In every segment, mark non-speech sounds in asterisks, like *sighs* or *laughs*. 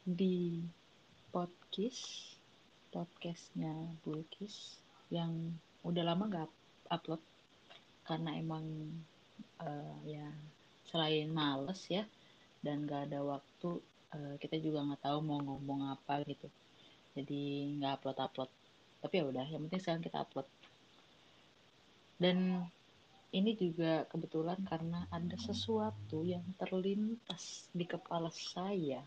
di podcast podcastnya Bulkis yang udah lama nggak upload. Karena emang uh, ya selain males ya dan gak ada waktu uh, kita juga nggak tahu mau ngomong apa gitu. Jadi nggak upload upload tapi ya udah yang penting sekarang kita upload. Dan ini juga kebetulan karena ada sesuatu yang terlintas di kepala saya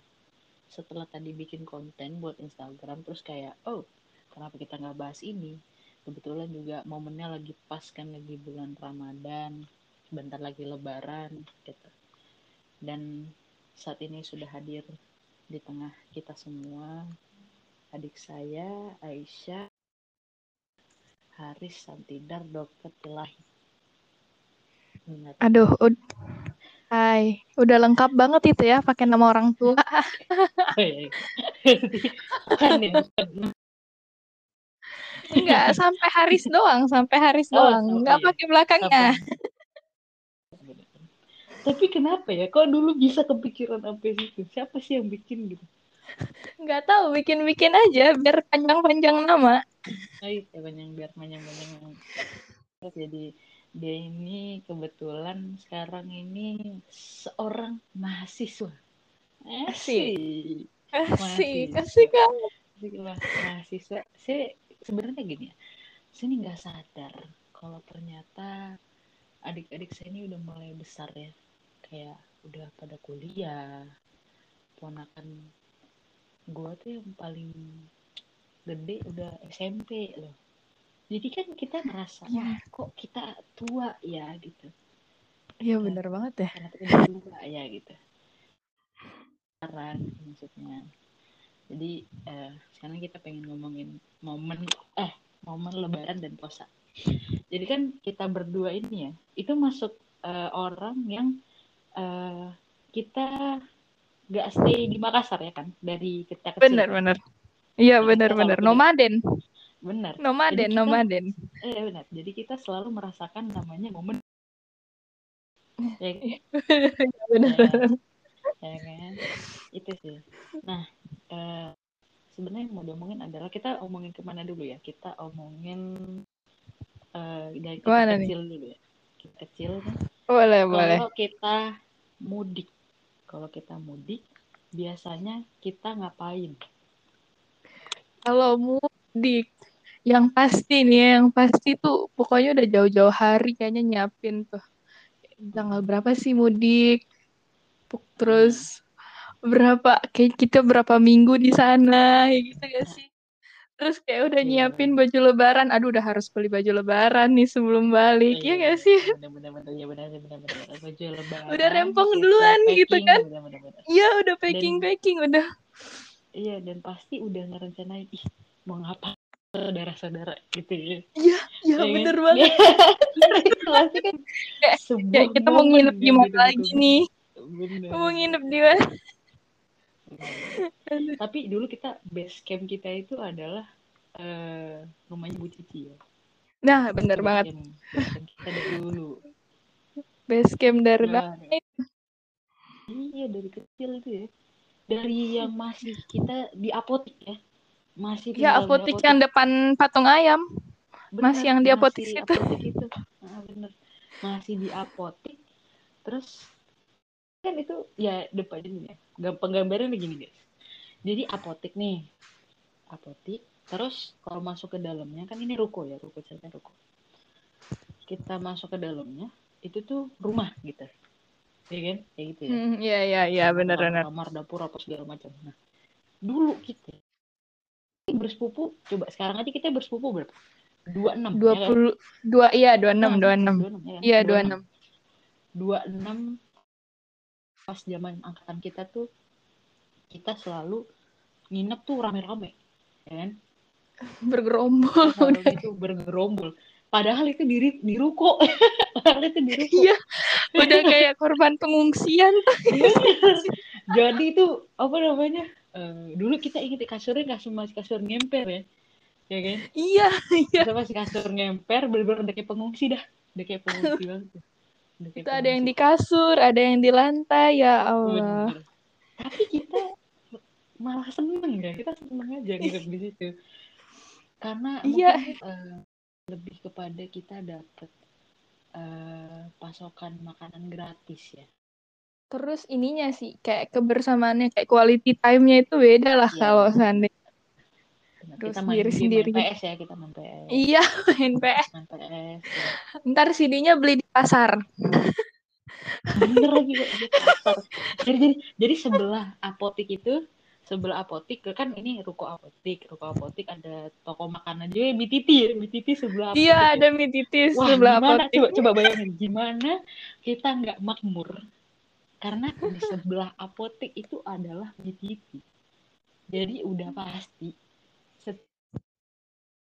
setelah tadi bikin konten buat Instagram terus kayak oh kenapa kita nggak bahas ini? Kebetulan juga momennya lagi pas kan lagi bulan Ramadan sebentar lagi Lebaran gitu. Dan saat ini sudah hadir di tengah kita semua adik saya Aisyah Haris Santidar Dokter Ilahi. Aduh, Hai, udah lengkap banget itu ya pakai nama orang tua. *laughs* Enggak, sampai Haris doang, sampai Haris oh, doang. Enggak iya. pakai belakangnya. Tapi kenapa ya? Kok dulu bisa kepikiran apa itu? Siapa sih yang bikin gitu? Enggak tahu, bikin-bikin aja biar panjang-panjang nama. Ayo, ya panjang biar panjang-panjang. Jadi dia ini kebetulan sekarang ini seorang mahasiswa. Asik. Asik, asik kan. Mahasiswa. Saya sebenarnya gini ya. Saya ini nggak sadar kalau ternyata adik-adik saya ini udah mulai besar ya. Kayak udah pada kuliah. Ponakan gue tuh yang paling gede udah SMP loh jadi kan kita merasa ya. kok kita tua ya gitu. Iya bener banget ya. karena kita tua ya gitu. Sekarang maksudnya. Jadi eh, sekarang kita pengen ngomongin momen eh momen lebaran dan puasa. Jadi kan kita berdua ini ya itu masuk uh, orang yang uh, kita gak stay di Makassar ya kan dari kita kecil bener bener. Iya bener bener. nomaden benar. Nomaden kita, nomaden. Eh benar. Jadi kita selalu merasakan namanya momen. Ya, *laughs* ya benar. Ya, ya kan? Itu sih. Nah eh, sebenarnya yang mau diomongin adalah kita omongin ke mana dulu ya? Kita omongin eh, dari kita Mana kecil nih? dulu ya. Kita kecil kan? Boleh kalau boleh. kita mudik kalau kita mudik biasanya kita ngapain? Kalau mudik yang pasti nih yang pasti tuh pokoknya udah jauh-jauh hari kayaknya nyiapin tuh. Tanggal berapa sih mudik? Terus berapa kayak kita berapa minggu di sana gitu gak sih? Terus kayak udah iya. nyiapin baju lebaran. Aduh udah harus beli baju lebaran nih sebelum balik ya, ya gak sih? udah rempong duluan gitu kan? iya udah packing packing udah. Iya dan pasti udah ngerencanain ih mau ngapa saudara-saudara gitu ya. Iya, iya ya, bener kan? banget. *laughs* pasti kan kayak, kayak kita mau nginep di mana lagi nih. Bener. Mau nginep di mana? Tapi dulu kita base camp kita itu adalah uh, rumahnya Bu Cici ya. Nah, bener base banget. Camp, base camp kita dari dulu. Base camp dari nah, Iya, dari kecil itu ya. Dari yang masih kita di apotek ya masih ya apotik, yang depan patung ayam. Bener, masih yang di apotik itu. apotik itu. Nah, bener masih di apotik. Terus kan itu ya depan ini ya gampang gambarnya begini guys jadi apotik nih. Apotik. Terus kalau masuk ke dalamnya kan ini ruko ya ruko cerita ruko. Kita masuk ke dalamnya itu tuh rumah gitu. Ya kan? Kayak gitu ya. Hmm, iya iya iya benar benar. kamar dapur apa segala macam. Nah dulu kita bersepupu coba sekarang aja kita bersepupu berapa? dua enam dua ya puluh dua iya dua enam dua enam iya dua enam. dua enam. Pas zaman angkatan kita tuh kita selalu nginep tuh rame-rame ya kan? *laughs* Bergerombol. Selalu itu bergerombol. Padahal itu di di ruko *laughs* padahal itu di ruko iya udah kayak korban pengungsian. *laughs* Iya. jadi itu apa namanya uh, dulu kita inget kasurnya kasur masih kasur ngemper ya. Ya kan? Iya iya. Kita masih kasur ngemper bener-bener udah kayak pengungsi dah. Udah kayak pengungsi banget udah kayak itu ada yang di kasur ada yang di lantai ya Allah. Bener. tapi kita malah seneng ya. Kita seneng aja ngirim di situ. Karena Iya. mungkin eh, lebih kepada kita dapat eh, pasokan makanan gratis ya Terus ininya sih kayak kebersamaannya kayak quality time-nya itu beda lah Iya. kalau seandainya Terus kita main game sendiri-sendiri. main PS ya kita main PS iya *laughs* main PS. main PS ya. Ntar CD-nya beli di pasar. bener lagi kok di pasar jadi jadi jadi sebelah apotik itu sebelah apotik kan ini ruko apotik ruko apotik ada toko makanan juga BTT ya BTT sebelah apotik Iya ya. ada mie Wah, sebelah gimana apotek. coba coba bayangin gimana kita nggak makmur karena di sebelah apotek itu adalah BTT. Jadi udah pasti set-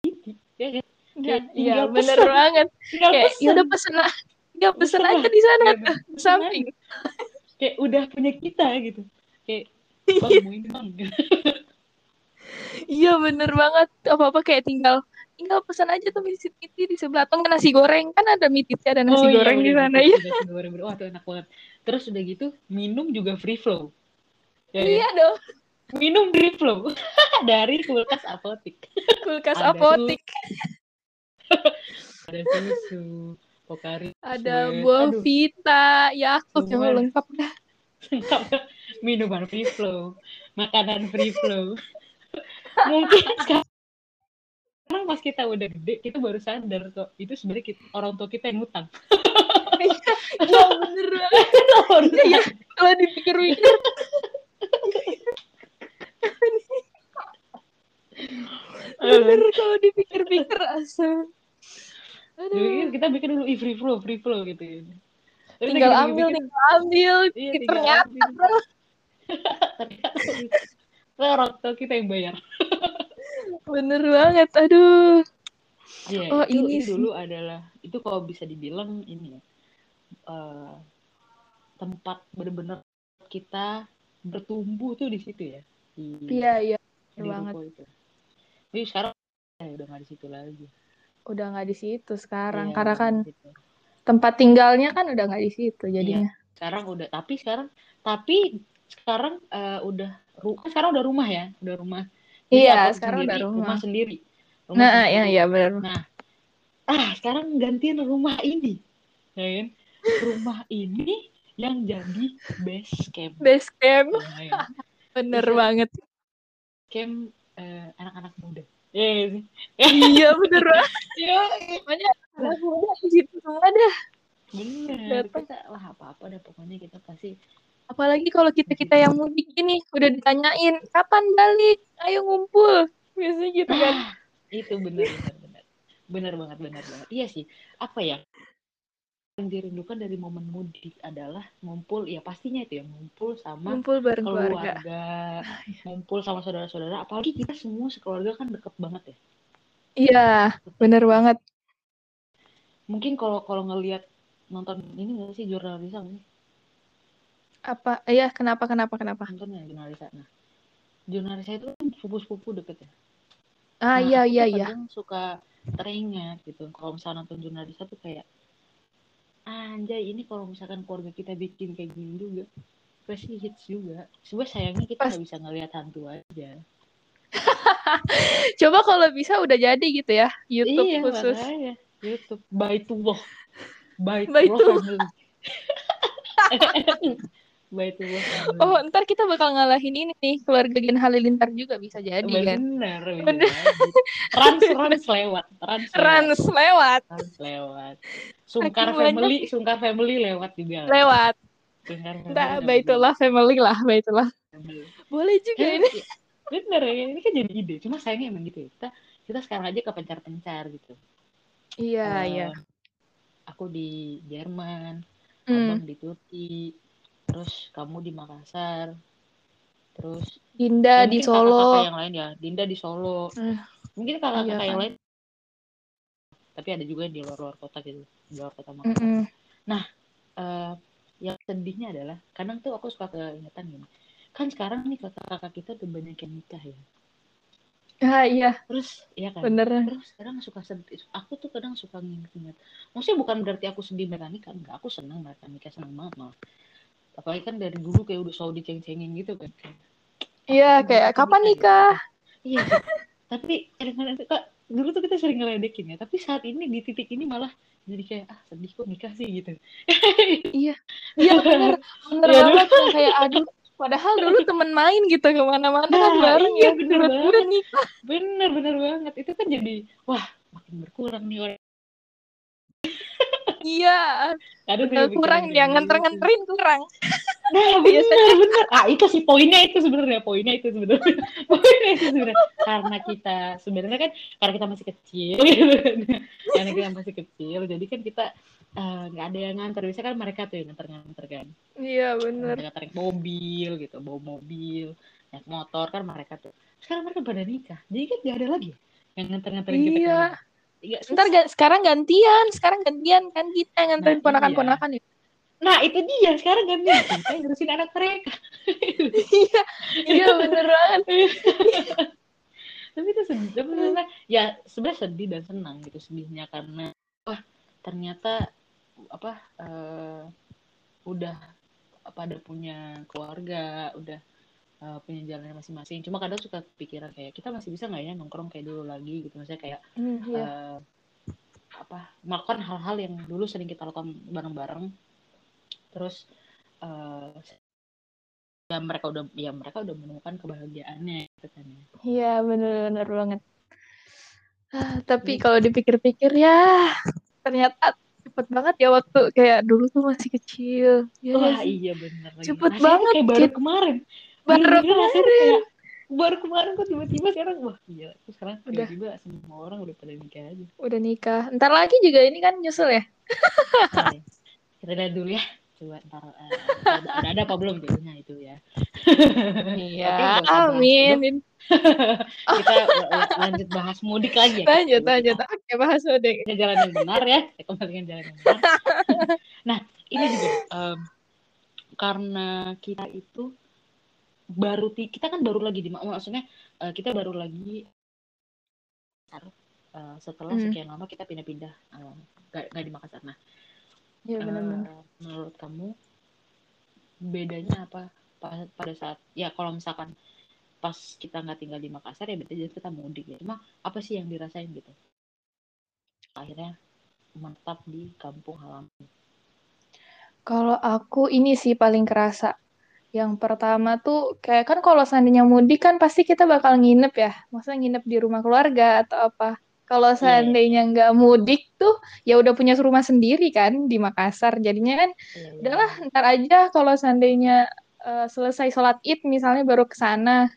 BTT, ya kan? Iya, iya bener pesen. banget. Tinggal Kayak pesen. ya udah pesen lah. Tinggal pesen Pesen aja di sana pesen samping. Kayak udah punya kita gitu. Kayak *laughs* bang bang. Iya bener banget. Apa-apa kayak tinggal tinggal pesan aja tuh mie titi di sebelah nggak nasi goreng kan ada mie titi ada nasi Oh, iya, goreng di bener, sana ya. *laughs* nasi goreng, bener. Wah, tuh enak banget. Terus udah gitu minum juga free flow. Ya, ya. Iya dong. Minum free flow *laughs* dari kulkas apotik. Kulkas Ada apotik. Ada susu, pokari, Ada buah Aduh. vita, Yakult yang Semua. lengkap dah. *laughs* minuman free flow, makanan free flow. Mungkin sekarang pas kita udah gede, kita baru sadar kok itu sebenarnya kita, orang tua kita yang ngutang. *laughs* Iya bener Iya, iya. Kalau dipikir-pikir. bener kalau dipikir-pikir asal. Dulu Aduh. kan kita bikin dulu "Ih, free flow, free flow gitu. Tapi Tinggal kita ambil, bikin- tinggal ambil. Iya, tinggal Ternyata ambil. bro. *laughs* Ternyata orang tua kita yang bayar. *laughs* Bener banget. Aduh. Iya, Oh, itu, ini itu dulu adalah itu kalau bisa dibilang ini ya eh, tempat bener-bener kita bertumbuh tuh di situ ya di, Iya, iya. banget. itu. Tapi sekarang ya udah nggak di situ lagi. Udah nggak di situ sekarang. Iya, Karena kan di situ. tempat tinggalnya kan udah nggak di situ jadinya. Sekarang udah tapi sekarang tapi sekarang eh, udah ru- kan sekarang udah rumah ya, udah rumah. Iya, apartemen sekarang udah sendiri, rumah. sendiri. Rumah Nah, sendiri. iya, iya bener. Nah, ah sekarang gantiin rumah ini, ya kan? Rumah ini yang jadi base camp. Base camp. Ya, ya. *laughs* Bener Bisa. banget. Camp eh, anak-anak muda. Iya sih? iya, bener banget. *laughs* Iya, Pokoknya anak muda di situ semua dah. bener. Kita lah apa-apa dah pokoknya kita pasti. Apalagi kalau kita-kita yang mudik ini udah ditanyain, kapan balik? Ayo ngumpul. Biasanya gitu kan. Ah, *sighs* itu bener bener bener. Bener banget bener banget. Iya sih. Apa ya? Yang dirindukan dari momen mudik adalah ngumpul, ya pastinya itu ya ngumpul sama Ngumpul bareng keluarga. keluarga, *laughs* ngumpul sama saudara-saudara. Apalagi kita semua sekeluarga kan deket banget ya. Iya, bener banget. Mungkin kalau kalau ngelihat nonton ini nggak sih jurnal Risa nggak sih? Apa? Iya, kenapa, kenapa, kenapa? Nonton ya jurnal Risa. Nah, jurnal Risa itu kan sepupu-sepupu deket ya. Ah, Nah, iya, iya, tuh iya. kadang suka teringat gitu. Kalau misalnya nonton jurnal Risa tuh kayak anjay ini kalau misalkan keluarga kita bikin kayak gini juga pasti hits juga. Sebenarnya sayangnya kita nggak bisa ngelihat hantu aja. *laughs* Coba kalau bisa udah jadi gitu ya, YouTube iya, khusus. makanya. YouTube. Baitullah. Baitullah Baitullah. *laughs* family. Baitullah. Oh, ntar kita bakal ngalahin ini nih, keluarga Gen Halilintar juga bisa jadi kan. Bener, bisa Bener. jadi. *laughs* Rans, rans lewat. Rans lewat. Rans lewat, Rans lewat. Sungkar banyak. family, sungkar family lewat juga. lewat. Lewat baitullah family lah, baitullah. Boleh juga Eh, ini. Bener, ya. ini kan jadi ide. Cuma sayangnya emang gitu ya. Kita, kita sekarang aja kepencar-pencar gitu. Iya, Eh, iya. Aku di Jerman, Hmm. abang di Turki, terus kamu di Makassar, terus Dinda ya di mungkin kakak-kakak Solo. yang lain ya, Dinda di Solo, Eh, mungkin kakak-kakak iya yang kan. lain, tapi ada juga yang di luar-luar kota gitu, di luar kota Makassar. Mm-mm. Eh, yang sedihnya adalah kadang tuh aku suka keingetan gini, kan sekarang nih kakak-kakak kita udah banyak yang nikah ya, Ah, iya, terus ya kan, bener. terus kadang suka sedih, aku tuh kadang suka nginget-nginget, maksudnya bukan berarti aku sedih mereka nikah, enggak, aku seneng mereka nikah seneng banget malah. Apalagi kan dari dulu kayak udah selalu diceng-cengin gitu kan. Iya, kayak kapan nikah? Iya, tapi kadang-kadang tuh, kak dulu tuh kita sering ngeledekin ya, tapi saat ini di titik ini malah jadi kayak ah sedih kok nikah sih gitu. *laughs* Iya, iya bener, bener Iya, *laughs* banget yang kayak aduh. Padahal dulu temen main gitu ke mana-mana kan Nah, bareng iya, ya. bener banget. nikah. Bener bener banget itu kan jadi wah makin berkurang nih orang. Iya, kurang dia nganter-nganterin kurang. Nah, *laughs* bener, bener. Ah, itu sih poinnya itu sebenarnya, poinnya itu sebenarnya. *laughs* poinnya itu sebenarnya. Karena kita sebenarnya kan karena kita masih kecil *laughs* gitu kan. Karena kita masih kecil, jadi kan kita eh, nggak ada yang nganter. Biasanya kan mereka tuh yang nganter-nganter kan. Iya bener. Nganter naik mobil gitu, bawa mobil, naik motor kan mereka tuh. Sekarang mereka pada nikah, jadi kan nggak ada lagi yang nganter-nganterin kita. Iya. Iya, Ntar ga- sekarang gantian, sekarang gantian kan kita yang nganterin Nah, ponakan-ponakan ya. Nah, itu dia. Sekarang nih, kita yang ngurusin anak mereka. Iya, iya bener banget. *laughs* tapi itu sedih sebenarnya ya sebenarnya sedih dan senang gitu sedihnya karena wah ternyata apa eh, udah pada punya keluarga udah eh, punya jalannya masing-masing cuma kadang suka pikiran kayak kita masih bisa nggak ya nongkrong kayak dulu lagi gitu maksudnya kayak Hmm, iya. eh, apa melakukan hal-hal yang dulu sering kita lakukan bareng-bareng terus eh, ya mereka udah ya mereka udah menemukan kebahagiaannya gitu kan ya. Iya bener-bener banget. Ah, tapi Iya. kalau dipikir-pikir ya ternyata cepet banget ya waktu kayak dulu tuh masih kecil. Ya Wah iya bener lagi. Cepet banget, kayak baru kemarin. Baru rasanya kemarin. baru kemarin kok tiba-tiba sekarang wah iya. Terus sekarang Udah. tiba-tiba semua orang udah pada nikah aja. Udah nikah. Ntar lagi juga ini kan nyusul ya. Kita lihat dulu ya. Coba ntar udah, udah ada apa belum jodohnya itu ya. Iya, bahas amin. *laughs* Kita uh, lanjut bahas mudik lagi ya. Lanjut, Kita lanjut. Oke, bahas mudik. ke jalan yang benar ya. Kita kembalikan jalan yang benar. nah, ini juga em, karena kita itu baru kita kan baru lagi di maksudnya eh, kita baru lagi eh, setelah Hmm. sekian lama kita pindah-pindah eh, nggak nggak di Makassar. Nah, Iya eh, benar-benar. menurut kamu bedanya apa pa- pada saat ya kalau misalkan pas kita nggak tinggal di Makassar ya berarti jadi kita mudik ya. Cuma apa sih yang dirasain gitu? Akhirnya menetap di kampung halaman. Kalau aku ini sih paling kerasa. Yang pertama tuh kayak kan kalau seandainya mudik kan pasti kita bakal nginep ya. Maksudnya nginep di rumah keluarga atau apa. Kalau Iya. seandainya nggak mudik tuh ya udah punya rumah sendiri kan di Makassar. Jadinya kan Iya, iya. udahlah ntar aja kalau seandainya eh, selesai sholat id misalnya baru ke sana.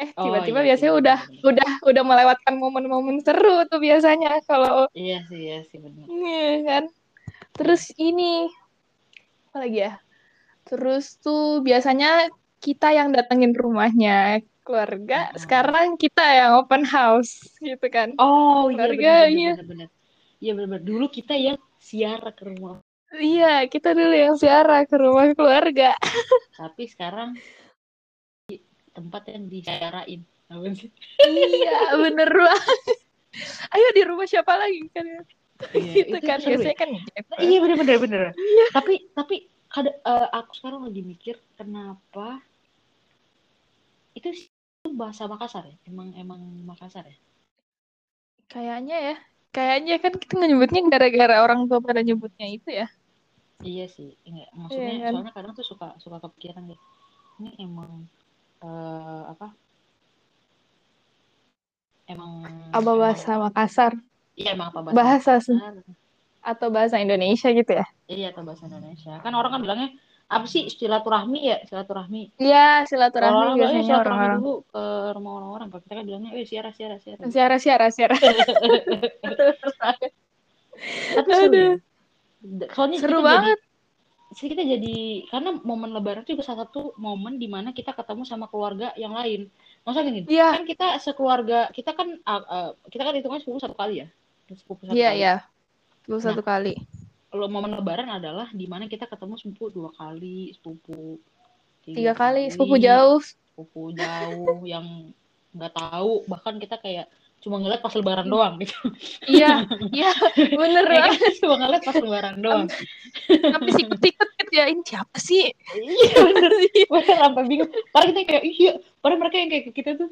Eh Oh, tiba-tiba iya sih, biasanya udah benar-benar. udah udah melewatkan momen-momen seru tuh biasanya kalau Iya sih, iya sih benar. Iya kan. Terus ini apa lagi ya? Terus tuh biasanya kita yang datengin rumahnya keluarga, Mm-mm. sekarang kita yang open house gitu kan. Oh iya Keluarga, iya. benar benar. Iya benar. Dulu kita yang siara ke rumah, Iya, kita dulu yang ziarah ke rumah keluarga. *laughs* tapi sekarang di tempat yang disiarain. Iya, bener banget. Ayo di rumah siapa lagi kan? Iya, gitu itu kan ya. kan iya benar benar benar. Tapi tapi kada, eh, aku sekarang lagi mikir kenapa itu bahasa Makassar ya? Emang emang Makassar ya? Kayaknya ya. Kayaknya kan kita nyebutnya gara-gara orang tua pada nyebutnya itu ya. Iya sih, enggak maksudnya Iya kan? soalnya kadang tuh suka suka kepikiran deh. Ini emang eh, apa? Emang Apa emang- bahasa Makassar Iya emang apa bahasa Bahasa sih. Atau bahasa Indonesia gitu ya? Iya atau bahasa Indonesia. Kan orang kan bilangnya apa sih silaturahmi ya silaturahmi. Iya, silaturahmi orang bilangnya biasanya silaturahmi orang-orang. dulu ke rumah orang-orang. Kalau kita kan bilangnya, eh siara siara siara. Siara, siara, siara. *laughs* Tapi seru Aduh. ya. Soalnya Seru banget. jadi kita jadi karena momen lebaran itu juga salah satu momen di mana kita ketemu sama keluarga yang lain. Masa gini, Iya, kan kita sekeluarga, kita kan ah, ah, kita kan hitungan sepupu satu kali ya. Sepupu satu iya, kali. iya. Itu satu kali. Kalau momen lebaran adalah di mana kita ketemu sepupu dua kali, sepupu Tiga kali, sepupu jauh. sepupu jauh yang nggak tahu. Bahkan kita kayak cuma ngeliat pas lebaran doang gitu. Iya, *laughs* iya, bener ya banget. kan cuma ngeliat pas lebaran doang. Tapi sikut-sikut gitu ya ini siapa sih? Iya bener. *laughs* Mereka sampai bingung. Padahal kita kayak iya. Padahal mereka yang kayak kita tuh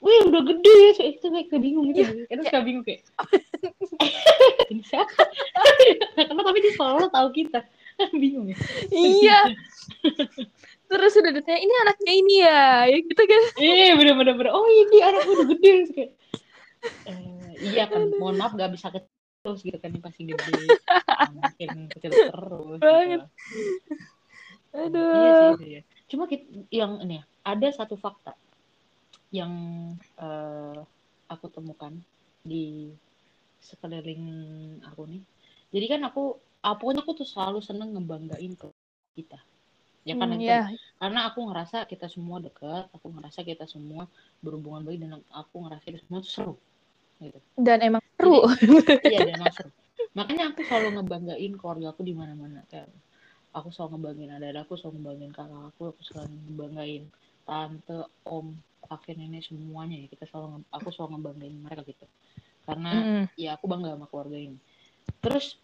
wih udah gede ya So, itu kayak kayak bingung gitu kita suka bingung kayak *laughs* ini siapa? *laughs* Karena tapi dia selalu tahu kita. *laughs* Bingung ya. Iya. Terus udah ditanya ini anaknya ini ya? Ya gitu kan. Iya bener bener bener. Oh ini anak udah gede. Kayak eh, iya kan mohon maaf gak bisa kecil terus gitu kan ini pasti gede. Mungkin kecil terus gitu. Banget. Iya aduh. Sih, iya. Cuma kit- yang ini ya, ada satu fakta yang eh, aku temukan di sekeliling aku nih. Jadi kan aku, ah, pokoknya aku tuh selalu seneng ngebanggain ke kita. Ya kan Hmm, ya Karena aku ngerasa kita semua dekat, aku ngerasa kita semua berhubungan baik dan aku ngerasa kita semua tuh seru. Gitu. dan emang seru Iya dan emang seru. Makanya aku selalu ngebanggain keluarga aku di mana-mana. Kayak aku selalu ngebanggain ada aku selalu ngebanggain kakak aku, aku selalu ngebanggain tante, om, kakek, nenek semuanya ya. Kita selalu aku selalu ngebanggain mereka gitu. Karena Mm-mm. ya aku bangga sama keluarga ini. Terus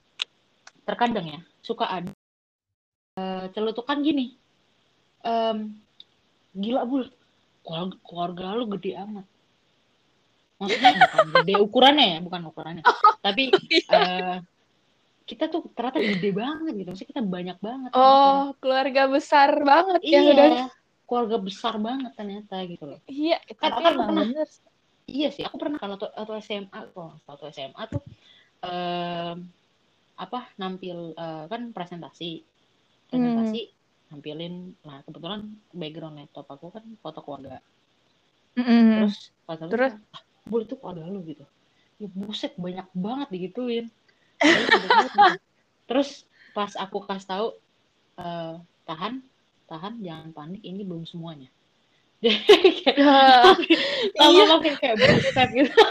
terkadang ya suka ada eh, celutukan gini. Em, gila bul, keluarga, keluarga lu gede amat. Maksudnya *laughs* bukan gede ukurannya ya, bukan ukurannya. Tapi eh, kita tuh ternyata gede banget gitu. Maksudnya kita banyak banget. oh keluarga besar banget iya, ya udah keluarga besar banget ternyata gitu loh. iya Kan- tapi kan pernah. bener Iya sih, aku pernah kalau waktu SMA, kok waktu SMA tuh em, apa nampil eh, kan presentasi, presentasi nampilin, nah kebetulan background laptop aku kan foto keluarga, Mm-mm. terus pas aku Terus? ah, bu itu keluarga lu gitu, ya buset banyak banget digituin, *laughs* terus pas aku kasih tahu eh, tahan, tahan jangan panik ini belum semuanya, *laughs* kayak *laughs* Iya. lama-lama kayak kayak buset gitu. *laughs*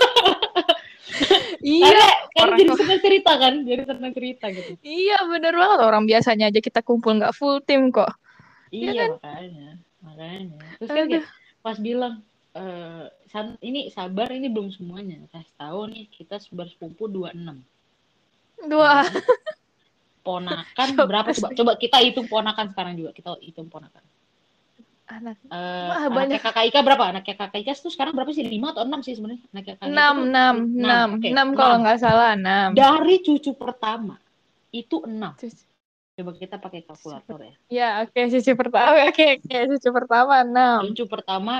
iya Karena kan orang jadi senang cerita kan, jadi senang cerita gitu. iya bener banget orang biasanya aja kita kumpul nggak full tim kok Iya Iya makanya, makanya. Terus kan kayak pas bilang san- ini sabar ini belum semuanya. Kasih tahu nih kita sebar sepupu 26. dua Ponakan Coba berapa coba? Coba kita hitung ponakan sekarang juga. Kita hitung ponakan. anak Eh Wah, anaknya kakak Ika berapa? Anaknya kakak Ika tuh sekarang berapa sih? 5 atau 6 sih sebenarnya? Anaknya kakak Ika enam enam Enam, enam enam enam. kalau nggak salah enam Dari cucu pertama itu 6. Cucu- Coba kita pakai kalkulator ya. ya oke cucu pertama oke oke cucu pertama enam Cucu pertama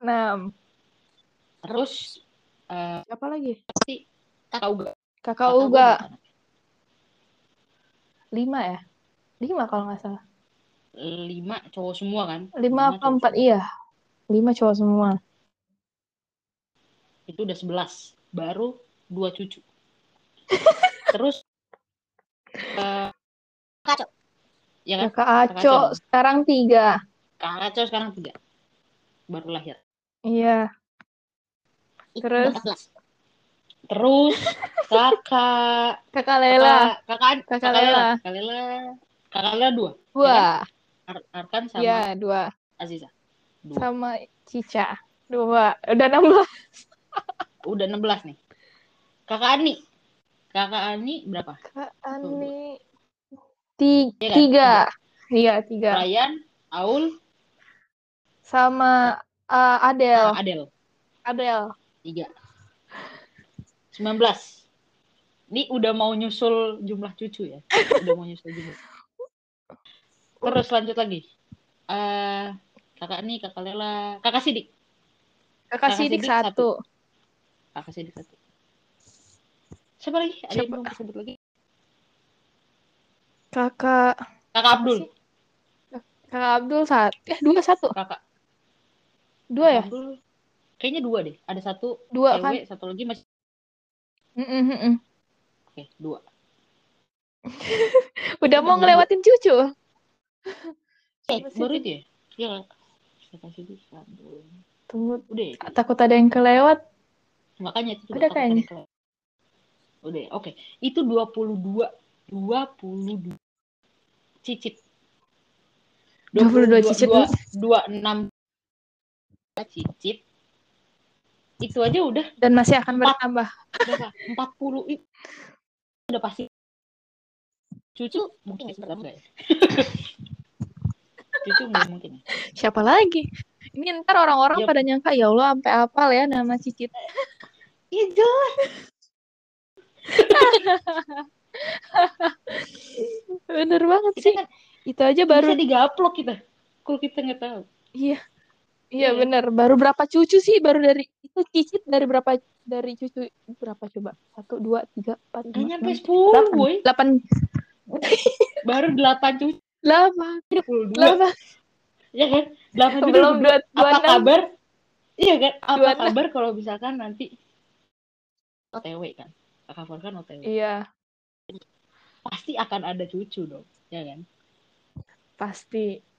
enam terus eh siapa lagi pasti kakak Uga. Kakak Kakak Uga. Lima ya? Lima kalau nggak salah. Lima cowok semua kan? Lima apa empat? semua. iya. Lima cowok semua. Itu udah sebelas. Baru dua cucu. *laughs* Terus eh kacau ya kan? Kakak Kakak Aco Aco. sekarang tiga. Kacau sekarang tiga. Baru lahir. Iya. Terus? 14. Terus kakak kakak Lela. Kakak kakak, Kakak Lela. kakak Lela. Kakak Lela dua. Dua. Ar- Arkan sama iya dua. Aziza. Dua. Sama Cica. Dua. Udah enam belas. *laughs* Udah 16 nih. Kakak Ani. Kakak Ani berapa? Kak dua. Ani Ti- Iya kan? tiga. Iya tiga. Ryan Aul. Sama uh, Adel. Adel. Adel. Tiga 19 ini udah mau nyusul jumlah cucu ya? Udah mau nyusul jumlah. *laughs* Terus lanjut lagi. Eh kakak nih kakak Lela kakak Sidik. Kakak Kakak Sidik Sidik satu. kakak Sidik satu. Siapa lagi? Ada yang Siapa? belum disebut lagi? Kakak kakak Abdul. Kakak Abdul satu eh dua satu. Kakak dua ya? Abdul. Kayaknya dua deh. Ada satu dua kan? cewek satu lagi masih Mm-mm, mm-mm. oke dua. *laughs* Udah mau ngelewatin cucu? *laughs* Eh baru itu? ya? Iya Sidik satu tunggu. Udah ya, takut ada yang kelewat? Makanya itu Udah kayaknya. udah ya, oke. Itu 22 22 cicit. 22 cicit. 26 cicit itu aja udah dan masih akan Empat. bertambah berapa 40 itu udah pasti cucu mungkin nggak ya *laughs* cucu mungkin ya Siapa lagi? Ini ntar orang-orang Ya. pada nyangka ya Allah sampai apal ya nama Cicit. iya jelas *laughs* Bener banget kita sih. kan Itu aja baru bisa digaplok kita kalau kita nggak tahu iya. Iya Iya. bener, baru berapa cucu sih? Baru dari itu cicit dari berapa dari cucu berapa coba? Satu, dua, tiga, empat, lima, nyampe enam, sepuluh boy. Delapan, *laughs* baru delapan cucu. Delapan, delapan. ya kan? Delapan cucu. Belum dua, dua apa kabar? Iya kan? Apa Dua kabar kalau misalkan nanti OTW kan? Kakak Fur kan OTW Iya, pasti akan ada cucu dong ya kan? Pasti.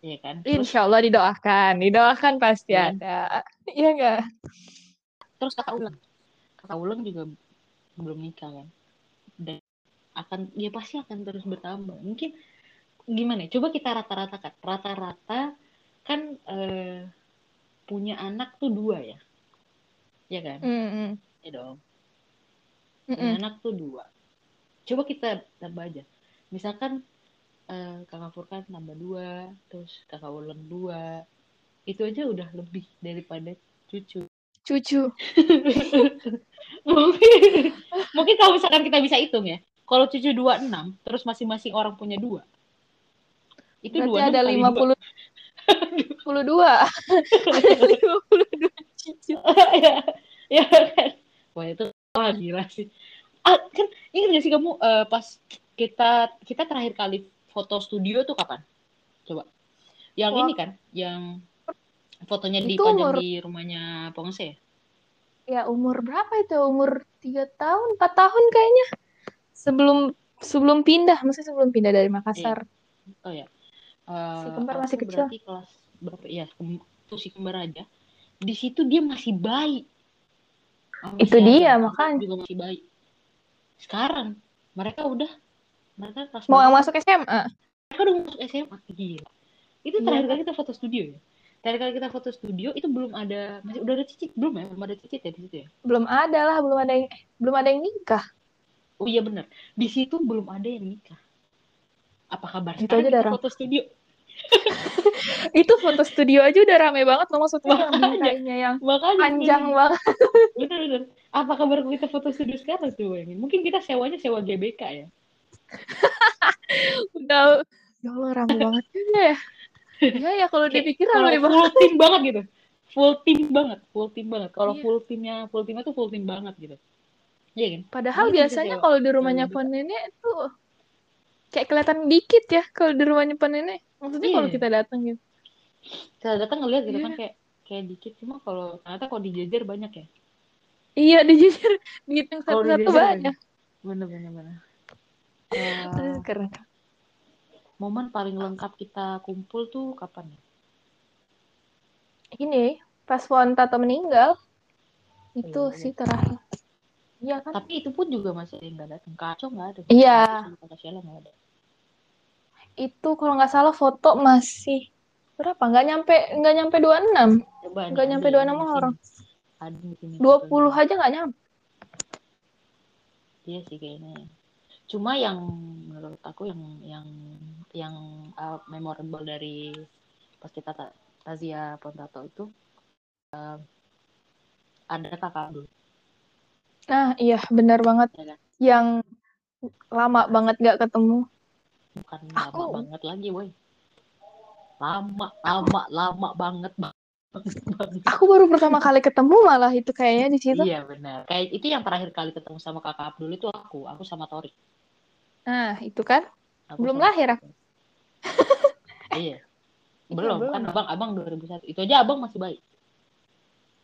Iya kan terus Insya Allah didoakan, didoakan pasti Iya. ada. Iya enggak? terus kakak ulang kakak ulang juga belum nikah kan dan akan ya pasti akan terus bertambah mungkin gimana ya? coba kita rata-ratakan rata-rata kan eh, punya anak tuh dua ya ya kan Mm-mm. ya dong Mm-mm. punya anak tuh dua coba kita tambah aja misalkan eh, kakak Furkan tambah dua terus kakak Ulen dua itu aja udah lebih daripada cucu Cucu. *laughs* mungkin mungkin kalau misalkan kita bisa hitung ya kalau cucu 26 terus masing-masing orang punya dua itu 26 ada lima dua. puluh *laughs* puluh dua. *laughs* Lima puluh dua cucu. ya ya kan wah itu wah gila sih ah, kan ingat gak sih kamu eh, pas kita kita terakhir kali foto studio tuh kapan coba yang Wah. ini kan yang fotonya Itu dipajang umur- di rumahnya Pongse ya Ya umur berapa itu? Umur tiga tahun, empat tahun kayaknya. Sebelum sebelum pindah, maksudnya sebelum pindah dari Makassar. oh ya Eh, Si kembar masih kecil. berarti kelas berapa ya tuh si kembar aja di situ dia masih bayi Itu dia, makanya. juga masih bayi sekarang mereka udah mereka kelas Mau berapa? masuk SMA. mereka udah masuk SMA gila itu Iya. terakhir kali kita foto studio ya terakhir kali kita foto studio itu belum ada masih udah ada cicit belum ya belum ada cicit ya di situ ya Belum ada lah, belum ada yang eh, belum ada yang nikah. oh iya benar di situ belum ada yang nikah apa kabar Itu aja darah. foto studio *laughs* Itu foto studio aja udah rame banget loh maksudnya yang *laughs* Makanya. yang makanya panjang banget. bener bener apa kabar kita foto studio sekarang tuh bayangin mungkin kita sewanya sewa GBK ya *laughs* Udah ya Allah rame banget juga ya. Ya ya kalau dipikir rame banget. full tim banget gitu full tim banget full tim banget kalau Iya. full timnya full timnya tuh full tim banget gitu iya kan Padahal Mungkin bisa biasanya sewa- kalau di rumahnya sewa Pon Nenek tuh kayak kelihatan dikit ya kalau di rumahnya Pon Nenek. Maksudnya Iya. kalau kita datang gitu. saya datang ngeliat gitu Iya. kan kayak kayak dikit cuma kalau ternyata kalau dijajar banyak ya Iya dijujur dihitung satu-satu banyak. bener bener bener Terus keren. momen paling lengkap kita kumpul tuh kapan ya Ini pas Pon Tato meninggal itu Iya, sih terakhir. Iya kan? tapi itu pun juga masih nggak datang kacau nggak ada Iya. Nggak ada Itu kalau nggak salah foto masih berapa? Nggak nyampe nggak nyampe 26. coba nih, Nggak nyampe yang 26 di sini. orang. 20 fotonya. aja nggak nyampe. Iya sih kayaknya. Cuma yang menurut aku yang yang yang uh, memorable dari pas kita ta- Tazia Pontato itu uh, ada kakak Abdul. Nah, iya benar banget. Ya kan? Yang lama banget nggak ketemu. Bukan Aku- lama banget lagi, boy. Lama, lama, lama banget, banget. Aku baru pertama kali ketemu malah itu kayaknya di situ. Iya benar. Kayak itu yang terakhir kali ketemu sama kakak Abdul itu aku, aku sama Tori. Nah, itu kan? Aku belum lahir aku. *laughs* Iya. Belum, belum. kan abang abang 2001. Itu aja abang masih baik.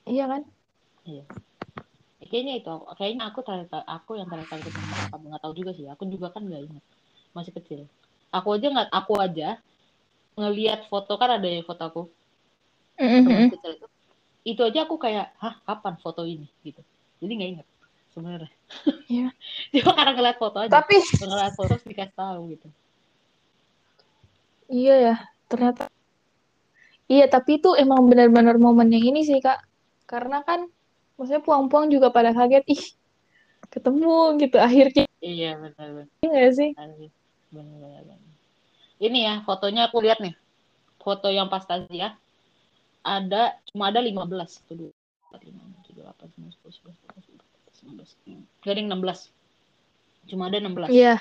Iya kan? kayaknya itu. Kayaknya aku terakhir aku yang terakhir kali ketemu sama kamu. Nggak tahu juga sih. Aku juga kan nggak ingat. Masih kecil. Aku aja nggak aku aja ngelihat foto kan ada ya foto aku. Waktu masih kecil itu. Itu aja aku kayak hah kapan foto ini? Gitu. Jadi nggak ingat sebenarnya. Iya. *laughs* Cuma karena ngeliat foto aja. Tapi ngeliat foto dikasih tahu gitu. Iya ya, ternyata. Iya, tapi itu emang benar-benar momen yang ini sih, Kak. Karena kan maksudnya puang-puang juga pada kaget, ih, ketemu gitu akhirnya. Iya, benar-benar. Iya gak sih? Benar-benar. Ini ya, fotonya aku lihat nih. Foto yang pas tadi ya. Ada, cuma ada 15. itu 15 belas garing enam belas cuma ada 16 Iya.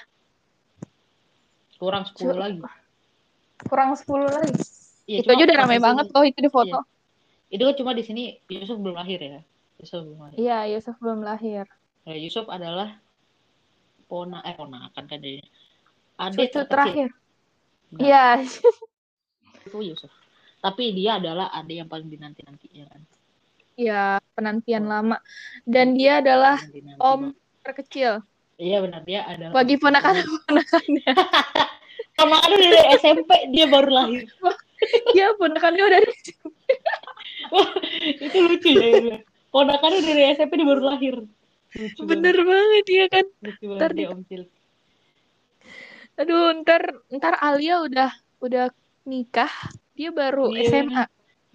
kurang 10 Cu- lagi Kurang 10 lagi. Iya, itu aja udah sini- banget loh itu di foto. itu kan cuma di sini Yusuf belum lahir ya Yusuf belum lahir Iya, Yusuf belum lahir. Nah, Yusuf adalah pona eh ponakan kan dia adik Cucu terkecil terakhir. Nah. Iya. itu Yusuf tapi dia adalah adik yang paling dinanti nanti ya kan Iya, penantian lama. Dan dia adalah om banget. terkecil. Iya benar. Dia adalah bagi ponakan-ponakannya. *laughs* sama kan dari SMP dia baru lahir. *laughs* Iya, ponakannya udah di itu lucu ya ponakannya dari SMP dia baru lahir. Lucu Bener banget ya kan. banget, lucu banget Ntar dia di- om cilik Aduh, ntar ntar Alia udah udah nikah, dia baru Iya, SMA.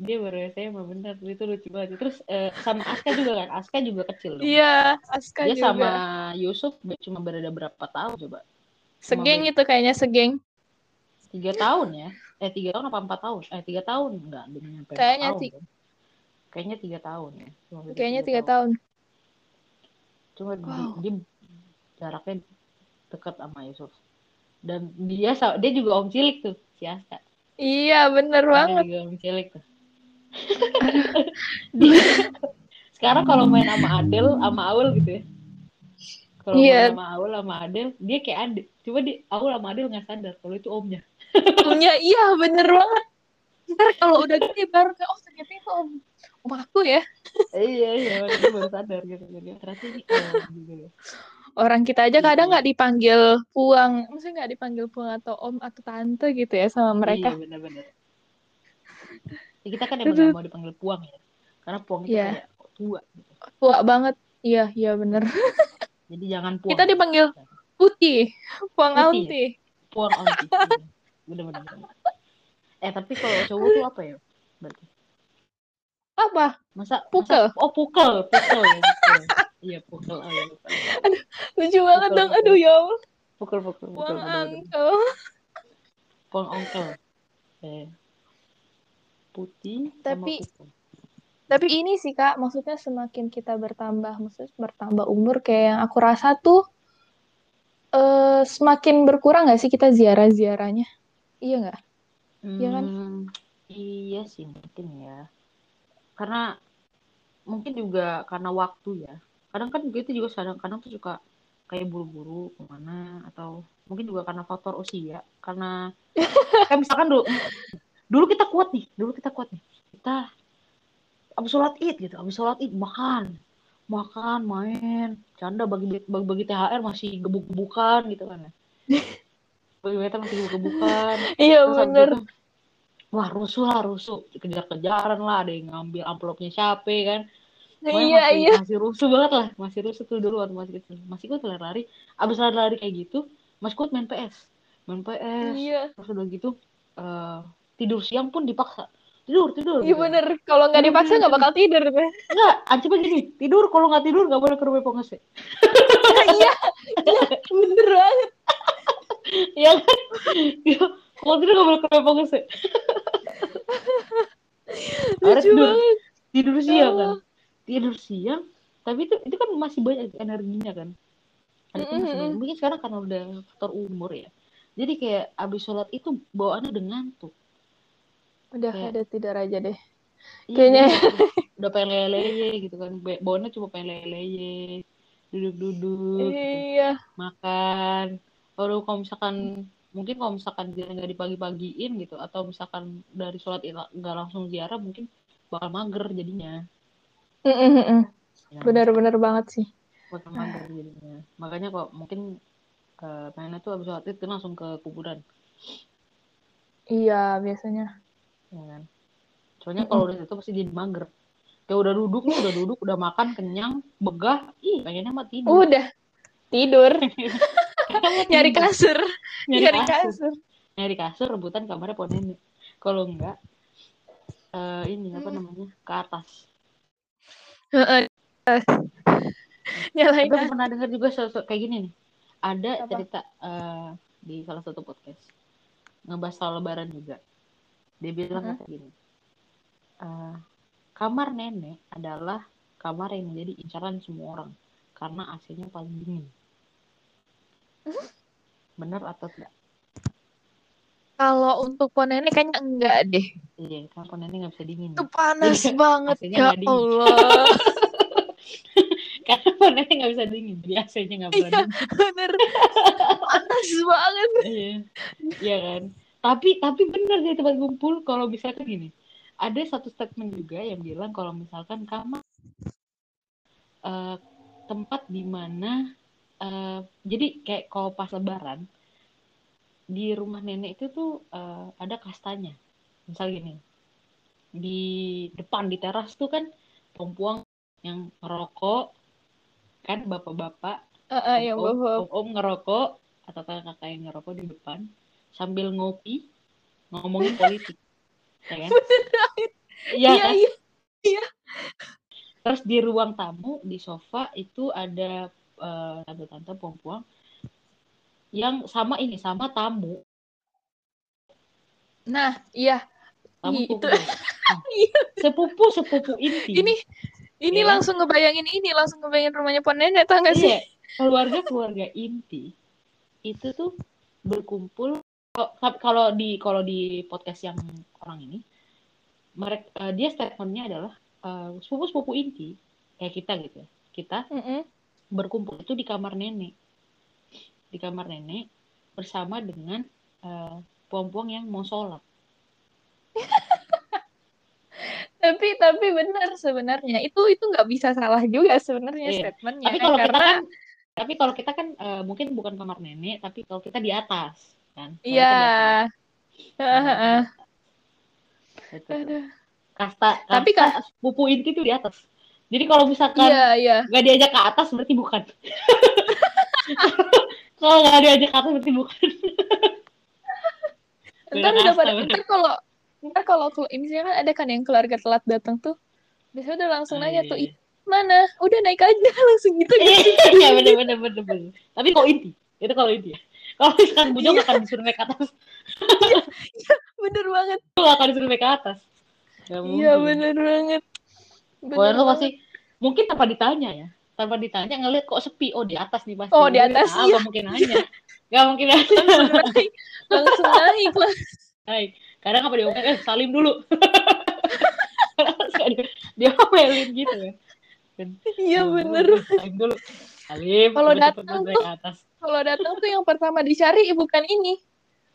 Dia baru SMA bener itu lucu banget terus eh, sama Aska juga kan Aska juga kecil dong Iya, Aska dia juga. sama Yusuf cuma beda berapa tahun coba Segeng itu kayaknya segeng. tiga tahun ya eh tiga tahun apa empat tahun eh tiga tahun enggak dia nyampe empat Kayaknya tahun ti- kan? kayaknya tiga tahun ya Cuma Kayaknya tiga tahun. cuma di- Wow. dia jaraknya dekat sama Yusuf dan dia dia juga om cilik tuh si Aska Iya, bener banget. juga om cilik tuh sekarang kalau main sama Adel sama Aul gitu ya kalau Iya. main sama Aul sama Adel dia kayak adik cuma di Aul sama Adel nggak sadar kalau itu omnya Omnya iya, bener banget. Ntar kalau udah gede baru kayak, oh ternyata itu om, om aku ya. iya iya dia baru sadar gitu jadi ternyata ini om gitu ya. Orang kita aja Iya. kadang nggak dipanggil puang, maksudnya nggak dipanggil puang atau om atau tante gitu ya sama mereka. Iya benar-benar. Ya, kita kan emang nggak mau dipanggil puang ya, karena puang itu Iya. kayak tua. Gitu. Tua banget. Iya, iya bener. Jadi jangan *laughs* puang. Kita dipanggil putih, puang Putih. auntie. puang onti. *laughs* Iya. Bener-bener. Eh tapi kalau cowok tuh apa ya? Berarti Apa? masa Pukel. masa- oh pukel, pukel ya. Pukel. Iya pukel. Oh, iya, lupa. Lucu banget Betul, dong. betul. Aduh ya Allah. Pukel, pukel, pukel. Puang uncle. Puang onkel. Eh. Putih Tapi- sama. Tapi ini sih Kak, maksudnya semakin kita bertambah, maksudnya bertambah umur kayak yang aku rasa tuh eh semakin berkurang nggak sih kita ziarah-ziarahnya? Iya nggak? Iya kan? Hmm, iya sih mungkin ya. Karena mungkin juga karena waktu ya. Kadang kan gitu juga kadang-kadang tuh suka kayak buru-buru ke mana atau mungkin juga karena faktor usia. Karena *laughs* kayak misalkan dulu dulu kita kuat nih, dulu kita kuat nih. Kita abis sholat id gitu, abis sholat id makan, makan, main, canda bagi bagi, bagi THR masih gebuk-gebukan gitu kan ya. *laughs* Bagi THR masih gebuk-gebukan. Iya itu, wah rusuh lah rusuh kejar-kejaran lah ada yang ngambil amplopnya siapa kan Pokoknya Iya masih, iya. masih rusuh banget lah masih rusuh tuh dulu waktu masih kecil masih kuat lari-lari abis lari-lari kayak gitu masih kuat main PS main PS Iya. terus udah gitu eh, tidur siang pun dipaksa tidur tidur Iya bener. Kalau nggak dipaksa nggak bakal tidur tuh. enggak ancamnya gini tidur kalau nggak tidur nggak boleh ke rumah penghasi *laughs* Iya. Iya. Bener banget. *laughs* ya kan Iya, kalau tidur nggak boleh ke rumah penghasi *laughs* Harus tidur. tidur siang kan Allah. tidur siang tapi itu itu kan masih banyak energinya kan Mm-mm. banyak. mungkin sekarang karena udah faktor umur ya jadi kayak abis sholat itu bawaannya udah ngantuk Udah Kayak- ada tidur aja deh. Iya, Kayaknya- udah, *laughs* pengen lele gitu kan bawaannya cuma pengen lele duduk-duduk gitu. Iya. makan kalau kalau misalkan mungkin kalau misalkan dia nggak dipagi-pagiin gitu atau misalkan dari sholat nggak langsung ziarah mungkin bakal mager jadinya. Ya. Bener-bener banget sih. bakal mager jadinya makanya kok mungkin eh, pengennya tuh abis sholat id tuh langsung ke kuburan Iya biasanya. Ya kan. Soalnya kalau udah itu pasti jadi mager. Kayak udah duduk udah duduk udah makan kenyang begah ih pengennya mah tidur. Udah. Tidur. *laughs* Nyari kasur. nyari, Nyari kasur. kasur. nyari kasur rebutan kamarnya pohon nenek kalau enggak eh, ini apa namanya? Ke atas. Nyalain aku pernah dengar juga sosok kayak gini nih. Ada Apa? cerita eh, di salah satu podcast. Ngebahas soal lebaran juga dia bilang Mhm. kata gini "Eh, kamar nenek adalah kamar yang menjadi incaran semua orang karena AC-nya paling dingin benar atau tidak Kalau untuk pohon nenek kayaknya enggak deh. iya kamar nenek nggak bisa dingin Itu panas Jadi, banget ya. Allah. *laughs* karena nenek nggak bisa dingin jadi AC-nya nggak pernah Iya. dingin Bener. *laughs* panas banget. iya iya kan tapi tapi benar di tempat kumpul kalau misalkan gini. Ada satu statement juga yang bilang kalau misalkan kamar eh, tempat di mana eh, jadi kayak kalau pas lebaran di rumah nenek itu tuh eh, ada kastanya. Misal gini di depan di teras tuh kan pompuang yang ngerokok kan bapak-bapak Heeh, yang om, bawa om, om ngerokok atau kakak-kakak yang ngerokok di depan sambil ngopi ngomongin politik ya kan iya Iya, kan iya. terus di ruang tamu di sofa itu ada eh, tante-tante perempuan yang sama ini sama tamu Nah, iya. tamu itu sepupu Nah, *laughs* Iya. sepupu sepupu inti ini ini Iya. langsung ngebayangin ini, langsung ngebayangin rumahnya pohon nenek tau gak sih? iya keluarga keluarga inti itu tuh berkumpul kalau- di kalau di podcast yang orang ini mereka dia statementnya adalah sepupu sepupu inti kayak kita gitu ya. Kita Mm-mm. berkumpul itu di kamar nenek. Di kamar nenek bersama dengan eh, puang-puang yang mau sholat. *laughs* Tapi tapi benar sebenarnya. Itu itu nggak bisa salah juga sebenarnya Iya. statementnya tapi kalau kita karena kan tapi kalau kita kan eh, mungkin bukan kamar nenek tapi kalau kita di atas kan? Iya. *laughs* Gitu. Aduh. kasta Tapi kasta sepupu inti tuh di atas. Jadi kalau misalkan Iya, iya. nggak diajak ke atas berarti bukan. *laughs* Kalau nggak diajak ke atas berarti bukan. *laughs* Ntar udah kasta, pada ntar kalau ntar kalau misalnya kan ada kan yang keluarga telat datang tuh. Biasanya udah langsung Ah, nanya iya, tuh iya. "Ih, mana? Udah naik aja. Langsung gitu. Iya bener bener bener bener. Tapi kalau inti. Itu kalau inti ya kalau misalkan bujang Iya. akan disuruh naik ke atas. Bener banget. Lu akan disuruh naik ke atas. Gak iya bener banget. Pokoknya Bener lu pasti mungkin tanpa ditanya ya tanpa ditanya ngeliat kok sepi. Oh di atas nih pasti Oh, di atas, ah, iya. mungkin nanya. Gak mungkin nanya. Langsung naik. Langsung naik lah. Baik. kadang apa diomongin eh salim dulu. *laughs* Dia dia omelin gitu ya. Iya bener. Salim dulu. Salim Kalau datang naik ke atas kalau datang tuh yang pertama dicari bukan ini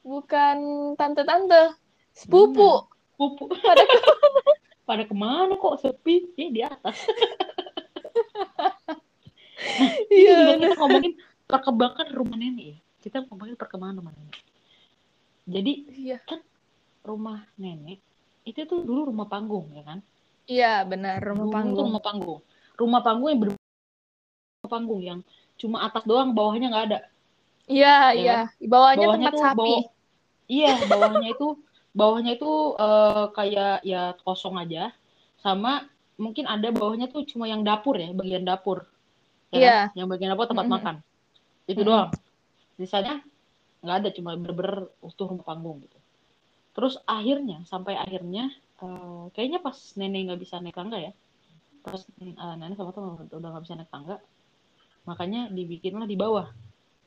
bukan tante-tante sepupu. Pupu pada *laughs* pada ke mana kok sepi? Ya di atas. *laughs* Iya Ini kita ngomongin perkembangan rumah nenek. Ya kita ngomongin perkembangan rumah nenek. Jadi iya. rumah nenek itu tuh dulu rumah panggung ya kan? Iya benar rumah Dulu panggung. rumah panggung. Rumah panggung yang ber rumah panggung yang cuma atas doang bawahnya nggak ada. Iya Ya iya. di bawahnya bawahnya tempat tuh sapi. bawah iya bawahnya itu bawahnya itu eh, kayak ya kosong aja. Sama mungkin ada bawahnya tuh cuma yang dapur ya bagian dapur. Ya Iya. kan? yang bagian dapur tempat Mm-mm. makan. Itu Mm-mm. doang. Sisanya nggak ada cuma bener-bener utuh rumah panggung gitu. Terus akhirnya sampai akhirnya eh, kayaknya pas nenek nggak bisa naik tangga ya. Pas eh, nenek sama tuh udah nggak bisa naik tangga makanya dibikinlah di bawah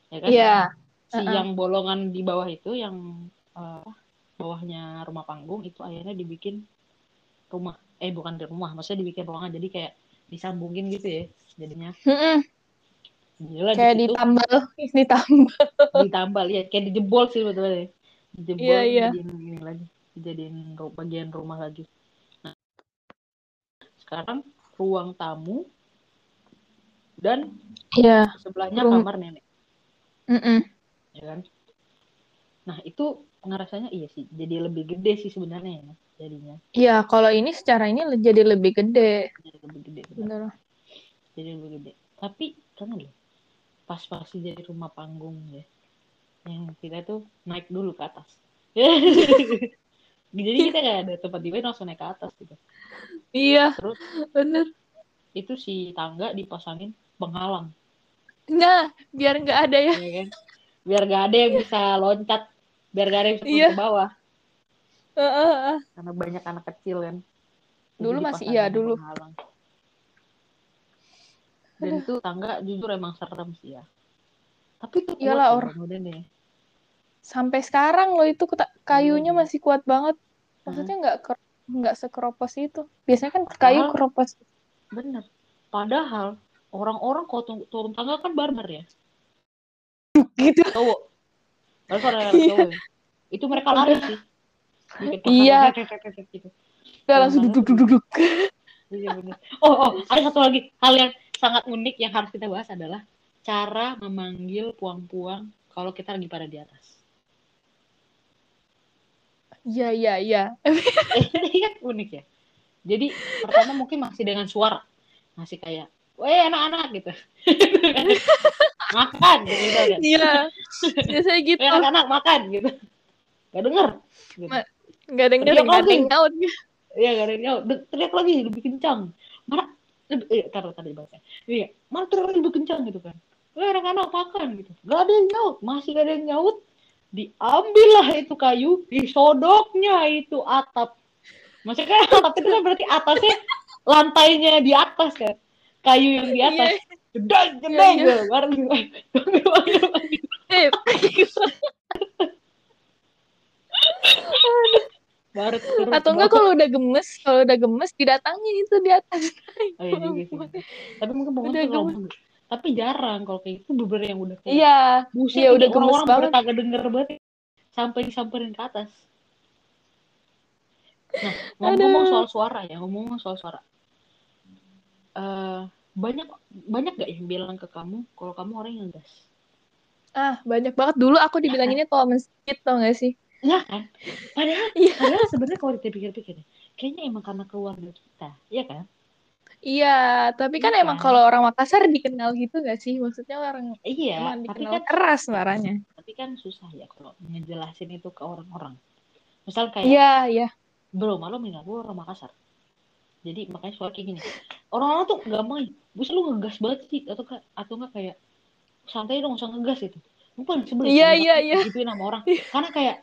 ya kan? Iya. Si Uh-uh. yang bolongan di bawah itu yang eh, bawahnya rumah panggung itu akhirnya dibikin rumah. Eh bukan di rumah maksudnya dibikin ruangan. Jadi kayak disambungin gitu ya jadinya. Mm-mm. Gila, di kayak situ ditambal *laughs* ditambal. Ditambal ya kayak dijebol sih sebetulnya. Dijebol Iya, iya. dijadiin ini lagi. Dijadiin bagian rumah lagi. Nah, sekarang ruang tamu dan iya. sebelahnya Rum- kamar nenek. Mm-mm. ya kan? Nah itu ngerasanya iya sih jadi lebih gede sih sebenarnya ya jadinya. Iya kalau ini secara ini jadi lebih gede. Jadi lebih gede benar. jadi lebih gede. Tapi kan loh pas pasti jadi rumah panggung ya yang kita tuh naik dulu ke atas. *laughs* Jadi kita kayak ada tempat di langsung naik ke atas gitu. Iya. Terus bener itu si tangga dipasangin penghalang nah biar nggak ada ya ya kan biar gak ada yang bisa loncat biar gak ada yang bisa Iya. ke bawah Eh, eh, eh. karena banyak anak kecil kan Jadi Dulu masih iya dulu. penghalang. dan itu tangga jujur emang serem sih ya tapi itu kuat Iyalah, orang- bangunannya Sampai sekarang loh itu kayunya Iya. masih kuat banget. Maksudnya nggak ker- nggak sekeropos itu. Biasanya kan kayu keropos. bener padahal orang-orang kalau turun, turun tangga kan barbar ya Gitu. cowok kalau ada Iya. cowok itu mereka lari sih *laughs* Iya. gitu. Udah langsung duduk duduk duduk. Iya. Oh, oh, ada satu lagi hal yang sangat unik yang harus kita bahas adalah cara memanggil puang-puang kalau kita lagi pada di atas. Iya iya iya. *laughs* Ini kan unik ya. Jadi pertama mungkin masih dengan suara, masih kayak, weh anak-anak gitu, *laughs* makan gitu kan. Iya. *laughs* Biasanya gitu. Weh anak-anak makan gitu. Gak denger. Gitu. Ma- Nggak denger, Teriak nggak ada yang nyaut. Iya gak ada yang nyaut. Teriak lagi lebih kencang. Mana? Eh, taruh tadi bahasa. Iya, mana teriak lebih kencang gitu kan. Weh anak-anak makan gitu. Gak ada yang nyaut. Masih gak ada yang nyaut. Diambillah itu kayu, disodoknya itu atap. Maksudnya atap itu kan berarti atasnya lantainya di atas kan. Kayu yang di atas. Jedang, jedang. Iya, gitu. Baru Eh, baru atau enggak kalau udah gemes, kalau udah gemes didatangin itu di atas. Oh, iya juga sih. Tapi mungkin bangun Udah tuh gemes. ngomong. Tapi jarang kalau kayak itu bener yang udah kayak Iya, buset iya, ini udah gemes orang-orang banget. kagak denger banget sampai disamperin ke atas. Nah, ngomong-ngomong Aduh. soal suara ya, ngomong-ngomong soal suara. Eh banyak banyak gak yang bilang ke kamu kalau kamu orang yang ngegas? ah banyak banget dulu aku dibilanginnya tua masjid tau gak sih? Ya kan? Padahal, Iya. padahal sebenarnya kalau kita pikir-pikir, kayaknya emang karena keluarga kita, ya kan? Iya, tapi kan Iya emang kan? kalau orang Makassar dikenal gitu gak sih? Maksudnya orang Iya, emang tapi kan keras suaranya. tapi kan susah ya kalau ngejelasin itu ke orang-orang. Misal kayak Iya, iya. bro malu enggak gue orang Makassar jadi makanya suara kayak gini. Orang-orang tuh gampang bisa lu ngegas banget sih. Atau atau enggak kayak santai dong usah ngegas gitu. Gue paling sebel Iya, iya, iya. digituin sama orang. *laughs* Karena kayak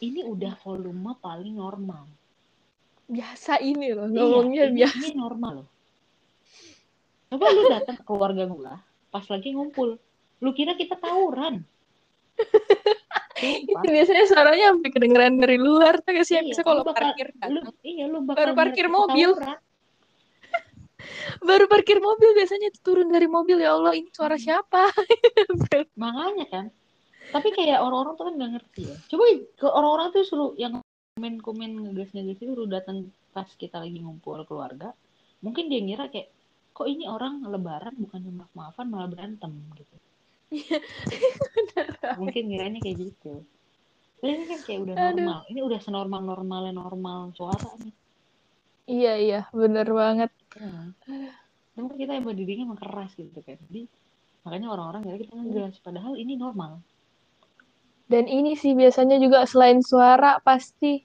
ini udah volume paling normal. Biasa ini loh, Iya, ngomongnya ini, biasa. ini normal loh. Coba lu datang ke keluarga gue pas lagi ngumpul lu kira kita tawuran *laughs* Itu biasanya suaranya sampai kedengeran dari luar tuh sih? Iya, Bisa kalau bakal- parkir lu, datang. iya lu bakal Baru parkir mobil. *laughs* Baru parkir mobil biasanya turun dari mobil ya Allah ini suara siapa? *laughs* Makanya kan. Tapi kayak orang-orang tuh kan nggak ngerti ya. Coba ke orang-orang tuh suruh yang komen-komen ngegas-ngegas itu suruh datang pas kita lagi ngumpul keluarga. Mungkin dia ngira kayak kok ini orang lebaran bukannya maaf-maafan malah berantem gitu. *laughs* Mungkin ngiranya kayak gitu. Ini kan kayak udah Aduh. normal. Ini udah senormal normalnya normal suara nih. Iya iya bener banget. Ya. Mungkin kita emang didiknya emang keras gitu kan. Jadi makanya orang-orang ngira kita ngegas. Padahal ini normal. Dan ini sih biasanya juga selain suara pasti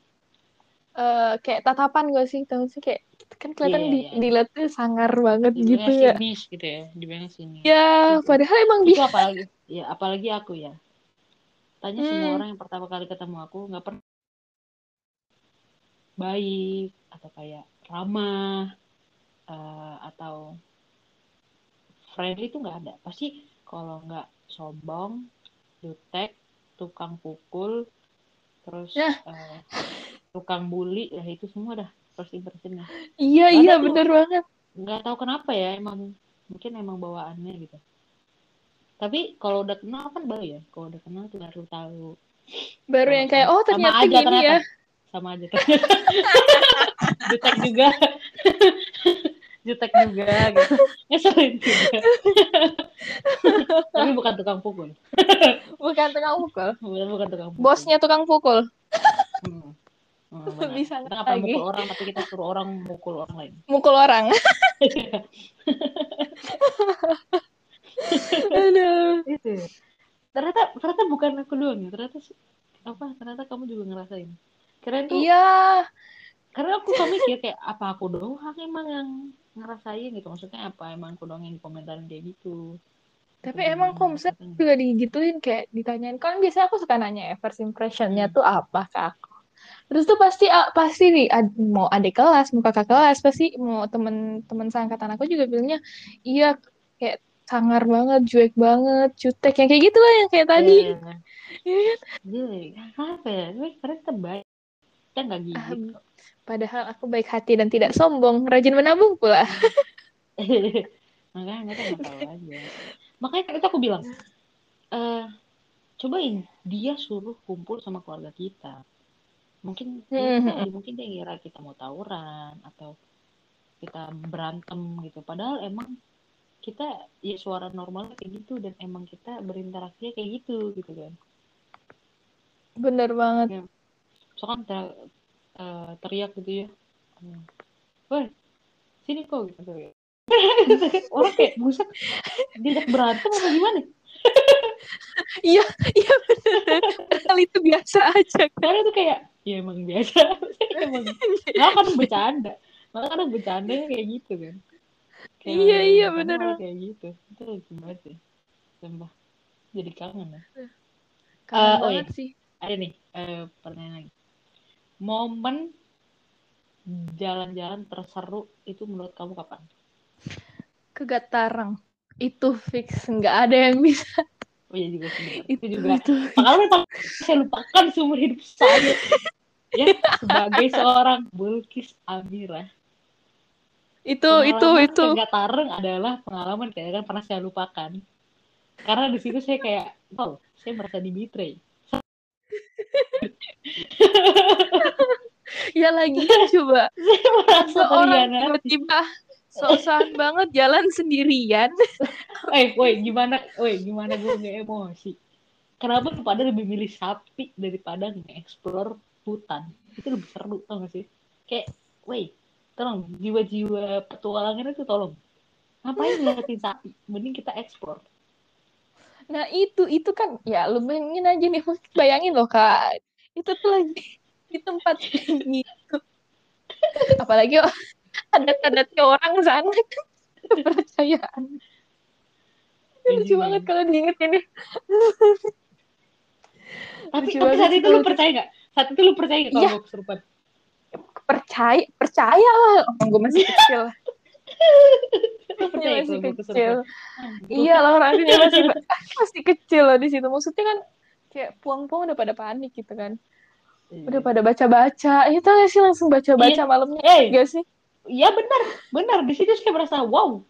eh kayak tatapan gak sih? Tahu sih kayak kan kelihatan di, iya. dilihatnya sangar banget gitu Dibilangnya ya. sinis gitu ya. Dibilangnya sinis. Ya, padahal emang itu bisa. apalagi ya apalagi aku ya tanya semua Hmm. orang yang pertama kali ketemu aku nggak pernah baik atau kayak ramah eh, atau friendly itu nggak ada pasti kalau nggak sombong jutek tukang pukul terus Ya. eh, tukang bully ya itu semua dah first impressionnya Iya iya tuh. bener banget. nggak tahu kenapa ya emang mungkin emang bawaannya gitu tapi kalau udah kenal kan baru ya kalau udah kenal tuh baru tahu Baru Sama- yang kayak oh sama ternyata aja gini ternyata. ya. sama aja ternyata *laughs* jutek juga *laughs* jutek juga gitu ngeselin juga tapi bukan tukang pukul Bukan tukang pukul. bukan, bukan tukang pukul Bosnya tukang pukul. Hmm. Hmm, benar. Bisa kita nggak pernah lagi. mukul orang tapi kita suruh orang mukul orang lain Mukul orang. *laughs* *laughs* Aduh. itu ternyata ternyata bukan aku doang ya ternyata apa ternyata kamu juga ngerasain keren tuh Iya. karena aku suka mikir kayak apa aku doang emang yang ngerasain gitu maksudnya apa emang aku doang yang komentarin kayak gitu Tapi Atau emang katanya? juga digituin kayak ditanyain kan biasanya aku suka nanya ya first impressionnya Hmm. tuh apa ke aku. Terus tuh pasti ah, pasti nih ad- mau adik kelas, mau kakak kelas, pasti mau temen-temen seangkatan aku juga bilangnya iya kayak sangar banget, cuek banget, jutek yang kayak gitu lah yang kayak tadi. Iya, *laughs* Iya kan? iya, apa ya? Karena kita baik, kita nggak Ah, kok. padahal aku baik hati dan tidak sombong, rajin menabung pula. *laughs* Makanya kita nggak tahu *laughs* aja. Makanya kan itu aku bilang, eh cobain dia suruh kumpul sama keluarga kita. Mungkin ya Hmm, tadi, mungkin dia ngira kita mau tawuran atau kita berantem gitu. Padahal emang kita ya suara normalnya kayak gitu dan emang kita berinteraksinya kayak gitu gitu kan. bener banget. Ya, misalkan ter- eh, teriak gitu ya. Woi, sini kok gitu. *laughs* Orang kayak buset diajak berantem apa gimana? *laughs* Iya, iya. Padahal itu biasa aja kan. Karena itu kayak ya emang biasa. *laughs* emang nggak kan bercanda. Malah kadang bercandanya kayak gitu kan. Kayak Iya, iya, malah kayak gitu. Itu lucu banget sih. Sumpah. Jadi kangen ya. Kangen Eh, oh banget iya. sih. Ada nih eh, pertanyaan lagi. Momen jalan-jalan terseru itu menurut kamu kapan? Ke Gatarang. Itu fix. Nggak ada yang bisa. Oh iya juga. Itu, Itu juga itu. paling saya lupakan seumur hidup saya. ya, sebagai seorang Bulkis Amira. Itu, itu, Pengalaman itu. ke Gatareng adalah pengalaman kayak kan pernah saya lupakan. Karena di situ saya kayak, wow, saya merasa dibetray. *laughs* Ya lagi coba. *laughs* Saya merasa Seorang terhianati. tiba-tiba sok-sokan banget jalan sendirian. *laughs* Eh, woi, gimana, woi, gimana gue nggak emosi? Kenapa lu pada lebih milih sapi daripada nge-explore hutan? Itu lebih seru, tau gak sih? Kayak, woi, tolong, jiwa-jiwa petualangan itu tolong. Ngapain ngeliatin sapi? Mending kita explore. Nah itu, itu kan, ya lu bayangin aja nih. Bayangin loh kak. Itu tuh lagi di tempat gitu. Apalagi adat-adatnya orang sana kan. Kepercayaan. Iya Lucu banget ya. kalau diinget ini. Tapi, Lucu tapi saat itu lu percaya gak? Saat itu lu percaya gak kalau Iya. gue kesurupan? Percaya, percaya lah. Orang gue masih kecil. *laughs* Lu percaya masih kecil. Iya lah orangnya masih *laughs* masih kecil loh di situ. Maksudnya kan kayak puang-puang udah pada panik gitu kan. Iya. Udah pada baca-baca. Itu gak sih langsung baca-baca Iya. malamnya. Gak sih? Iya benar, benar. Di situ saya merasa wow.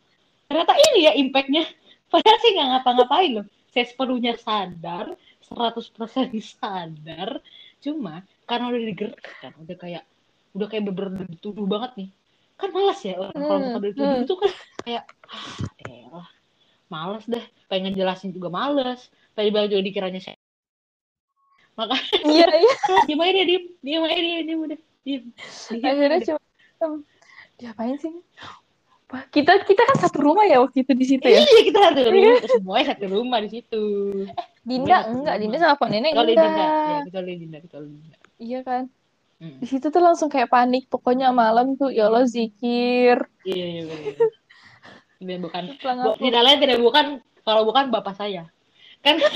Ternyata ini ya impactnya. *laughs* Padahal sih nggak ngapa-ngapain loh. Saya sepenuhnya sadar, 100% *laughs* sadar. Cuma karena udah digerakkan, udah kayak udah kayak bener-bener dituduh banget nih. Kan malas ya orang kalau Hmm, misalnya dituduh hmm. itu kan *laughs* kayak ah elah. Males dah, pengen jelasin juga males. Tadi bang juga dikiranya saya. Makanya Iya, iya. diem aja dia, diem, diem aja dia, diem udah, diem. Diem Akhirnya cuma um, diapain sih? Wah, kita kita kan satu rumah ya waktu itu di situ ya. Iya kita satu rumah, semuanya satu rumah di situ. Dinda satu enggak. Dinda sama Pak Nenek Kecuali enggak. Dinda, ya kecuali Dinda, kecuali Dinda. Iya kan? Hmm. Di situ tuh langsung kayak panik. Pokoknya malam tuh ya Allah zikir. Iya iya benar. Ini bukan, bu, aku. tidak lain tidak bukan kalau bukan bapak saya. Kan *laughs*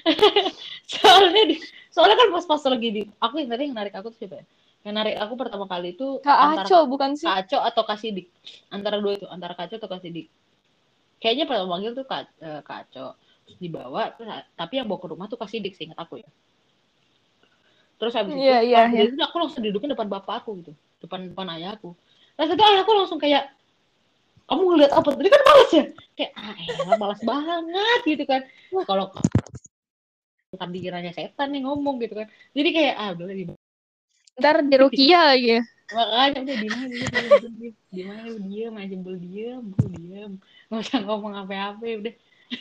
*laughs* soalnya di, soalnya kan pas pas lagi di aku yang tadi yang narik aku tuh siapa ya? Yang narik aku pertama kali itu Kak antara Aco bukan sih? Kaco atau Kasidik. Antara dua itu, antara Kaco atau Kasidik. Kayaknya pertama manggil tuh Ka- eh, Kaco. Terus dibawa, terus, tapi yang bawa ke rumah tuh Kasidik, seingat aku ya. Terus habis itu, Iya, iya, pas iya. dari itu aku langsung dudukin depan bapak aku gitu. Depan depan ayahku. Terus itu ayahku langsung kayak, kamu ngeliat apa? Tadi kan males ya? Kayak, ah elah malas banget gitu kan. Kalau bukan dikiranya setan nih ngomong gitu kan. Jadi kayak, ah udah Ntar di Rukia lagi. Ya. *laughs* makanya udah diem aja diem diem diem diem aja lu diem aja bel diem bel diem nggak usah ngomong apa-apa udah. *laughs*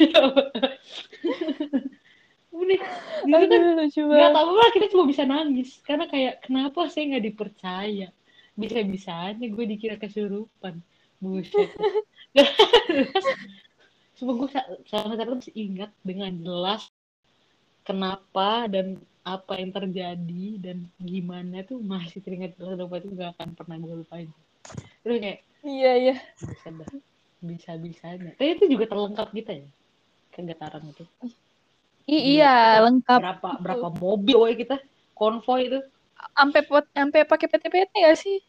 Udah. Gitu kan lucu nggak tahu lah kita cuma bisa nangis. Karena kayak kenapa saya nggak dipercaya? Bisa bisanya gue dikira kesurupan. Buset. *laughs* Cuma gue sama terus ingat dengan jelas kenapa dan apa yang terjadi dan gimana tuh masih teringat jelas dan itu gak akan pernah gue lupain. Terus kayak Iya, iya. buset dah. bisa-bisanya tapi itu juga terlengkap gitu ya kan getaran itu I- iya, itu lengkap. berapa berapa mobil woy kita konvoy itu Sampai sampai pakai PT-PT gak sih?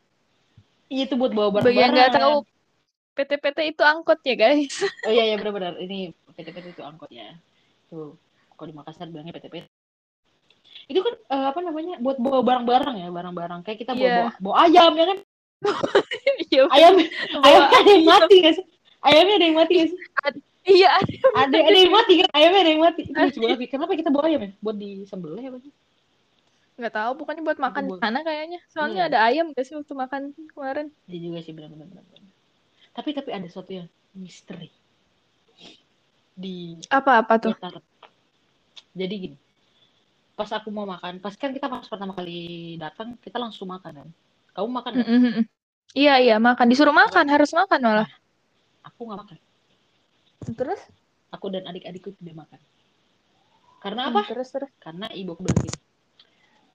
iya itu buat bawa Bagi yang nggak tahu PT-PT itu angkot ya guys. oh iya iya benar-benar ini PT-PT itu angkotnya tuh kalau di Makassar bilangnya PT-PT itu kan eh, apa namanya buat bawa barang-barang ya barang-barang kayak kita bawa, Iya. bawa, bawa ayam ya kan *laughs* Iya, ayam bawa ayamnya ada yang ayam. mati guys ayamnya ada yang mati guys Iya, ada. ada yang mati kan ayamnya ada yang mati itu lucu banget kenapa kita bawa ayam ya buat disembelih apa sih nggak tahu pokoknya buat makan di sana kayaknya. Soalnya Iya. ada ayam gak sih waktu makan kemarin? Iya juga sih benar-benar benar. Tapi tapi ada sesuatu yang misteri di Apa-apa tuh? Jakarta. Jadi gini, pas aku mau makan, pas kan kita pas pertama kali datang kita langsung makan kan. Kamu makan nggak? Mm-mm. Iya, iya, makan. Disuruh makan, harus makan malah. Aku nggak makan. Terus? Aku dan adik-adikku tidak makan. Karena Hmm, apa? Terus, terus. Karena ibu aku bilang gini,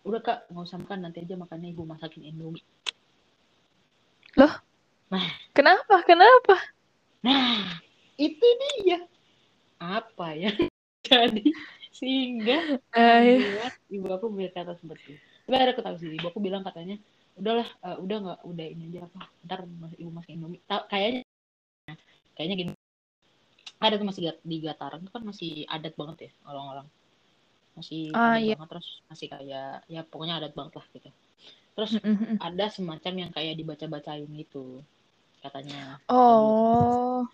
udah kak nggak usah makan nanti aja makannya ibu masakin indomie. Kenapa? Kenapa? Nah itu dia apa ya *laughs* jadi sehingga Eh, membuat ibu aku berkata seperti itu. Tapi ada aku tahu sih, ibu aku bilang katanya, udahlah, eh, udah nggak, udah ini aja apa, ntar mas- ibu masak indomie. Ta- kayaknya, kayaknya gini, ada tuh masih di Gataran itu kan masih adat banget ya orang-orang, masih Ah, iya. banget terus masih kayak, ya pokoknya adat banget lah gitu. Terus ada semacam yang kayak dibaca-bacain gitu, katanya. Oh,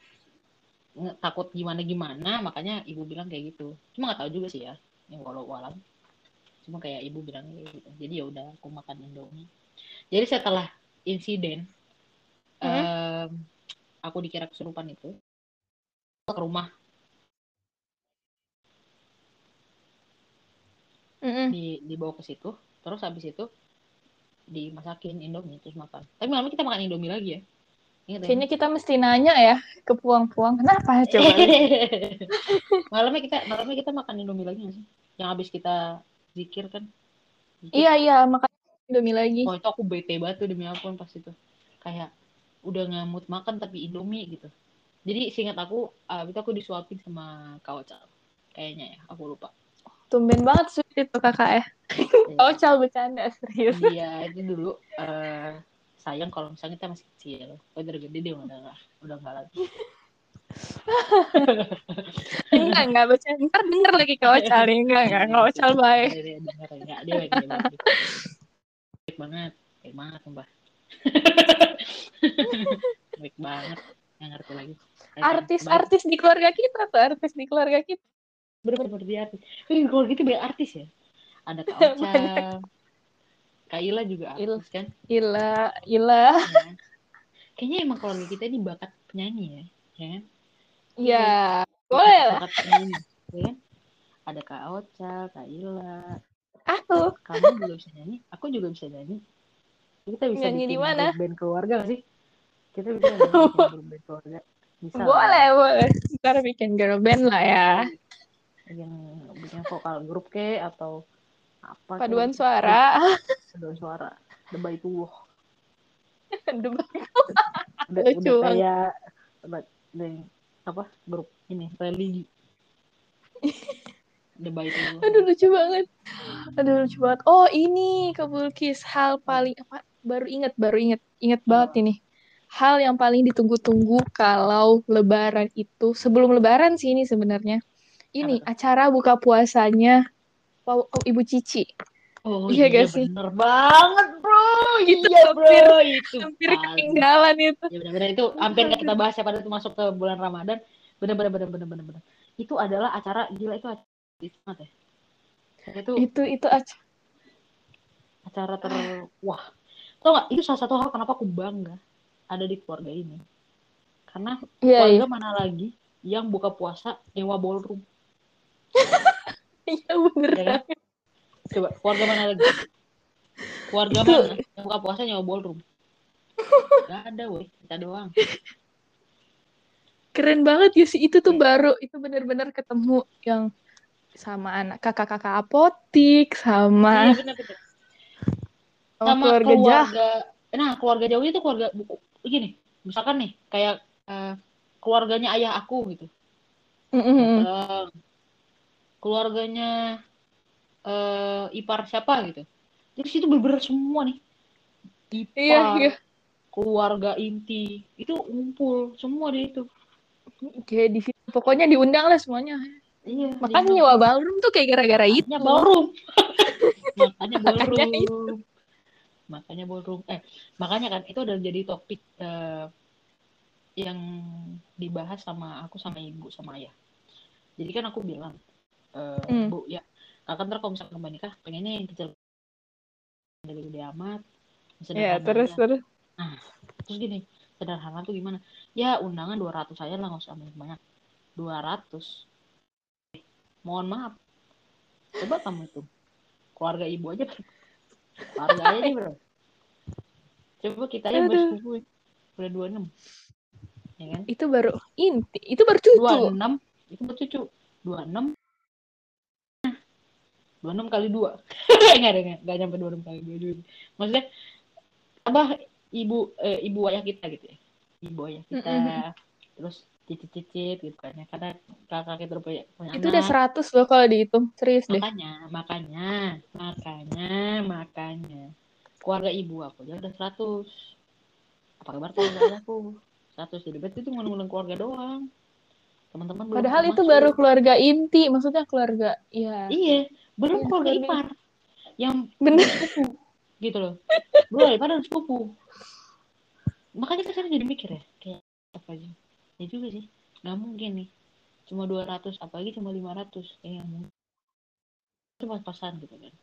takut gimana gimana makanya ibu bilang kayak gitu. Cuma nggak tahu juga sih ya yang walau walam cuma kayak ibu bilang kayak gitu. Jadi ya udah aku makan indomie. Jadi setelah insiden Hmm. em, aku dikira kesurupan itu ke rumah. Mm-mm. di dibawa ke situ. Terus habis itu dimasakin indomie terus makan. Tapi malam kita makan indomie lagi ya? Kayaknya kita mesti nanya ya ke puang-puang. Kenapa *laughs* coba? malamnya kita malamnya kita makan indomie lagi nggak sih yang habis kita zikir kan Zikir. iya, iya, makan Indomie lagi. Oh itu aku bete banget tuh demi ampun pas itu. Kayak udah ngamut makan tapi Indomie gitu. Jadi seingat aku, itu aku disuapin sama Kak Ocal. Kayaknya ya, aku lupa. Tumben banget sweet itu kakak ya. Iya. Oh, cal bercanda, serius. Iya, itu dulu eh, sayang kalau misalnya kita masih kecil. Kalau udah gede dia udah nggak udah nggak lagi. Enggak, enggak bercanda. Ntar denger lagi ke Ocal nih. Enggak, enggak, enggak Ocal baik. Denger, enggak, dia baik, baik. Banget, baik banget sumpah. baik banget, nggak ngerti lagi. Artis-artis di keluarga kita tuh, artis di keluarga kita. bener-bener dia artis. Tapi kalau gitu banyak artis ya. Ada Kak Ocha, *laughs* Kak Ila juga Il. artis kan. Gila, gila. Ya. Kayaknya emang keluarga kita ini bakat penyanyi ya, ya kan? Ya, boleh lah. Bakat penyanyi, ya kan? Ada Kak Ocha, Kak Ila. Aku. Kamu juga bisa nyanyi, aku juga bisa nyanyi. Kita bisa Nyanyi di mana? band keluarga gak sih? Kita bisa grup *laughs* band keluarga. Bisa lah. Boleh, boleh. Ntar bikin girl band lah ya. Bikin, bikin vokal grup ke atau apa? Paduan suara. Paduan suara. Deba itu wah. *laughs* Debat. udah, Lucu udah kayak udah- apa grup ini religi *laughs* debat itu Aduh, lucu banget. Aduh, lucu banget. Oh, ini ke Bulkis. Hal paling, apa, baru inget, baru inget. Inget banget ini. Hal yang paling ditunggu-tunggu kalau lebaran itu, sebelum lebaran sih ini sebenarnya. Ini, acara buka puasanya Ibu Cici. oh Iya iya, gak sih? bener banget bro. Itu iya bro. Itu Hampir ketinggalan itu. ya benar-benar itu hampir nggak kita bahas ya pada itu masuk ke bulan Ramadan. Bener-bener bener-bener bener-bener itu adalah acara gila itu acara itu ya? Itu Itu, itu acara. acara ter wah. Tau gak itu salah satu hal kenapa aku bangga ada di keluarga ini. Karena Iya, iya. keluarga mana lagi yang buka puasa nyewa ballroom *laughs* Iya, bener. ya kan? Coba keluarga mana lagi? Keluarga Itu- mana yang buka puasa nyewa ballroom? Gak ada, woi. Kita doang. Keren banget ya sih. Itu tuh Iya. baru, itu bener-bener ketemu yang sama anak kakak-kakak apotik, sama, Iya benar benar. sama Sama keluarga keluarga, jah. nah keluarga jauh itu keluarga buku. Gini, misalkan nih kayak eh, keluarganya ayah aku gitu Mm-mm. datang keluarganya eh ipar siapa gitu jadi situ bener semua nih ipar Iya, iya. keluarga inti itu ngumpul semua di itu Kayak di situ. Pokoknya diundang lah semuanya. iya Makanya nyewa ballroom tuh kayak gara-gara itu. *laughs* makanya ballroom makanya ballroom Makanya itu. makanya ballroom eh makanya kan itu udah jadi topik eh, yang dibahas sama aku sama ibu sama ayah jadi kan aku bilang eh, Hmm. bu ya kakak ntar kalau misalkan kembali nikah pengennya yang kecil dari gede amat yang Ya, sederhana terus aja. terus. terus gini sederhana tuh gimana ya undangan 200 aja lah nggak usah banyak banyak 200 Eh, mohon maaf coba kamu itu keluarga ibu aja keluarga aja nih bro coba kita aja Aduh. bersepupu udah 26 ya kan Itu baru inti. Itu baru cucu. 26 itu buat cucu 26 26 kali 2 *laughs* enggak enggak enggak nyampe 26 kali 2 juga maksudnya apa ibu eh, ibu ayah kita gitu ya ibu ayah kita Mm-mm. terus cicit-cicit gitu kan ya karena kakak kita udah punya, punya Itu udah anak 100 loh kalau dihitung. Serius deh. makanya makanya makanya makanya keluarga ibu aku aja udah 100 apa kabar keluarga aku 100 jadi berarti itu ngundang keluarga doang teman-teman Padahal itu termasuk. baru keluarga inti. Maksudnya keluarga. Ya. Iya, belum keluarga ipar yang Bener. sepupu gitu loh. Belum ipar dan sepupu. Makanya kan sekarang jadi mikir ya, kayak apa aja. Ya juga sih, nggak mungkin nih. Cuma 200, apalagi cuma 500. Kayak yang mungkin. Itu pas-pasan gitu kan.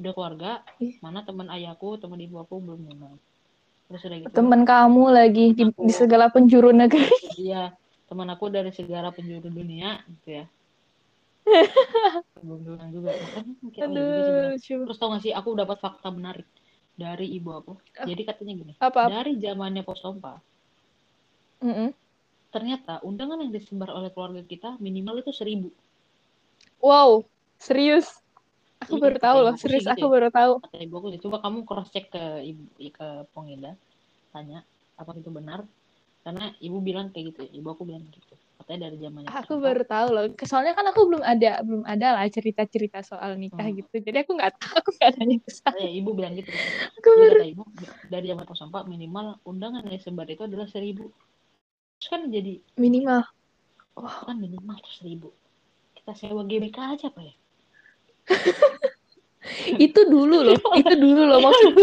Udah keluarga, Iya. mana teman ayahku, teman ibu aku belum kenal. Terus udah gitu. Temen kamu lagi di, Aku. di segala penjuru negeri. Iya, teman aku dari segala penjuru dunia gitu ya. Belum kenal juga. Makanya mikir, oh juga sih benar. Aduh, coba. Terus tau gak sih, aku dapat fakta menarik dari ibu aku. Apa? Jadi katanya gini, Apa? dari zamannya pos pompa, Mm-mm. ternyata undangan yang disebar oleh keluarga kita minimal itu seribu. Wow, serius. Aku baru tahu loh, serius gitu aku ya. baru tahu. Kata ibu aku, coba kamu cross check ke ibu ke Pongeda, tanya apa itu benar. Karena ibu bilang kayak gitu, ya. ibu aku bilang gitu. Katanya dari zamannya pos Aku baru tahu loh. Soalnya kan aku belum ada belum ada lah cerita-cerita soal nikah Hmm. gitu. Jadi aku nggak tahu, *laughs* aku nggak nanya ke sana. Katanya ibu bilang gitu. Aku Jadi baru kata ibu, dari zaman pos pompa minimal undangan yang disebar itu adalah seribu. Terus kan jadi, minimal. wah kan minimal tuh seribu. Kita sewa GBK aja apa ya? *laughs* *laughs* Itu dulu loh, itu dulu loh maksud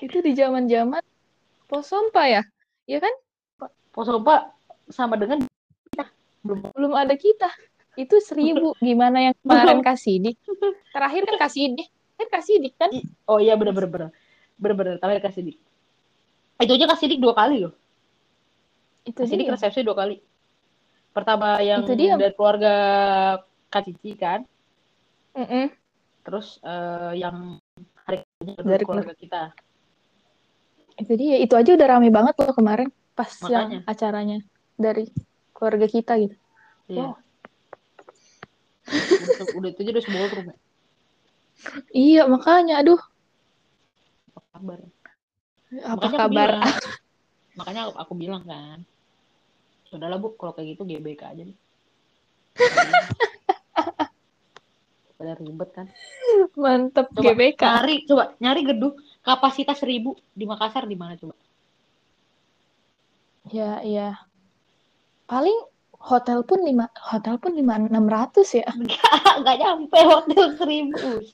itu di zaman-zaman posompa ya. Iya kan? Pos pompa sama dengan Belum ada kita. Itu seribu. *laughs* Gimana yang kemarin Kasidik? Terakhir kan Kasidik. Kan Kasidik kan? I- Oh iya bener bener bener bener bener tapi kasih dik. Itu aja kasih dik dua kali loh. Itu Kasih dik dia. resepsi dua kali. Pertama yang Itu dia. dari keluarga Kak Cici kan, Mm-mm. terus eh, yang hari Dari keluarga kita. Itu dia. Itu aja udah rame banget loh kemarin pas Makanya. yang acaranya dari keluarga kita gitu. Iya. Wow. Udah, itu aja udah ya. Iya, makanya aduh, Apa kabar? apa makanya kabar? Aku bilang, *laughs* makanya aku, aku bilang kan, sudahlah bu, kalau kayak gitu GBK aja nih. *laughs* Pada ribet kan. Mantep Coba GBK. Nyari, coba nyari gedung kapasitas seribu di Makassar di mana coba? Ya, iya. Paling hotel pun lima hotel pun lima enam ratus ya. *laughs* Nggak nyampe hotel seribu. *laughs*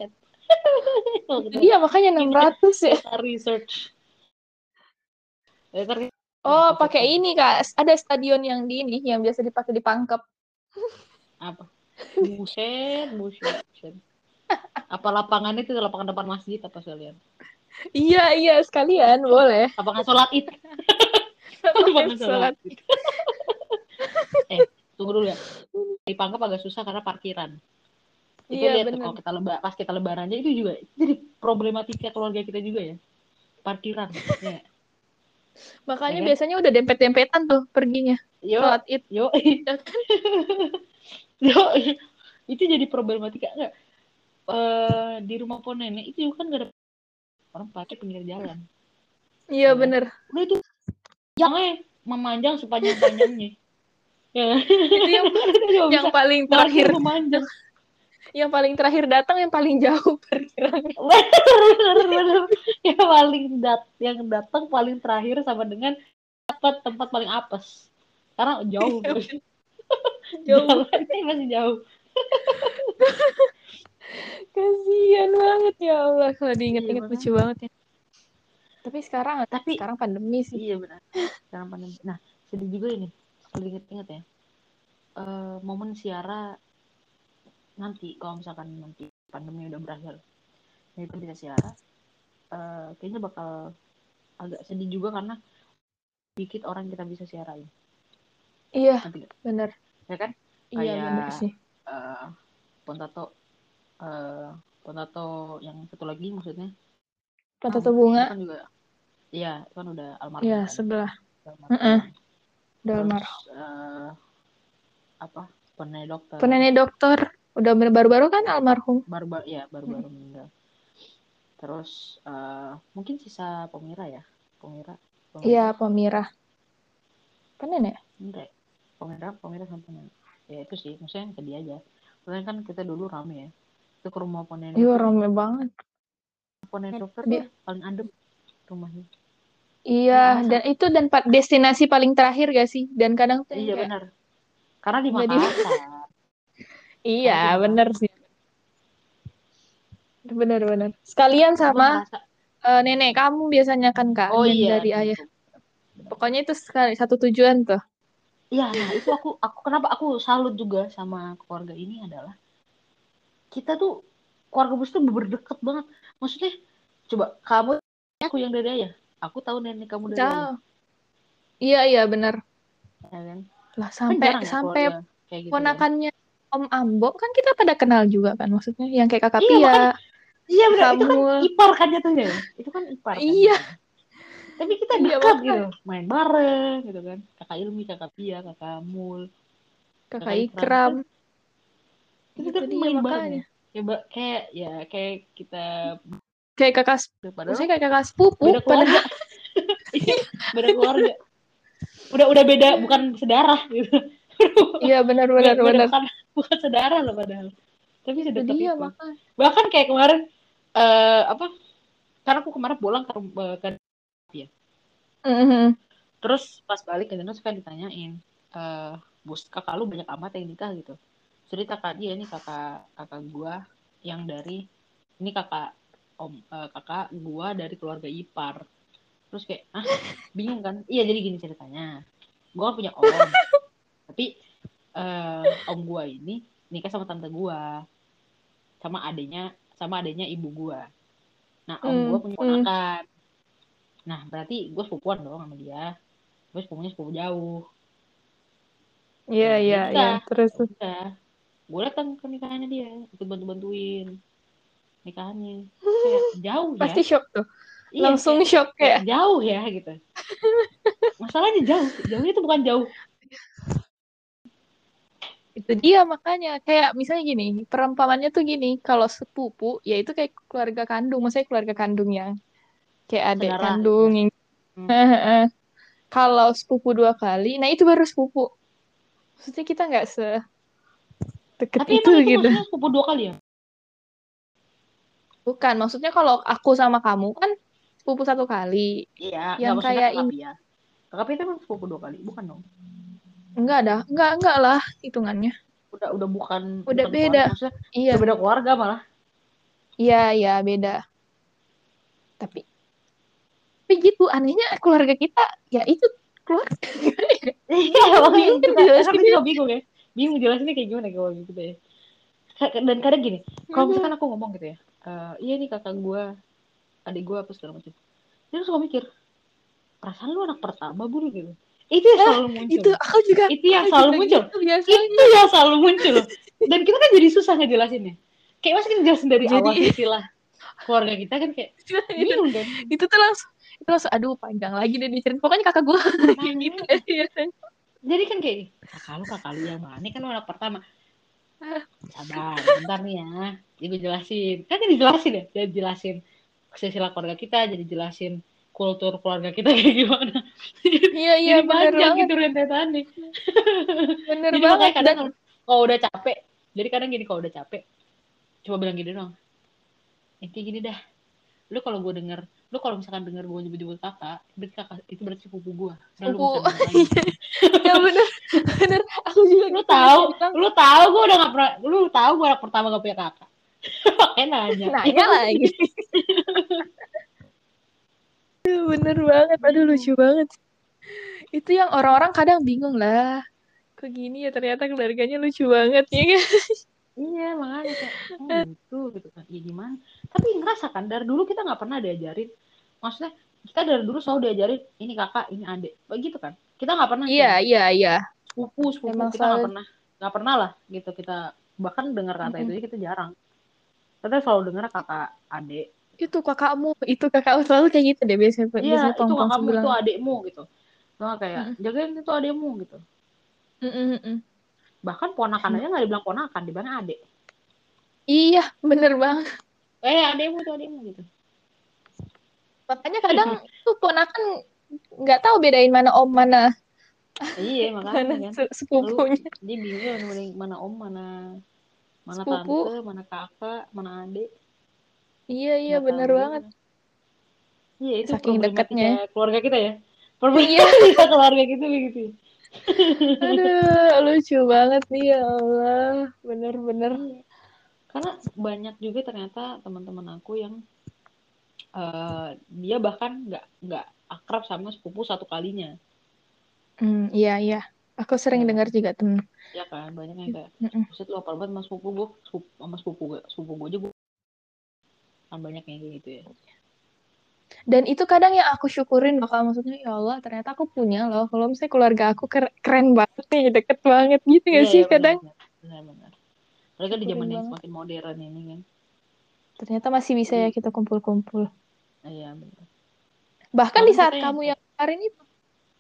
Iya, makanya enam ratus ya. Research. Oh, pakai ini Kak. Ada stadion yang di ini yang biasa dipakai di Pangkep. Apa? Buset, buset, buset. Apa lapangan itu lapangan depan masjid apa sekalian? Iya, iya, sekalian boleh. Lapangan sholat id. *laughs* *laughs* Sholat id. *laughs* eh, tunggu dulu ya. Di Pangkep agak susah karena parkiran. Itu Iya, lihat kalau kita leba, pas kita lebaran aja itu juga jadi problematika keluarga kita juga ya. Parkiran. Ya. *laughs* Ya Makanya kan? biasanya udah dempet-dempetan tuh perginya. Yo, Sholat id. yo, Ya yo, itu jadi problematika enggak? Eh di rumah pon nenek itu kan gak ada orang pakai pinggir jalan. Iya, Ya. bener. Udah itu jangan memanjang sepanjang panjangnya ya. Itu yang *laughs* yang paling terakhir. memanjang. Yang paling terakhir datang yang paling jauh *laughs* bener yang paling dat yang datang paling terakhir sama dengan tempat tempat paling apes. Karena jauh Jauh. jalannya masih jauh. *laughs* Kasihan banget ya Allah. Kalau diinget-inget Iya, lucu banget ya. Tapi sekarang tapi sekarang pandemi sih. iya benar. Sekarang pandemi. Nah sedih juga ini. Kalau inget-inget ya. Eh, momen siara nanti kalau misalkan nanti pandemi udah berakhir. Kita bisa siara eh, kayaknya bakal agak sedih juga karena dikit orang kita bisa siarain. Iya, bener. ya kan? Iya, Kayak- bener sih. eh Pontato eh Pontato yang satu lagi maksudnya. Potato Ah, bunga. itu kan juga iya itu kan udah almarhum Iya, kan? sebelah. Udah almarhum. Mm-mm. Udah Terus, almarhum. eh, apa penanya dokter Penene dokter. Udah baru-baru kan almarhum. baru baru ya baru baru meninggal terus eh, mungkin sisa pemira ya pemira Iya, Pemira. Penene? enggak pemira pemira sampai ya itu sih maksudnya yang sedih aja Soalnya kan kita dulu rame ya itu ke rumah ponen Iya, rame banget. ponen dokter Dia- paling adem rumahnya Iya, Masa? dan itu dan destinasi paling terakhir gak sih? Dan kadang tuh iya kayak- benar karena di Makassar *laughs* Iya, bener sih. Bener-bener. Sekalian sama eh, nenek kamu biasanya kan kak, oh iya dari benar, ayah. benar. Pokoknya itu sekali satu tujuan tuh. Iya, nah itu aku aku kenapa aku salut juga sama keluarga ini adalah kita tuh keluarga bus tuh berdeket banget. Maksudnya coba kamu aku yang dari ayah, aku tahu nenek kamu dari ayah, Tahu. Iya iya bener. ya kan? Lah Kan sampai ya sampai kayak gitu. ya. ponakannya Om Ambo kan kita pada kenal juga kan maksudnya yang kayak kakak Iya, Pia. makanya Iya benar, itu kan ipar kan jatuhnya. Itu kan ipar. Kan, Iya. Tapi kita Iya, dekat makanya. gitu, main bareng gitu kan. Kakak Ilmi, kakak Pia, kakak Mul, kakak kakak Ikram. Ikram. Itu Itu kan main bareng makanya. ya. Ya, kayak ya kayak kita Kayak kakak, padahal maksudnya kayak kakak sepupu. beda keluarga. *laughs* Iya, beda keluarga. Udah udah beda bukan sedarah gitu. *laughs* Iya benar benar benar. Bukan, bukan sedarah loh padahal. Tapi sedekat dia itu. makanya. Bahkan kayak kemarin eh apa? Karena aku kemarin pulang ke, rum- ke Mhm. terus pas balik ke terus kan ditanyain eh bus kakak lu banyak amat yang nikah gitu. Jadi kakak dia ini kakak kakak gua yang dari ini kakak om eh, kakak gua dari keluarga ipar. Terus kayak ah bingung kan? Iya jadi gini ceritanya. Gua kan punya om. tapi eh om gua ini nikah sama tante gua. Sama adiknya sama adiknya ibu gua. Nah, om Hmm, gua punya hmm. ponakan. Nah, berarti gue sepupuan dong sama dia. Gue sepupunya sepupu jauh. Iya Ya, iya bisa. iya. Terus Ya udah gue datang ke nikahannya dia ikut bantu bantuin nikahannya kayak jauh ya. Pasti shock tuh. Iya, Langsung kayak- shock kayak kayak. jauh ya gitu. Masalahnya jauh. Jauhnya itu bukan jauh. Itu dia makanya. Kayak misalnya gini, perumpamannya tuh gini, kalau sepupu ya itu kayak keluarga kandung, maksudnya keluarga kandung yang kayak adik Saudara, kandung yang Hmm. *laughs* kalau sepupu dua kali, nah itu baru sepupu. Maksudnya kita nggak se deket tapi itu itu gitu. sepupu dua kali ya Bukan, maksudnya kalau aku sama kamu kan sepupu satu kali. iya Yang kayak kakak Pia kakak itu emang sepupu dua kali bukan dong Enggak ada, enggak enggak lah hitungannya. udah udah bukan Udah bukan beda. keluarga, Iya, udah beda keluarga malah iya, iya beda. Tapi tapi gitu anehnya keluarga kita ya itu keluarga. *laughs* Iya, Bingung jelasinnya. tapi juga bingung ya. Bingung jelasinnya kayak gimana kalau gitu ya. Dan kadang gini, kalau misalkan aku ngomong gitu ya, eh, iya nih kakak gue, adik gue apa segala macam. Dia suka mikir, perasaan lu anak pertama buru gitu. Itu yang selalu muncul. itu aku juga Itu yang selalu muncul. gitu. Itu yang selalu muncul. Dan kita kan jadi susah ngejelasinnya. Kayak masih kan jelasin dari Jadi- awal silsilah keluarga kita kan kayak *laughs* itu, bingung kan. itu tuh langsung itu langsung aduh panjang lagi deh diceritain pokoknya kakak gue *laughs* gitu biasanya Jadi kan kayak kakak lu kakak lu yang mana kan anak pertama. Sabar, bentar nih ya. Jadi jelasin. Kan jadi jelasin ya, jadi jelasin silsilah keluarga kita, jadi jelasin kultur keluarga kita *laughs* kayak gimana. Iya iya Jadi bener panjang banget. gitu rentetannya. Bener Jadi banget kadang dan kalau udah capek, jadi kadang gini kalau udah capek, coba bilang gini dong. Kayak gini dah. Lu kalau gue denger, lu kalau misalkan denger gue nyebut-nyebut kakak, berarti kakak itu berarti sepupu gue. Sepupu. *laughs* ya bener bener aku juga lu gitu tahu, lu tahu gue udah gak pernah, lu tahu gue anak pertama gak punya kakak. *laughs* Makanya nanya. nanya lagi. *laughs* Bener banget, aduh lucu banget. Itu yang orang-orang kadang bingung lah. Kok gini ya ternyata keluarganya lucu banget ya kan? Iya makanya kayak oh gitu gitu kan. Ya gimana? Tapi ngerasa kan dari dulu kita nggak pernah diajarin. Maksudnya kita dari dulu selalu diajarin ini kakak, ini adik. Begitu kan? Kita nggak pernah Iya, kayak iya, iya. sepupu, sepupu Emang kita nggak selalu- pernah nggak pernah lah gitu kita bahkan dengar kata Mm-mm. itu aja kita jarang. Kita selalu dengar kakak, adik. Itu kakakmu, itu kakakmu selalu kayak gitu deh biasanya. Iya, biasanya itu kakakmu, sebelah. itu adikmu gitu. Nggak kayak Mm-mm. jagain itu adikmu gitu. Mm-mm-mm. Bahkan ponakan aja nggak dibilang ponakan, dibilang adik. Iya, bener banget. Eh, adikmu itu adikmu gitu. Makanya kadang tuh ponakan nggak tahu bedain mana om mana Iya, makanya mana kan. se- sepupunya. dia bingung mana, mana om mana mana Sepupu. tante mana kakak mana adik Iya, iya bener tahu banget. iya itu Saking problematika deketnya. keluarga kita ya Iya. problematika *laughs* keluarga kita begitu ya. Aduh, *laughs* lucu banget nih ya Allah. Bener-bener. Iya. karena banyak juga ternyata teman-teman aku yang eh, dia bahkan nggak nggak akrab sama sepupu satu kalinya Hmm, iya, iya. Aku sering Ya. dengar juga temen. ya kan banyak yang kayak buset lu apal banget sama sepupu gue sepupu, sama sepupu gue sepupu gue aja gue kan banyak yang kayak gitu ya Dan itu kadang yang aku syukurin loh, Kak. Maksudnya, ya Allah, ternyata aku punya loh. Kalau misalnya keluarga aku ker- keren banget nih, deket banget gitu Iya, gak sih iya, kadang? benar-benar. Mereka di zaman yang semakin modern ini kan. Ternyata masih bisa ya kita kumpul-kumpul. Iya, benar. Bahkan Bahkan di saat kamu yang kemarin itu,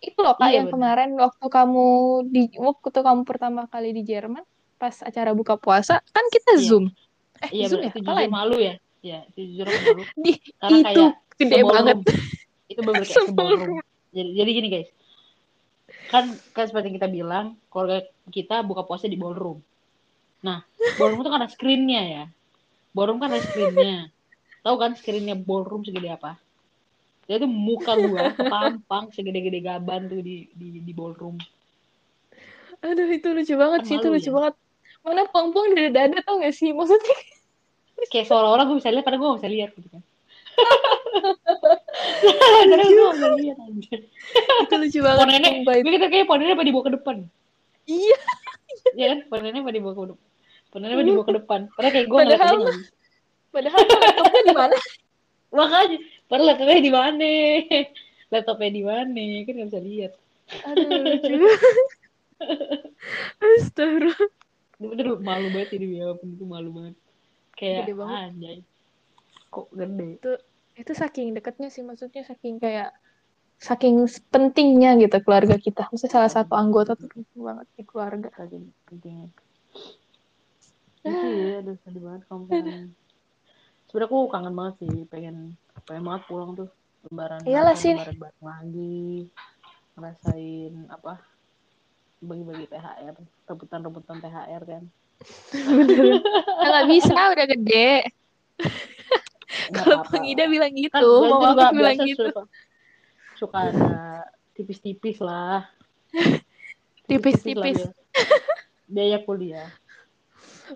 itu loh Kak, Iya, yang benar. kemarin waktu kamu di waktu kamu pertama kali di Jerman, pas acara buka puasa, kan kita Iya. Zoom. Eh, Iya, Zoom ya? Itu jujur malu ya. Iya, itu jujur malu. *laughs* Di, Karena itu *laughs* kayak gede banget. Itu benar kayak seballroom. Jadi, jadi gini guys. Kan, kan seperti kita bilang, keluarga kita buka puasa di ballroom. Nah, ballroom itu kan ada screen-nya ya. Ballroom kan ada screen-nya. Tahu kan screen-nya ballroom segede apa? Dia tuh muka gua kepampang segede-gede gaban tuh di di, di ballroom. Aduh, itu lucu banget Kan sih, itu lucu ya. banget. Mana pong-pong dari dada tau gak sih? Maksudnya *laughs* kayak seolah-olah gue bisa lihat padahal gue gak bisa lihat gitu kan *laughs* gue lihat anjir itu lucu banget. nenek gue kita kayak nenek apa dibawa ke depan Iya, ya kan nenek apa dibawa ke depan nenek apa dibawa ke depan padahal kayak gue Padahal- bisa. Padahal laptopnya di mana? makanya padahal laptopnya di mana? Laptopnya di mana? Kan gak bisa lihat. Aduh, lucu. *laughs* Itu bener malu banget ini ya pun itu malu banget. Kayak Gede banget. anjay. Kok gede? Itu saking deketnya sih, maksudnya saking kayak saking pentingnya gitu keluarga kita. Maksudnya salah satu anggota tuh penting banget di keluarga. tadi pentingnya. Itu ya aduh sedih banget kangen sebenernya aku kangen banget sih pengen pengen banget pulang tuh lebaran Iyalah sih. lebaran bareng lagi ngerasain apa bagi-bagi THR rebutan-rebutan THR kan Bener. Nah, nggak bisa, udah gede. Kalau apa-apa. Bang Ida bilang gitu, kan mau aku bilang gitu. suka suka ada tipis-tipis lah Tipis-tipis. biaya. kuliah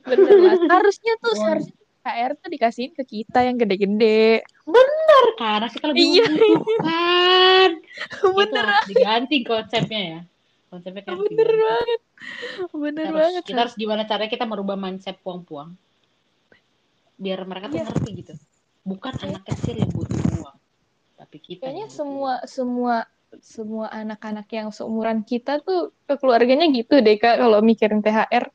Bener lah. Harusnya tuh, seharusnya KR tuh dikasihin ke kita yang gede-gede. bener karena kita lebih Iya. membutuhkan *laughs* Bener, itu harus diganti konsepnya ya konsepnya kan harus bener diganti. banget. Bener kita harus, banget. kita harus gimana caranya kita merubah mindset puang-puang biar mereka tuh Iya. ngerti gitu bukan anak kecil yang butuh uang tapi kita Kayaknya semua semua semua anak-anak yang seumuran kita tuh ke keluarganya gitu deh Kak kalau mikirin THR.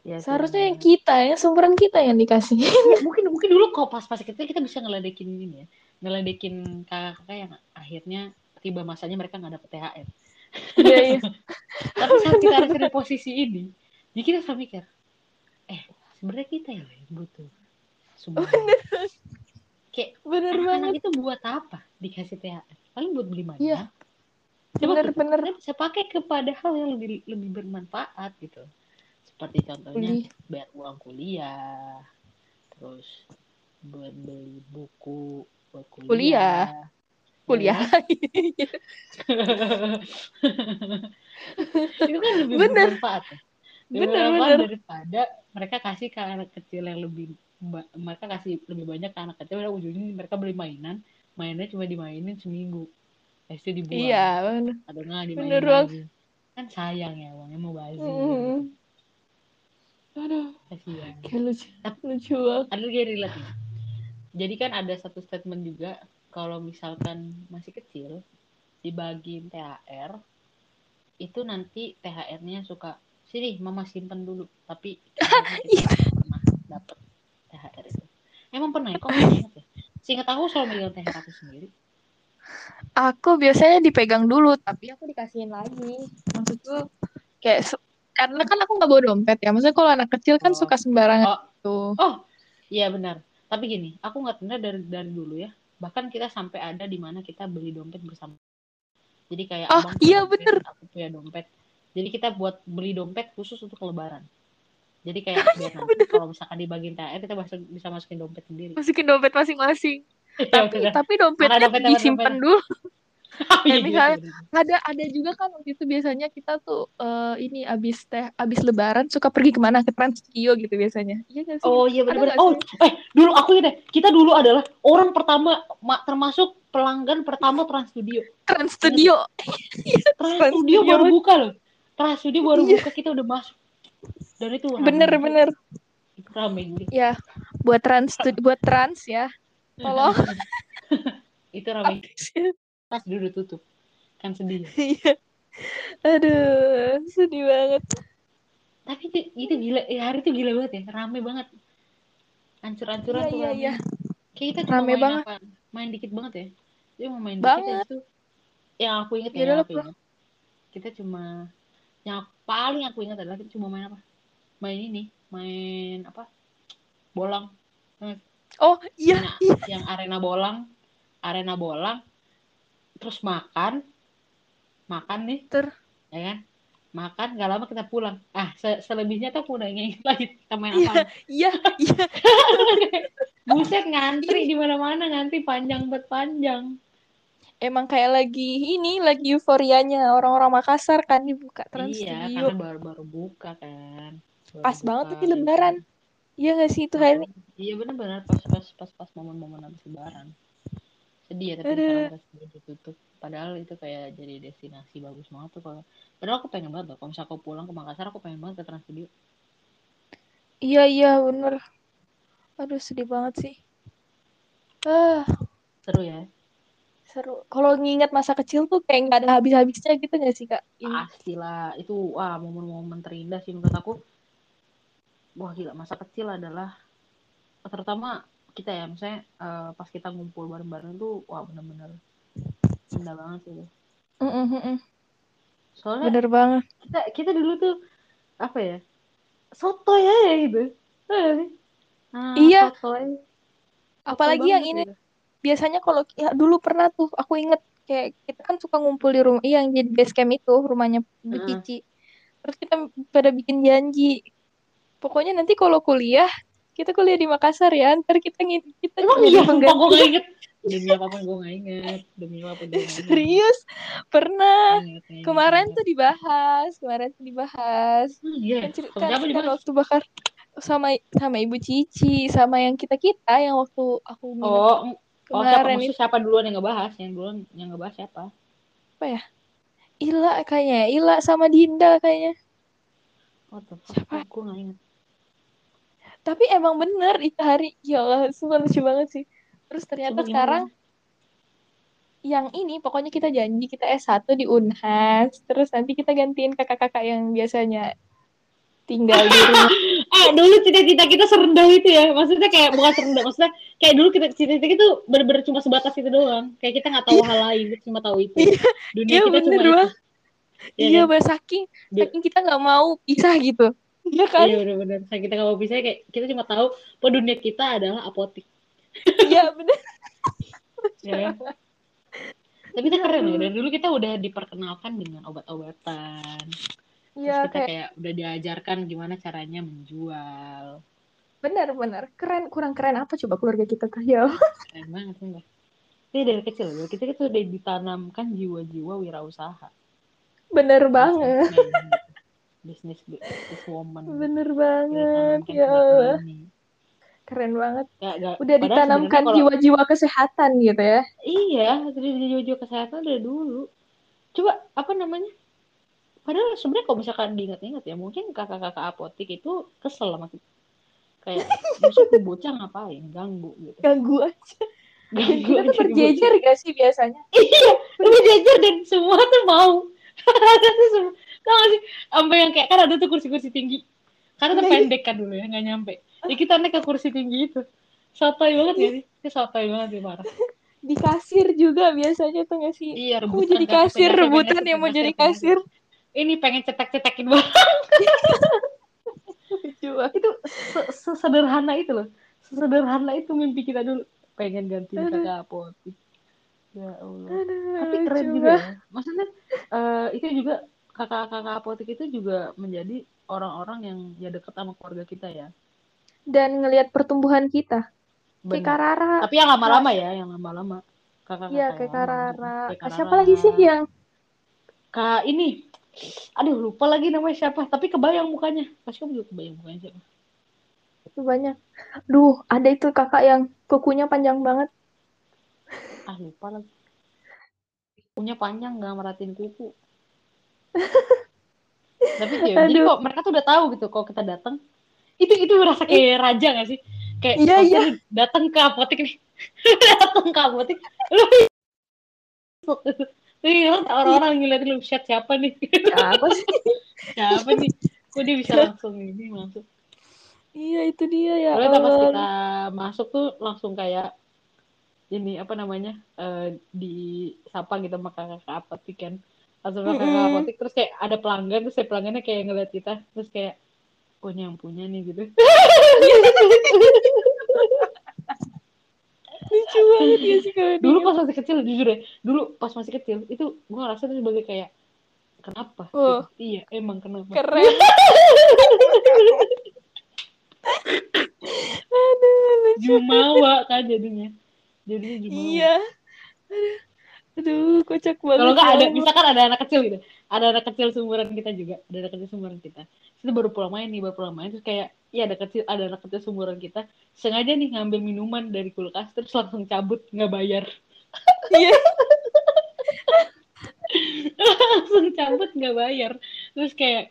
Ya, sih, Seharusnya yang bener. kita, yang seumuran kita yang dikasih. Ya, mungkin mungkin dulu kok pas pas kecil kita bisa ngeledekin ini ya. Ngeledekin kakak-kakak yang akhirnya tiba masanya mereka nggak dapet THR Iya, iya. *laughs* tapi saat kita ada di posisi ini jadi kita selalu mikir eh sebenarnya kita ya yang butuh semua. Kayak kayak bener anak-anak banget. itu buat apa dikasih THR paling buat beli mainan. Iya. Coba bener kita, bener. kita bisa pakai kepada hal yang lebih lebih bermanfaat gitu seperti contohnya bayar uang kuliah terus buat beli buku buat kuliah. Kuliah. Ya *laughs* itu kan lebih Bener. bermanfaat ya. Lebih bener bermanfaat bener. daripada mereka kasih ke anak kecil yang lebih mereka kasih lebih banyak ke anak kecil dan ujungnya mereka beli mainan mainnya cuma dimainin seminggu. Habis itu dibuang. Iya bener. Atau nggak Bener dimainin banget. lagi. Kan sayang ya uangnya mau bazir. Hmm. Aduh. Kasihan. Kayak lucu lucu banget. ada lagi yang relate nih. Jadi kan ada satu statement juga kalau misalkan masih kecil dibagiin THR itu nanti THR-nya suka sini mama simpen dulu. Tapi kita *laughs* pernah dapet THR itu. Emang pernah ya? Kok inget ya? Seingat aku selalu megang THR aku sendiri. Aku biasanya dipegang dulu tapi aku dikasihin lagi. Maksudku kayak karena kan aku nggak bawa dompet ya. Maksudnya kalau anak kecil kan Oh. suka sembarangan Oh. tuh oh iya benar. Tapi gini aku nggak pernah dari dari dulu ya. Bahkan kita sampai ada di mana kita beli dompet bersama. Jadi kayak Oh, abang iya, bener. aku punya dompet. Jadi kita buat beli dompet khusus untuk lebaran. Jadi kayak *laughs* biar nanti kalau misalkan dibagiin THR kita bisa bisa masukin dompet sendiri. Masukin dompet masing-masing. *laughs* Iya, tapi tapi dompetnya dompet, disimpan dompet. dulu. iya, *laughs* kayak misalnya, bener, bener. ada ada juga kan waktu itu biasanya kita tuh eh, ini abis teh abis lebaran suka pergi ke mana ke Trans Studio gitu biasanya iya gak sih Oh iya benar-benar. Oh, sih? eh dulu aku ini kita dulu adalah orang pertama ma- termasuk pelanggan pertama Trans Studio. Trans Studio *laughs* Trans Trans Studio baru buka loh. Trans Studio baru Iya. buka kita udah masuk. Dan itu bener banget. bener rame gitu. ya buat trans buat trans ya tolong *laughs* itu rame. Pas dulu udah tutup. Kan sedih. ya. *laughs* Iya. aduh sedih banget Tapi itu, itu gila, ya hari itu gila banget ya. Rame banget. Ancur-ancuran Iya, tuh iya, rame. iya. Kayak kita cuma Rame main banget. apa? Main dikit banget ya. Dia mau main Banget. dikit itu. Yang aku inget Ya ya, aku inget. Kita cuma yang paling aku ingat adalah kita cuma main apa? Main ini, main apa? Bolang. oh iya Nah, iya yang arena bolang, arena bolang. Terus makan. Makan nih, Ter- ya kan? Makan, gak lama kita pulang. Ah, se- selebihnya tuh aku udah inget lagi kita main apa. iya iya *laughs* Buset ngantri di mana-mana ngantri panjang banget panjang. emang kayak lagi ini lagi euforianya orang-orang Makassar kan dibuka Trans iya, Studio karena baru-baru buka kan. Baru Pas banget buka, lagi ya lebaran. iya gak sih itu hari Iya benar-benar pas pas pas pas momen-momen habis lebaran. Sedih ya tapi Aduh. sekarang udah ditutup. Padahal itu kayak jadi destinasi bagus banget tuh kalau. Padahal aku pengen banget loh. Kalau misalnya aku pulang ke Makassar aku pengen banget ke Trans Studio. iya iya bener aduh sedih banget sih ah Seru ya. seru kalau nginget masa kecil tuh kayak nggak ada habis-habisnya gitu gak sih kak ini Pastilah itu wah momen-momen terindah sih menurut aku. Wah gila masa kecil adalah terutama kita ya misalnya eh, pas kita ngumpul bareng-bareng tuh wah bener-bener indah banget sih. Mm, mm. Soalnya bener banget kita kita dulu tuh apa ya soto ya gitu Tahu nggak sih? Ah, Iya. sotoy. Apalagi yang banget ini gitu. biasanya kalau ya, dulu pernah tuh aku inget kayak kita kan suka ngumpul di rumah iya yang jadi base camp itu rumahnya Bu. Cici terus kita pada bikin janji pokoknya nanti kalau kuliah kita kuliah di Makassar ya ntar kita ngin kita emang iya pengganti. gue gak inget. Demi apa pun gue gak inget demi apa pun gue serius? Pernah. Inget, inget, kemarin inget. tuh dibahas kemarin tuh dibahas. Hmm, iya. Kan siapa kan dibahas? waktu bakar sama sama ibu Cici sama yang kita kita yang waktu aku oh mm, oh siapa kemarin siapa duluan yang ngebahas? Yang duluan yang ngebahas siapa? Ila kayaknya Ila sama Dinda kayaknya. Fuck? Siapa? gue gak inget tapi emang bener itu hari. Ya Allah sumpah lucu banget sih. Terus ternyata gimana, sekarang yang ini pokoknya kita janji kita S1 di Unhas. Terus nanti kita gantiin kakak-kakak yang biasanya tinggal di rumah. *laughs* Eh dulu cita-cita kita serendah itu ya. Maksudnya kayak bukan serendah maksudnya kayak dulu kita cita-cita itu bener-bener cuma sebatas itu doang. Kayak kita nggak tahu hal lain cuma tahu itu. Dunia iya kita bener cuma itu Iya iya kan? saking Dia- saking kita nggak mau pisah gitu iya kan? Iya bener-bener Kayak kita mau bisa kayak kita cuma tahu bahwa dunia kita adalah apotik. Iya bener *laughs* ya tapi kita keren loh. dari dulu kita udah diperkenalkan dengan obat-obatan. Iya kita kayak kayak udah diajarkan gimana caranya menjual. Benar-benar keren kurang keren apa coba keluarga kita tuh ya keren banget enggak Jadi dari kecil loh kita itu udah ditanamkan jiwa-jiwa wirausaha. Bener banget *laughs* bisnis bisnis woman bener banget ya Allah keren banget Gak, gak, udah padahal ditanamkan kalau- jiwa-jiwa kesehatan gitu ya Iya, jiwa-jiwa kesehatan dari dulu. Coba apa namanya? Padahal sebenarnya kalau misalkan diingat-ingat ya, mungkin kakak-kakak apotik itu kesel sama kita. Kayak, maksud tuh bocah ngapain? Ganggu gitu. ganggu aja Ganggu kita tuh berjejer gak sih biasanya. Iya, berjejer dan semua tuh mau. *laughs* Tau gak sih? Sampai yang kayak, kan ada tuh kursi-kursi tinggi. Karena tuh Iya, iya. pendek kan dulu ya, nggak nyampe. Ya kita naik ke kursi tinggi itu. Sotoy banget ya sih? Sotoy banget ya, parah. *laughs* di kasir juga biasanya tuh gak sih Iya, mau rebutan jadi kan, kasir pengen- rebutan yang mau jadi kasir Ini pengen cetek-cetekin banget. *laughs* lucu banget itu se- sesederhana itu loh sesederhana itu mimpi kita dulu pengen ganti kakak apotik ya Allah Aduh, tapi keren juga ya maksudnya eh, itu juga kakak-kakak apotik itu juga menjadi orang-orang yang ya deket sama keluarga kita ya. Dan ngelihat pertumbuhan kita. Kayak Bener. Karara. Tapi yang lama-lama ya yang lama-lama. Kakak-kakak Iya kayak. Karara. Kayak Ah, Siapa lagi sih yang kak ini. Aduh lupa lagi namanya siapa. Tapi kebayang mukanya. Pasti kamu juga kebayang mukanya siapa. Itu banyak? Duh, ada itu kakak yang kukunya panjang banget. ah lupa lagi. Punya panjang nggak meratin kuku tapi ya jadi kok mereka tuh udah tahu gitu kalau kita datang itu itu merasa kayak raja gak sih kayak Iya, kalau iya. datang ke apotek nih *laughs* datang ke apotek lu *laughs* Iya, orang-orang ngeliatin lu chat siapa nih? *laughs* Apa sih? siapa nih? Kok dia bisa langsung ini masuk? Iya itu dia ya Soalnya pas kita masuk tuh langsung kayak ini apa namanya eh disapa gitu sama kakak apotik kan langsung ke kakak Mm-mm. apotik terus kayak ada pelanggan terus saya pelanggannya kayak ngeliat kita terus kayak oh ini yang punya nih gitu *laughs* Lucu banget ya sih kalau dulu pas masih kecil jujur ya dulu pas masih kecil itu gue ngerasa itu sebagai kayak kenapa Oh. Gitu. iya emang kenapa keren. *laughs* *laughs* Aduh, lucu. jumawa kan jadinya jadinya jumawa Iya. Aduh, Aduh, kocak banget. kalau nggak ada misalkan ada anak kecil gitu ada anak kecil seumuran kita juga ada anak kecil seumuran kita itu baru pulang main nih baru pulang main terus kayak iya ada kecil ada anak kecil seumuran kita sengaja nih ngambil minuman dari kulkas terus langsung cabut nggak bayar Iya. *laughs* langsung cabut nggak bayar terus kayak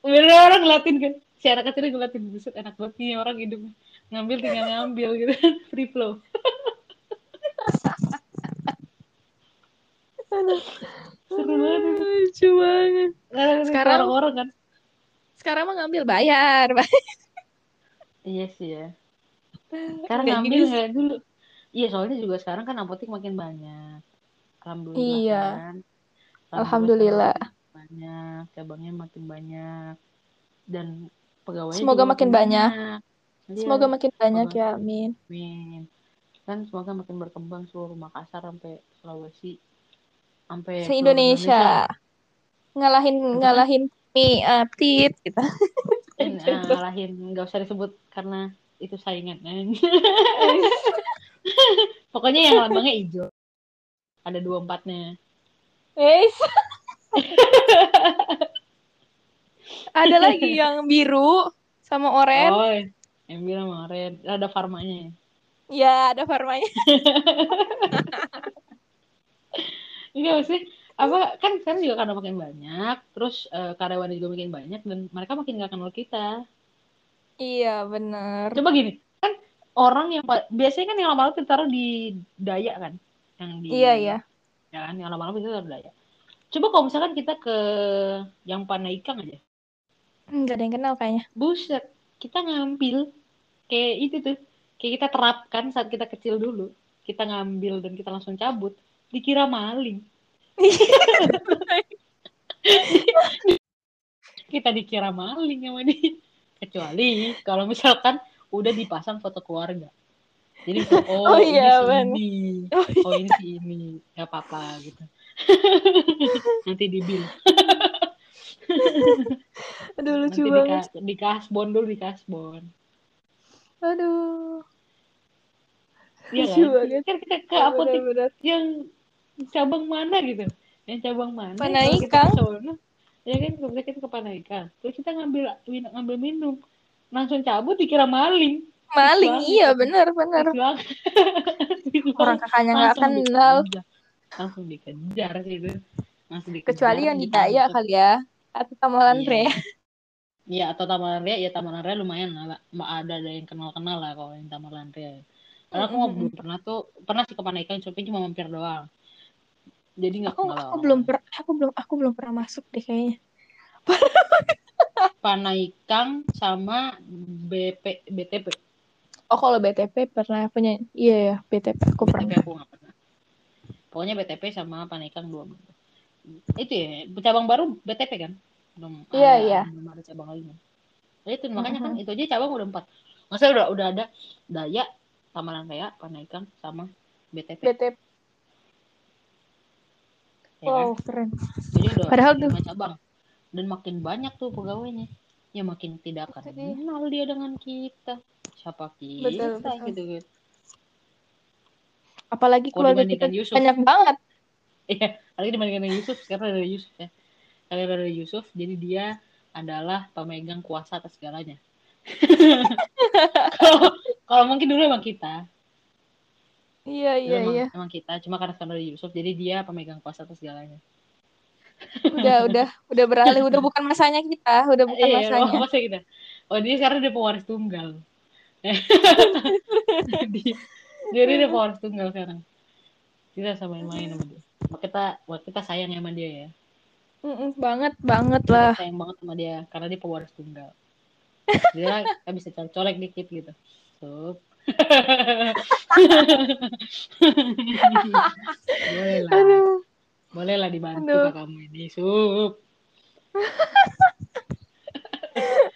bener orang ngeliatin kan si anak kecil ngeliatin buset enak banget nih orang hidup ngambil tinggal ngambil gitu free flow. *laughs* seru banget Lucu banget. Sekarang, orang-orang kan Sekarang mah ngambil bayar. *laughs* iya sih ya sekarang Nggak ngambil gini nggak dulu iya soalnya juga sekarang kan apotek makin banyak alhamdulillah Iya. kan Alhamdulillah. makin banyak cabangnya makin banyak dan pegawainya Semoga makin banyak. Iya, Semoga makin banyak semoga. ya, amin. amin kan semoga makin berkembang seluruh Makassar sampai Sulawesi sampai Se seluruh Indonesia. Ngalahin ngalahin mie uh, tit gitu. Indonesia. *laughs* Eh, ngalahin nggak usah disebut karena itu saingan *laughs* pokoknya yang lambangnya hijau ada dua empatnya. *laughs* Ada lagi yang biru sama oranye. oh yang bilang kemarin ada farmanya Ya, ada farmanya. Iya sih. Apa kan sekarang juga karena makin banyak, terus eh, karyawannya juga makin banyak dan mereka makin gak kenal kita. Iya, bener. Coba gini, kan orang yang biasanya kan yang lama-lama kita taruh di Dayak kan, yang di Iya, iya. ya kan, yang lama-lama kita taruh di Dayak. Coba kalau misalkan kita ke yang Panaikang aja, Enggak ada yang kenal kayaknya. buset, kita ngambil kayak itu tuh, kayak kita terapkan saat kita kecil dulu, kita ngambil dan kita langsung cabut, dikira maling. *laughs* kita dikira maling sama dia kecuali kalau misalkan udah dipasang foto keluarga jadi oh, Oh, ini iya, si bener. ini Oh, oh ini si ini nggak apa-apa gitu *laughs* nanti di bill Aduh lucu nanti banget. di kasbon dulu di kasbon Aduh. Iya kan? banget. Kan kita ke apotek yang cabang mana gitu? Yang cabang mana? Panaikang. Kita ke sono, ya kan kalau kita ke Panaikang. Terus kita ngambil ngambil minum, langsung cabut dikira maling. Maling iya banget. Fix *laughs* Orang kakaknya nggak kenal. Langsung dikejar sih itu. Langsung dikejar. Kecuali yang di gitu. Daya kali ya. Atau Tamalan Iya. Rea. Iya atau Taman Ria ya Taman Ria lumayan lah Mbak ada ada yang kenal kenal lah kalau yang Taman Ria karena aku Mm-mm. belum pernah tuh pernah sih ke Panaikan tapi cuma mampir doang jadi nggak Aku aku belum per, aku belum aku belum pernah masuk deh kayaknya. Panaikang sama BP BTP Oh kalau BTP pernah punya iya ya BTP aku BTP pernah. aku nggak pernah. Pokoknya BTP sama Panaikang dua itu ya cabang baru BTP kan? Belum Iya, ada, iya. belum ada cabang lagi. Kan Ya itu makanya kan itu aja cabang udah empat. Masa udah udah ada Daya Taman Raya Panaikang sama BTP BTP. Ya kan Wow keren. jadi udah Padahal tuh- cabang dan makin banyak tuh pegawainya ya makin tidak akan kenal dia dengan kita siapa kita Betul, betul. gitu gitu Apalagi Kalau keluarga kita Yusuf. banyak banget. Iya, apalagi dibandingkan dengan Yusuf, sekarang ada Yusuf ya. Karena ada Yusuf, jadi dia adalah pemegang kuasa atas segalanya. *laughs* Kalau kalau mungkin dulu emang kita, Iya iya emang, iya. emang kita, cuma karena sekarang ada Yusuf, jadi dia pemegang kuasa atas segalanya. Udah *laughs* udah udah beralih udah bukan masanya kita, udah bukan Iya, masanya. oh, masa kita. Oh, dia sekarang dia pewaris tunggal. *laughs* jadi, jadi dia pewaris tunggal sekarang. Kita sama main sama dia. Maka kita, kita sayang sama dia ya. Mm-mm, banget banget Kita lah. sayang banget sama dia karena dia pewaris tunggal. *laughs* Dia kita bisa colek dikit gitu. Sup. Boleh lah. Aduh. Boleh lah dibantu Aduh. kamu ini. Sup.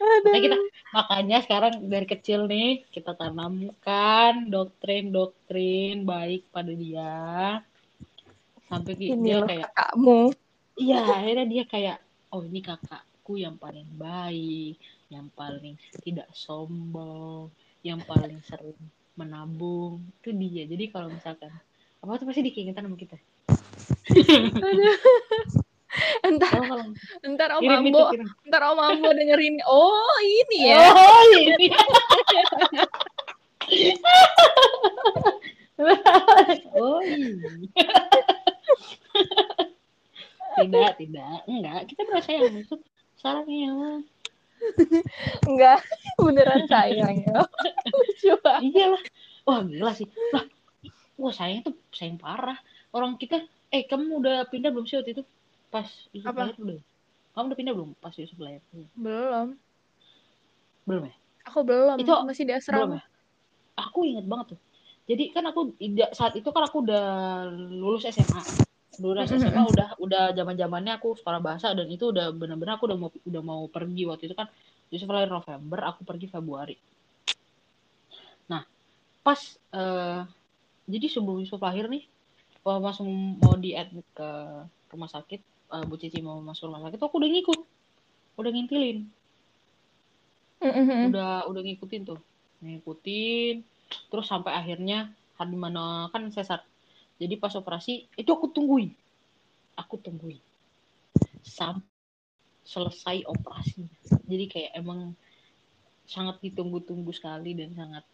makanya kita makanya sekarang dari kecil nih kita tanamkan doktrin-doktrin baik pada dia sampai Ini dia kayak kakakmu. Iya, akhirnya dia kayak, oh ini kakakku yang paling baik, yang paling tidak sombong, yang paling sering menabung. Itu dia. Jadi kalau misalkan, apa tuh pasti dikeingetan sama kita. Entar Oh, kalau entar Om kirim Ambo, kirim. entar Om Ambo dengerin. Oh, ini ya. Oh, ini. oh, ini. tidak, tidak. Enggak, kita merasa yang maksud salahnya. Enggak, beneran sayang ya. Lucu banget. Iya lah. Wah gila sih. Lah, wah sayang tuh sayang parah. Orang kita, eh kamu udah pindah belum sih waktu itu? Pas Yusuf Apa? lahir udah. Kamu udah pindah belum? Pas Yusuf lahir. Belum. Belum ya? Aku belum, Itu masih di Belum asrama. ya? Aku inget banget tuh. Jadi kan aku saat itu kan aku udah lulus SMA. Lulus SMA udah udah zaman zamannya aku sekolah bahasa dan itu udah benar-benar aku udah mau udah mau pergi waktu itu kan Yusuf lahir November, aku pergi Februari. Nah, pas eh, jadi sebelum Yusuf lahir nih, pas masuk mau di admit ke rumah sakit, eh, Bu Cici mau masuk rumah sakit, aku udah ngikut, udah ngintilin, Mm-mm. udah udah ngikutin tuh, ngikutin, terus sampai akhirnya hari mana kan sesar. Jadi pas operasi itu aku tungguin, aku tungguin. Sampai selesai operasi. Jadi kayak emang sangat ditunggu-tunggu sekali dan sangat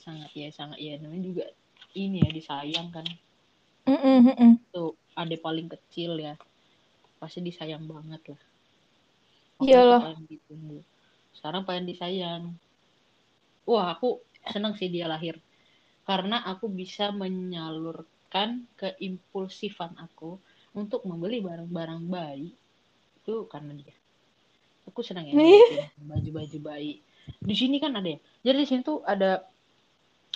sangat ya sangat ya namanya juga ini ya disayang kan. Mm-mm. tuh adek paling kecil ya. Pasti disayang banget lah. Iyalah. ditunggu. Sekarang paling disayang. Wah aku seneng sih dia lahir. Karena aku bisa menyalurkan keimpulsifan aku untuk membeli barang-barang bayi. Itu karena dia. Aku senang ya baju-baju bayi. Di sini kan ada ya? Jadi di sini tuh ada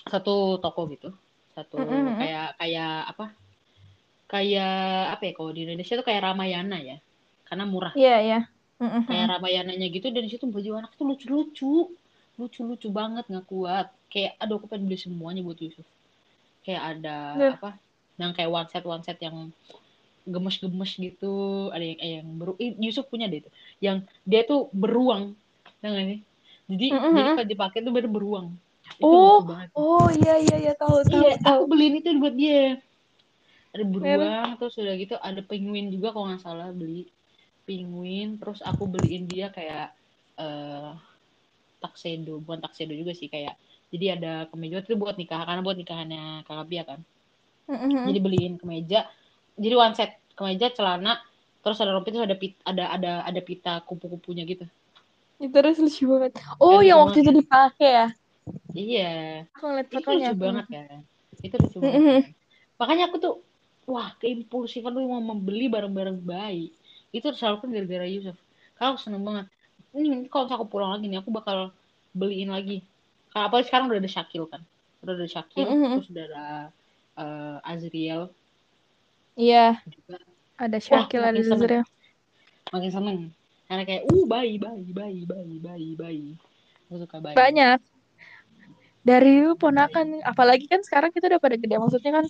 satu toko gitu. Satu Mm-mm. kayak kayak apa? Kayak apa ya? Kalau di Indonesia tuh kayak Ramayana ya. Karena murah. Iya, iya. Mm-mm. kayak Ramayananya gitu dan di situ baju anak tuh lucu-lucu. Lucu-lucu banget nggak kuat. Kayak aduh aku pengen beli semuanya buat Yusuf. Kayak ada Nah. apa yang kayak one set one set yang gemes-gemes gitu. Ada yang eh, yang beru eh, Yusuf punya deh itu. Yang dia tuh beruang Tahu nggak sih? Jadi Mm-mm. jadi kalau dipakai tuh bener beruang. Itu Oh, Oh iya iya iya tahu tahu iya tahu. aku beliin itu buat dia. Ada beruang terus udah gitu ada penguin juga kalau nggak salah beli. Penguin terus aku beliin dia kayak eh tuxedo. Bukan tuxedo juga sih kayak jadi ada kemeja. Itu buat nikah karena buat nikahannya kakak Pia kan Mm-mm. jadi beliin kemeja jadi one set kemeja celana terus ada rompi terus ada pit, ada ada ada pita kupu-kupunya gitu Itu terus lucu banget. Oh, Eh, yang waktu itu banget. dipakai ya? iya Aku ngeliat itu lucu banget kan itu lucu banget Mm-mm. kan makanya aku tuh wah keimpulsifan tuh mau membeli barang-barang bayi itu selalu kan gara-gara Yusuf kalau aku seneng banget ini kalau aku pulang lagi nih aku bakal beliin lagi kalau apalagi sekarang udah ada Syakil kan udah ada Syakil Mm-mm. terus udah ada eh, Azriel Iya, juga ada wah Syakil, ada Zazriel. makin seneng karena kayak uh bayi bayi bayi bayi bayi bayi aku suka bayi Banyak. Dari ponakan, apalagi kan sekarang kita udah pada gede. Maksudnya kan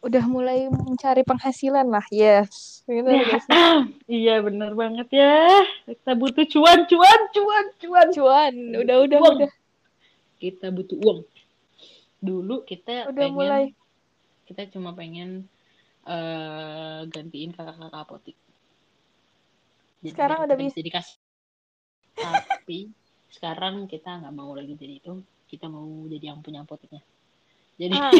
udah mulai mencari penghasilan lah. Yes. Bener Ya, *clears throat* iya bener banget ya kita butuh cuan cuan cuan cuan Cuan, udah udah Uang. udah. kita butuh uang dulu kita Udah pengen mulai. Kita cuma pengen eh gantiin kakak-kakak apotik Jadi- Sekarang udah bisa. jadi kasih tapi sekarang kita nggak mau lagi jadi itu kita mau jadi yang punya apoteknya jadi Ah.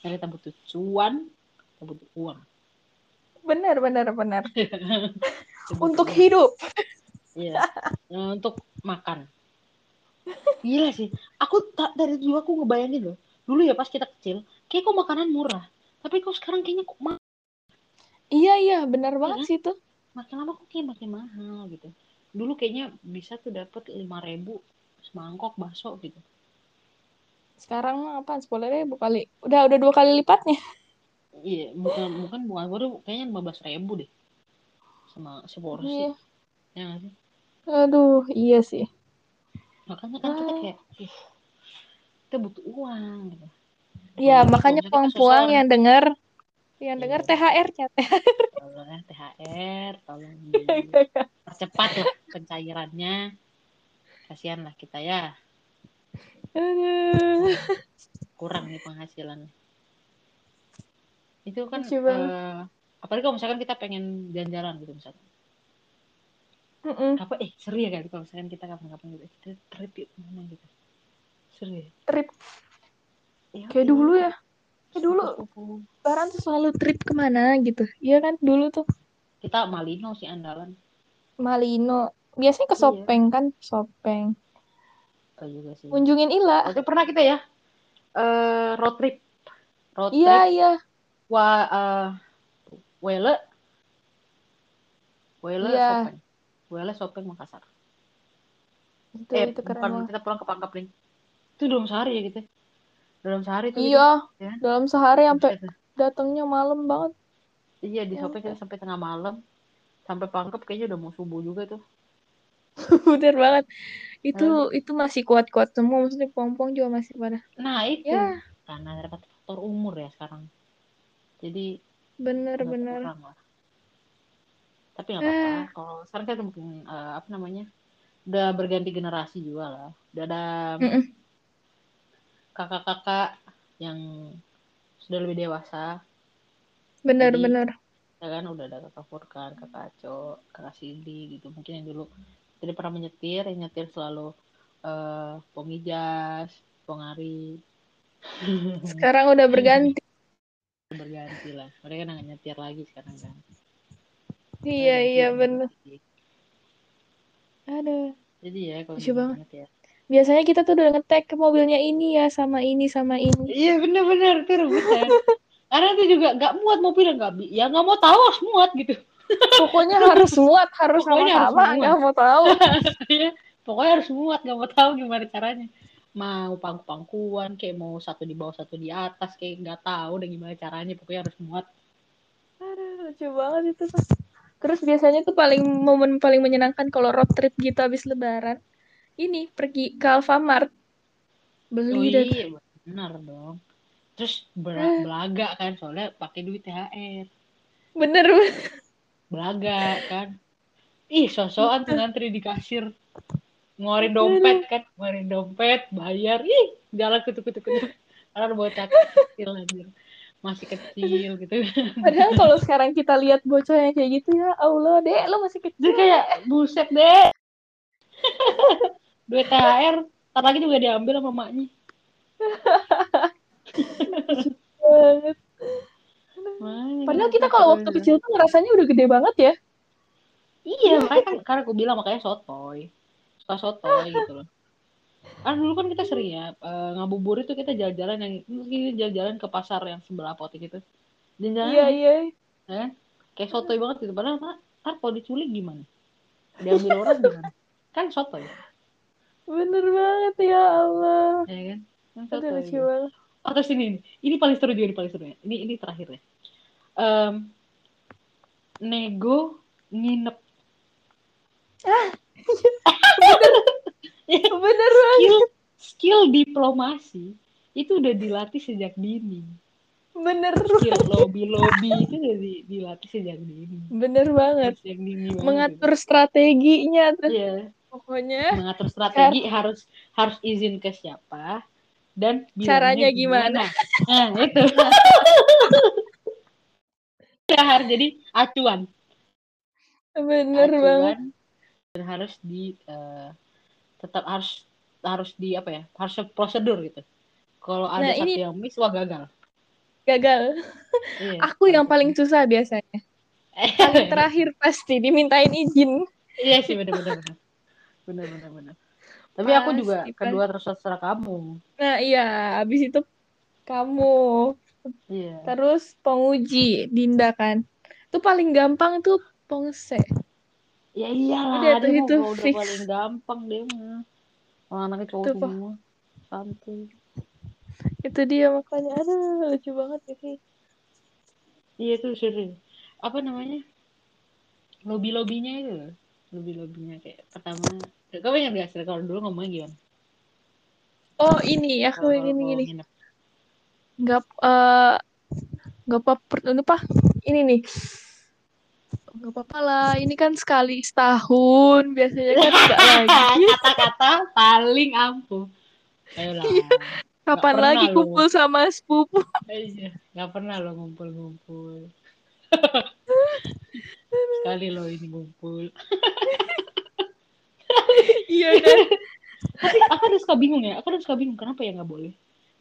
karena kita butuh cuan kita butuh uang bener. Kita butuh Untuk uang. hidup. Iya, eh, untuk makan. Gila sih. Aku tak dari dulu aku ngebayangin loh. Dulu ya pas kita kecil, kayak kok makanan murah. Tapi kok sekarang kayaknya kok ma- Iya, iya, bener banget kan? sih itu. makin lama kok kayak makin mahal gitu. Dulu kayaknya bisa tuh dapat 5000 semangkok bakso gitu. Sekarang mah apaan? Sepuluh ribu kali. Udah, udah dua kali lipatnya. Iya, bukan bukan bukan baru kayaknya 15.000 deh. Sama seporsi. Iya. Ya nggak sih? Aduh, iya sih. Makanya kan kita Ah. kayak kita butuh uang gitu. Iya, Terus makanya puang-puang yang denger, yang Iya. denger THR-nya. tolong ya THR, tolong dipercepat *laughs* lah pencairannya. Kasihan lah kita ya, kurang nih penghasilannya. Itu kan, eh, apalagi kalau misalkan kita pengen jalan-jalan gitu misalkan. Mm-mm. Apa, eh seru ya kan kalau misalkan kita kapan-kapan gitu, kita trip yuk ke mana gitu. Seru ya. Trip. Ya, Kayak ya, dulu ya. Kayak dulu. Lebaran tuh selalu trip ke mana gitu. Iya kan, dulu tuh. Kita Malino sih andalan. Malino. Biasanya ke Iya. Sopeng kan. Sopeng. Oh juga sih. Kunjungin Ila. Waktu pernah kita ya, eh road trip. Road Iya, trip iya. Wah, eh Wele, Wele Iya. Sopeng, Wele Sopeng Makassar. Itu, eh, itu keren bukan kita pulang ke Pangkapling. Itu dalam sehari ya gitu. Dalam sehari itu. Iya, gitu, ya. dalam sehari sampai datangnya malam banget. Iya di Ya Sopeng kita sampai tengah malam. Sampai Pangkep kayaknya udah mau subuh juga tuh. *laughs* Bener banget. Itu itu masih kuat-kuat semua. Maksudnya pong-pong juga masih pada. Nah itu Ya, karena ada faktor umur ya sekarang. Jadi bener-bener. Tapi nggak apa-apa. Eh. Kalau sekarang kan mungkin eh, apa namanya? Udah berganti generasi juga lah. Udah ada Mm-mm. Kakak-kakak yang sudah lebih dewasa Jadi- Bener-bener. ya kan udah ada kakak Furkan, kakak Aco, kakak Cindy gitu mungkin yang dulu tidak pernah menyetir yang nyetir selalu eh Pongijas, Pongari *laughs* Sekarang udah berganti. berganti lah mereka nggak nyetir lagi sekarang kan Iya, iya ganti. Aduh. jadi ya kalau banget. ya Biasanya kita tuh udah nge-tag ke mobilnya ini ya, sama ini, sama ini. iya bener-bener itu rebutan karena itu juga nggak muat mobil nggak ya nggak mau tahu harus muat gitu Pokoknya harus muat, harus Pokoknya harus sama-sama, muat. nggak mau tahu. *laughs* Iya, pokoknya harus muat nggak mau tahu gimana caranya mau pangku-pangkuan kayak mau satu di bawah satu di atas kayak nggak tahu dan gimana caranya pokoknya harus muat Aduh, lucu banget itu. Terus biasanya tuh paling momen paling menyenangkan kalau road trip gitu habis lebaran. Ini pergi ke Alfamart. beli oh tuh. iya benar dong. Terus ber- Ah. belaga kan soalnya pakai duit THR bener belaga kan. Ih sosokan tuh ngantri di kasir. Ngeluarin dompet kan ngeluarin dompet bayar. Ih jalan kutu kutu kutu karena bocah kecil anjir. Masih kecil gitu. Padahal kalau sekarang kita lihat bocah yang kayak gitu ya Allah deh lo masih dia kecil kayak buset deh *laughs* duit THR ntar lagi juga diambil sama maknya banget padahal kita kalau waktu kecil tuh ngerasanya udah gede banget ya Iya, makanya kan karena aku bilang makanya sotoy. Suka sotoy gitu loh. Kan dulu kan kita sering ya eh, ngabuburit tuh kita jalan-jalan yang kita jalan-jalan ke pasar yang sebelah apotek itu. Jalan-jalan iya iya ya, kayak sotoy banget gitu. Padahal ntar kalau diculik gimana? Diambil orang gimana? Kan sotoy, bener banget ya Allah. Ya kan? Kan aduh lucu banget. Oh, terus ini, ini, ini paling seru juga, ini paling seru ya. Ini, ini terakhir ya. Em, nego nginep. *laughs* Bener banget. Skill skill diplomasi itu udah dilatih sejak dini. Bener skill lobby lobby itu udah di- dilatih sejak dini. Bener banget. Sejak dini banget. Mengatur strateginya Iya, pokoknya. Mengatur strategi harus harus izin ke siapa dan Caranya gimana? nah itu. Harus jadi acuan. Bener banget. acuan dan harus di eh, tetap harus harus di apa ya harus prosedur gitu. Kalau ada Nah, satu ini- yang miss wah gagal. Gagal. Iya, *laughs* aku yang paling susah biasanya. Paling *laughs* terakhir pasti dimintain izin. Iya sih benar benar benar benar tapi aku juga Pasti, kedua terus terserah kamu. Nah iya abis itu kamu. Iya. Terus penguji Dinda kan. Itu paling gampang tuh pengse. Ya iyalah Udah tuh, dia itu udah fix. paling gampang dia mah. Orang anaknya cowok Itu, semua. Santuy. Itu dia makanya. Aduh lucu banget ini iya tuh serius apa namanya? Lobby lobbynya itu lobby lobbynya kayak pertama kamu ingat gak sih kalau dulu ngomongnya gimana? Oh ini aku Kalau- yang ini gini. nginep. nggak eh nggak apa apa? Ini nih. Nggak apa-apa lah ini kan sekali setahun biasanya kan nggak *laughs* lagi. Kata-kata paling ampuh. Ayolah kapan pernah lagi kumpul sama sepupu? Iya, nggak pernah lo ngumpul-ngumpul. Sekali lo ini ngumpul. iya kan Tapi aku ada suka bingung ya, aku ada suka bingung kenapa ya nggak boleh.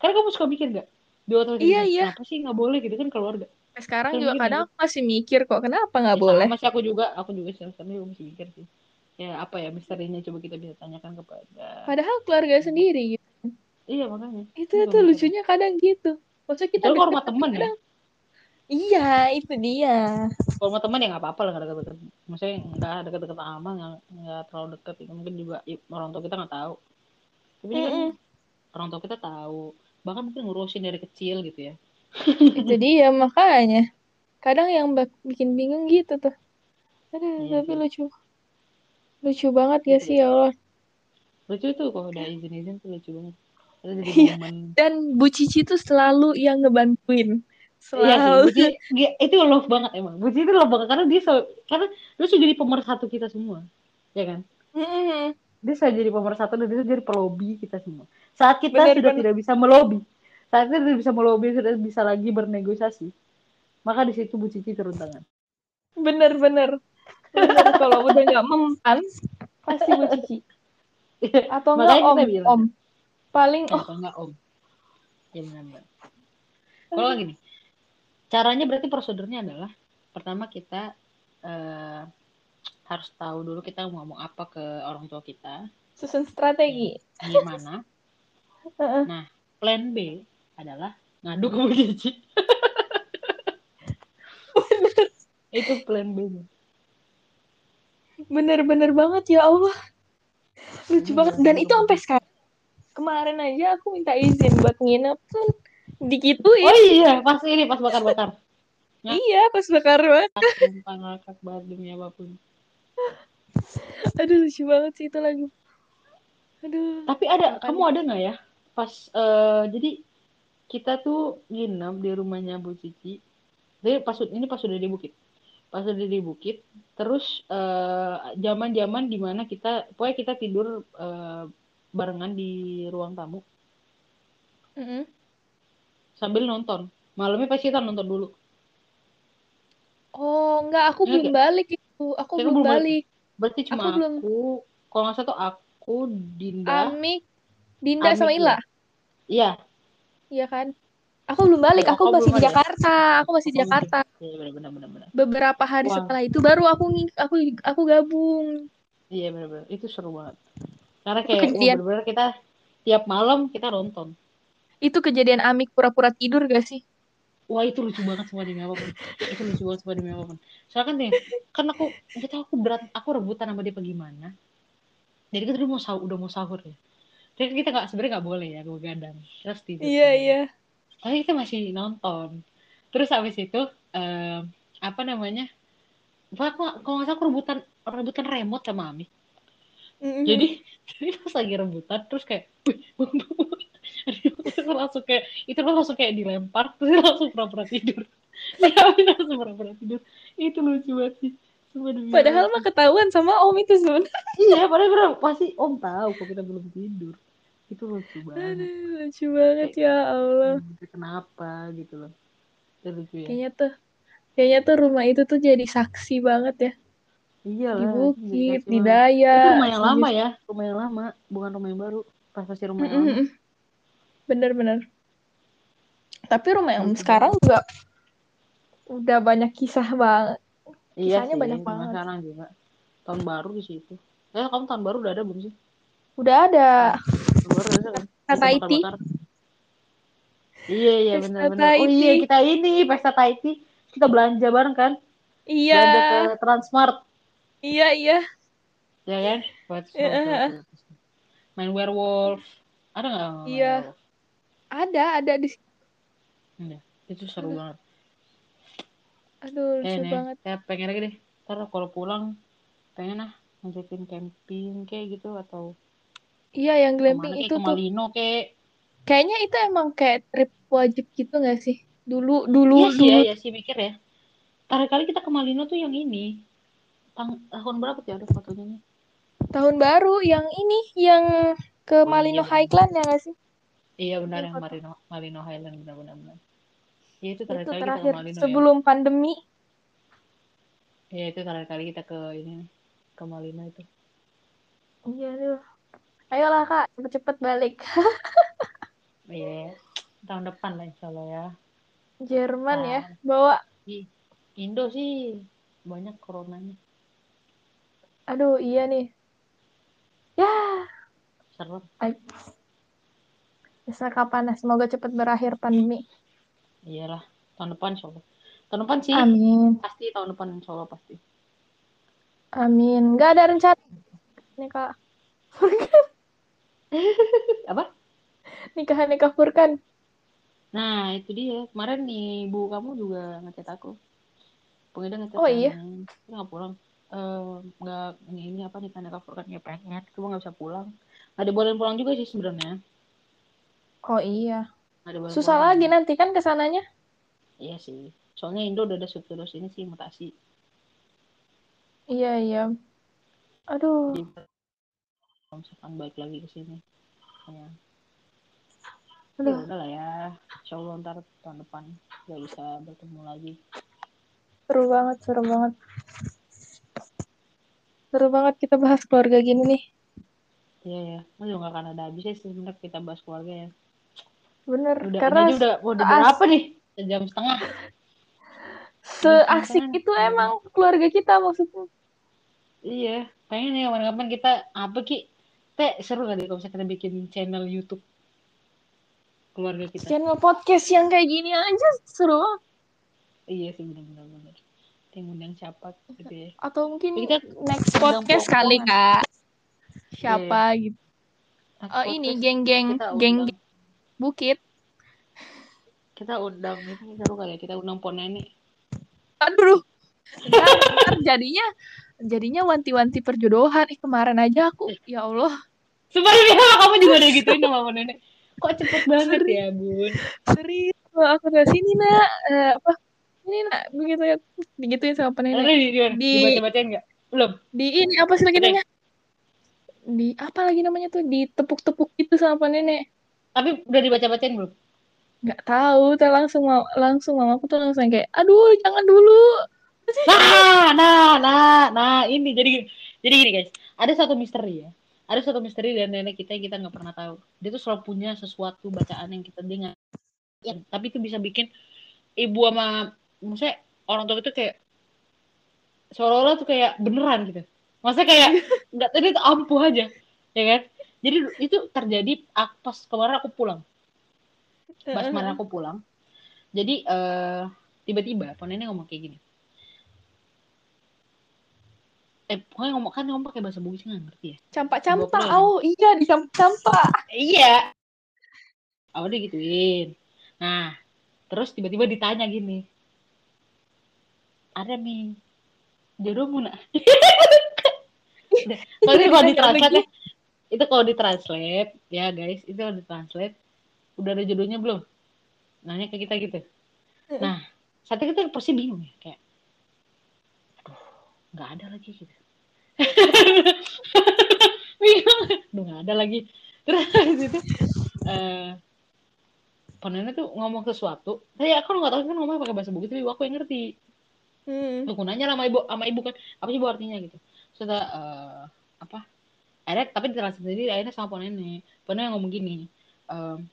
Karena kamu suka mikir nggak? Di otak Iya, iya. Kenapa sih nggak boleh gitu kan keluarga? sekarang juga kadang aku masih mikir kok kenapa nggak Ya, boleh Sama sih aku juga, aku juga sekarang juga masih mikir sih. Ya apa ya misterinya coba kita bisa tanyakan kepada. padahal keluarga sendiri gitu Iya makanya. itu Iya, tuh lucunya kadang gitu maksudnya kita rumah deket temen ya. Iya itu dia Kalau rumah teman ya nggak apa-apa lah nggak deket-deket. Maksudnya nggak deket-deket sama, nggak nggak terlalu deket. Itu mungkin juga orang tua kita nggak tahu. Tapi ini kan Mm-mm. orang tua kita tahu. Bahkan mungkin ngurusin dari kecil gitu ya. *laughs* itu dia makanya kadang yang bikin bingung gitu tuh aduh Iya tapi sih. lucu lucu banget ya Lucu sih ya Allah Lucu tuh kalau udah izin-izin tuh lucu banget. Iya. dan Bu Cici tuh selalu yang ngebantuin Iya sih, selalu Buci, dia- itu love banget emang. Buci itu love banget karena dia selalu, karena dia sudah jadi pemersatu kita semua, ya kan? Mm-mm. Dia sudah jadi pemersatu dan dia jadi pelobi kita semua. Saat kita Benar, sudah tidak bisa melobi, saat kita tidak bisa melobi, sudah bisa lagi bernegosiasi, maka di situ Bu Cici turun tangan. bener-bener bener kalau udah nggak mempan pasti Bu Cici atau enggak om bilang. om paling oh atau enggak om. Ya benar-benar. Kalau gini, caranya berarti prosedurnya adalah pertama kita eh, harus tahu dulu kita mau ngomong apa ke orang tua kita, susun strategi. Gimana. Nah, plan B adalah ngadu ke Bu Cici. Itu plan B-nya. bener-bener banget ya Allah. Lucu Iya, banget. Dan itu sampai sekarang. Kemarin aja aku minta izin buat nginep kan dikituin Oh iya, pas ini pas bakar-bakar. ya. *laughs* iya pas bakar banget Sumpah ngakak banget demi apa pun. aduh lucu banget sih itu lagu aduh Tapi ada, Makanya. kamu ada nggak ya pas eh, jadi kita tuh nginep di rumahnya Bu Cici jadi pas ini pas sudah di bukit pas sudah di bukit terus eh, zaman-zaman di mana kita pokoknya kita tidur eh, barengan di ruang tamu Mm-mm. Sambil nonton malamnya pasti kita nonton dulu Oh, enggak, aku Iya, belum balik itu. Aku belum belum balik. balik. berarti cuma Aku aku, belum- kalau nggak salah tuh aku Dinda Amik, Dinda Amik, sama Ila, iya iya kan? Aku belum balik, Oh, aku kau masih di. Jakarta. Aku masih di Oh, Jakarta. iya benar-benar benar-benar Beberapa hari Wah. setelah itu baru aku aku aku gabung. iya benar-benar itu seru banget karena kayak kejadian. benar-benar kita tiap malam kita nonton Itu kejadian Amik pura-pura tidur gak sih? Wah itu lucu banget semua demi apa pun. Itu lucu banget semua demi apa pun. Soalnya kan nih, kan aku nggak tahu aku berat, aku rebutan sama dia apa gimana. Jadi kita udah mau sahur, udah mau sahur ya. Jadi kita nggak sebenarnya nggak boleh ya begadang. Terus tidur. Iya, iya. Tapi kita masih nonton. Terus habis itu em, apa namanya? Wah, aku kalau nggak salah aku rebutan rebutan remote sama Ami. Mm-mm. Jadi *laughs* jadi pas lagi rebutan terus kayak. Terus langsung kayak itu langsung kayak dilempar terus langsung pura-pura tidur. *laughs* Dia langsung pura-pura tidur. Itu lucu banget sih. Padahal mah ketahuan sama Om itu sebenarnya. *laughs* iya, padahal bener, pasti Om tahu kok kita belum tidur. Itu lucu banget. Aduh, lucu banget ya Allah. Hmm, Kenapa gitu loh. Itu lucu ya. Kayaknya tuh kayaknya tuh rumah itu tuh jadi saksi banget ya. Iya Di lah. Bukit, di Daya. Itu rumah yang lama ya, rumah yang lama, bukan rumah yang baru. Pas pasti rumah yang lama. Bener-bener. Tapi rumah yang Lucu sekarang juga udah banyak kisah banget. Iya Kisahnya sih, banyak banget. sekarang juga. Tahun baru di situ. Eh, kamu tahun baru udah ada belum sih? Udah ada Tahun baru udah ada kan? Pesta Kita Tahiti. bakar-bakar. Iya, iya benar-benar. Oh iya, kita ini pesta Tahiti. Kita belanja bareng kan? Iya, Belanja ke Transmart, iya, iya. ya kan? Buat Iya. main werewolf. Ada nggak? Iya. Ada, ada di Iya, itu seru banget. Aduh, Eh, lucu nih, banget. saya pengen lagi deh. Ntar kalau pulang, pengen ah ngajakin camping kayak gitu atau Iya, yang glamping ke mana kayak itu ke tuh Malino kayak kayaknya itu emang kayak trip wajib gitu gak sih? Dulu, dulu, Iya sih ya, dulu. ya sih mikir ya. Terakhir kali kita ke Malino tuh yang ini. Tang tahun berapa ya ada fotonya? nih? Tahun baru yang ini, yang ke Oh, Malino iya. Highland ya gak sih? Iya benar yang foto. Malino Malino Highland benar-benar benar. Iya itu terakhir Itu kali kita terakhir ke Malino ya. sebelum pandemi. Iya itu terakhir kali kita ke ini ke Malino itu. Iya, aduh. Ayolah kak, cepet-cepet balik. *laughs* Iya tahun depan lah insya Allah ya. Jerman ya, Nah. bawa. Di Indo sih banyak coronanya. Aduh, iya nih. Ya, Serem. bisa kapan ya? Semoga cepet berakhir pandemi. Iyalah tahun depan insya Allah. Tahun depan sih Amin, pasti tahun depan insya Allah pasti. amin. Gak ada rencana nih kak. *laughs* Apa? Nikahan nikah Furkan. Nah, itu dia. Kemarin nih, ibu kamu juga ngechat aku. Pengen ngechat Oh, iya? kan. Dia nggak pulang. Eh, nggak ini, ini apa nih karena cover kan ya pengen, cuma nggak bisa pulang. Nggak dibolehin pulang juga sih sebenarnya. Oh iya. Dibolehin Susah lagi nanti kan ke sananya. Iya sih. Soalnya Indo udah ada terus ini sih mutasi. Iya, iya. Aduh, kalau misalkan balik lagi ke sini. Ya. Ya aduh. udah lah ya. Insya Allah ntar tahun depan nggak bisa bertemu lagi. Seru banget, seru banget. Seru banget kita bahas keluarga gini nih. Iya ya. Ini juga nggak akan ada habisnya sih sebenarnya kita bahas keluarga ya. Bener, Udah, karena aja udah, udah berapa nih? Sejam setengah. seasik Kan? itu emang keluarga kita maksudnya. Iya, pengen ya kapan-kapan kita apa ki? Teh seru kali kalau misalnya kita bikin channel YouTube keluarga kita. Channel podcast yang kayak gini aja seru. Iya sih benar-benar benar. Yang undang siapa gitu ya. Atau mungkin Kita next podcast kali pokok-pokongan. kak. Siapa gitu. Next Oh ini geng-geng, geng bukit. kita undang ini seru kali ya kita undang Ponene. Aduh. Ntar, ntar jadinya jadinya wanti-wanti perjodohan. Eh kemarin aja aku, ya Allah. Sebenarnya kamu juga udah *laughs* gituin sama Ponene. kok cepet banget Serius. ya bun serius aku dari sini nak Eh, apa ini nak begitu ya digituin sama nenek di, di, Di- dibaca-bacain nggak belum di ini apa sih lagi namanya di apa lagi namanya tuh ditepuk-tepuk gitu sama nenek tapi udah dibaca-bacain belum nggak tahu tuh langsung ma- langsung mamaku tuh langsung kayak aduh jangan dulu Nah, nah, nah, nah, ini jadi jadi gini guys, ada satu misteri ya, ada satu misteri dari nenek kita yang kita nggak pernah tahu. Dia tuh selalu punya sesuatu bacaan yang kita dengar, ya, tapi itu bisa bikin ibu sama, maksudnya orang tua itu kayak seolah-olah tuh kayak beneran gitu. Maksudnya kayak *laughs* nggak tadi itu ampuh aja, ya kan? Jadi itu terjadi pas kemarin aku pulang, pas kemarin aku pulang. Jadi eh tiba-tiba pon nenek ngomong kayak gini. eh pokoknya ngomong kan ngomong pakai bahasa Bugis nggak ngerti ya? Campak-campak oh iya dicampak-campak iya. Oh udah gituin nah terus tiba-tiba ditanya gini. Ada nih jodohmu nak? *laughs* Udah. kalau itu kalau ditranslate itu kalau ditranslate ya guys itu kalau ditranslate udah ada jodohnya belum nanya ke kita gitu nah saat itu kita pasti bingung ya kayak aduh nggak ada lagi gitu *laughs* bingung aduh nggak ada lagi terus itu eh Panennya tuh ngomong sesuatu, saya aku nggak tahu kan ngomong pakai bahasa Bugis, tapi aku yang ngerti. Hmm. Aku nanya sama ibu, sama ibu kan, apa sih bu artinya gitu. Setelah eh, apa? Akhirnya tapi ditranslate sendiri akhirnya sama Ponene. Ponene ngomong gini, ehm,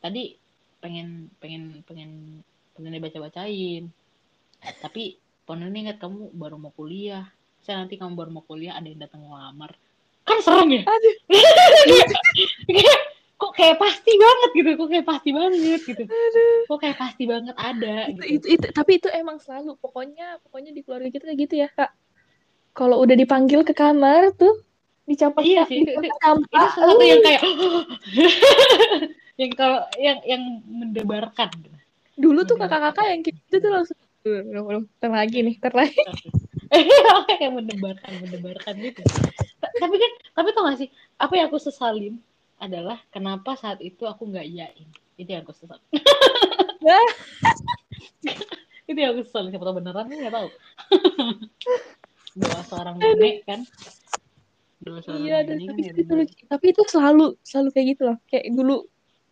tadi pengen pengen pengen pengen baca-bacain. Tapi Ponene ingat kamu baru mau kuliah. Saya nanti kamu baru mau kuliah ada yang datang ngelamar. Kan serem ya? Aduh. *laughs* Kok kayak pasti banget gitu, kok kayak pasti banget gitu. Kok kayak pasti banget ada itu, gitu. itu, itu tapi itu emang selalu pokoknya pokoknya di keluarga kita kayak gitu ya kak kalau udah dipanggil ke kamar tuh dicampak Iya sih, itu- itu- sesuatu yang kayak *gasps* yang kalau yang yang mendebarkan. Dulu tuh kakak-kakak yang gitu tuh langsung "Duh, belum belum ntar lagi nih ntar lagi. *laughs* Kayak mendebarkan mendebarkan gitu. Ta- tapi kan tapi tau gak sih apa yang aku sesalin adalah kenapa saat itu aku nggak iyain. Itu yang aku sesal *laughs* itu yang aku sesalin. Siapa tahu beneran nggak tahu doa *laughs* seorang nenek kan iya dan kan tapi ya itu lucu. tapi itu selalu selalu kayak gitu loh kayak dulu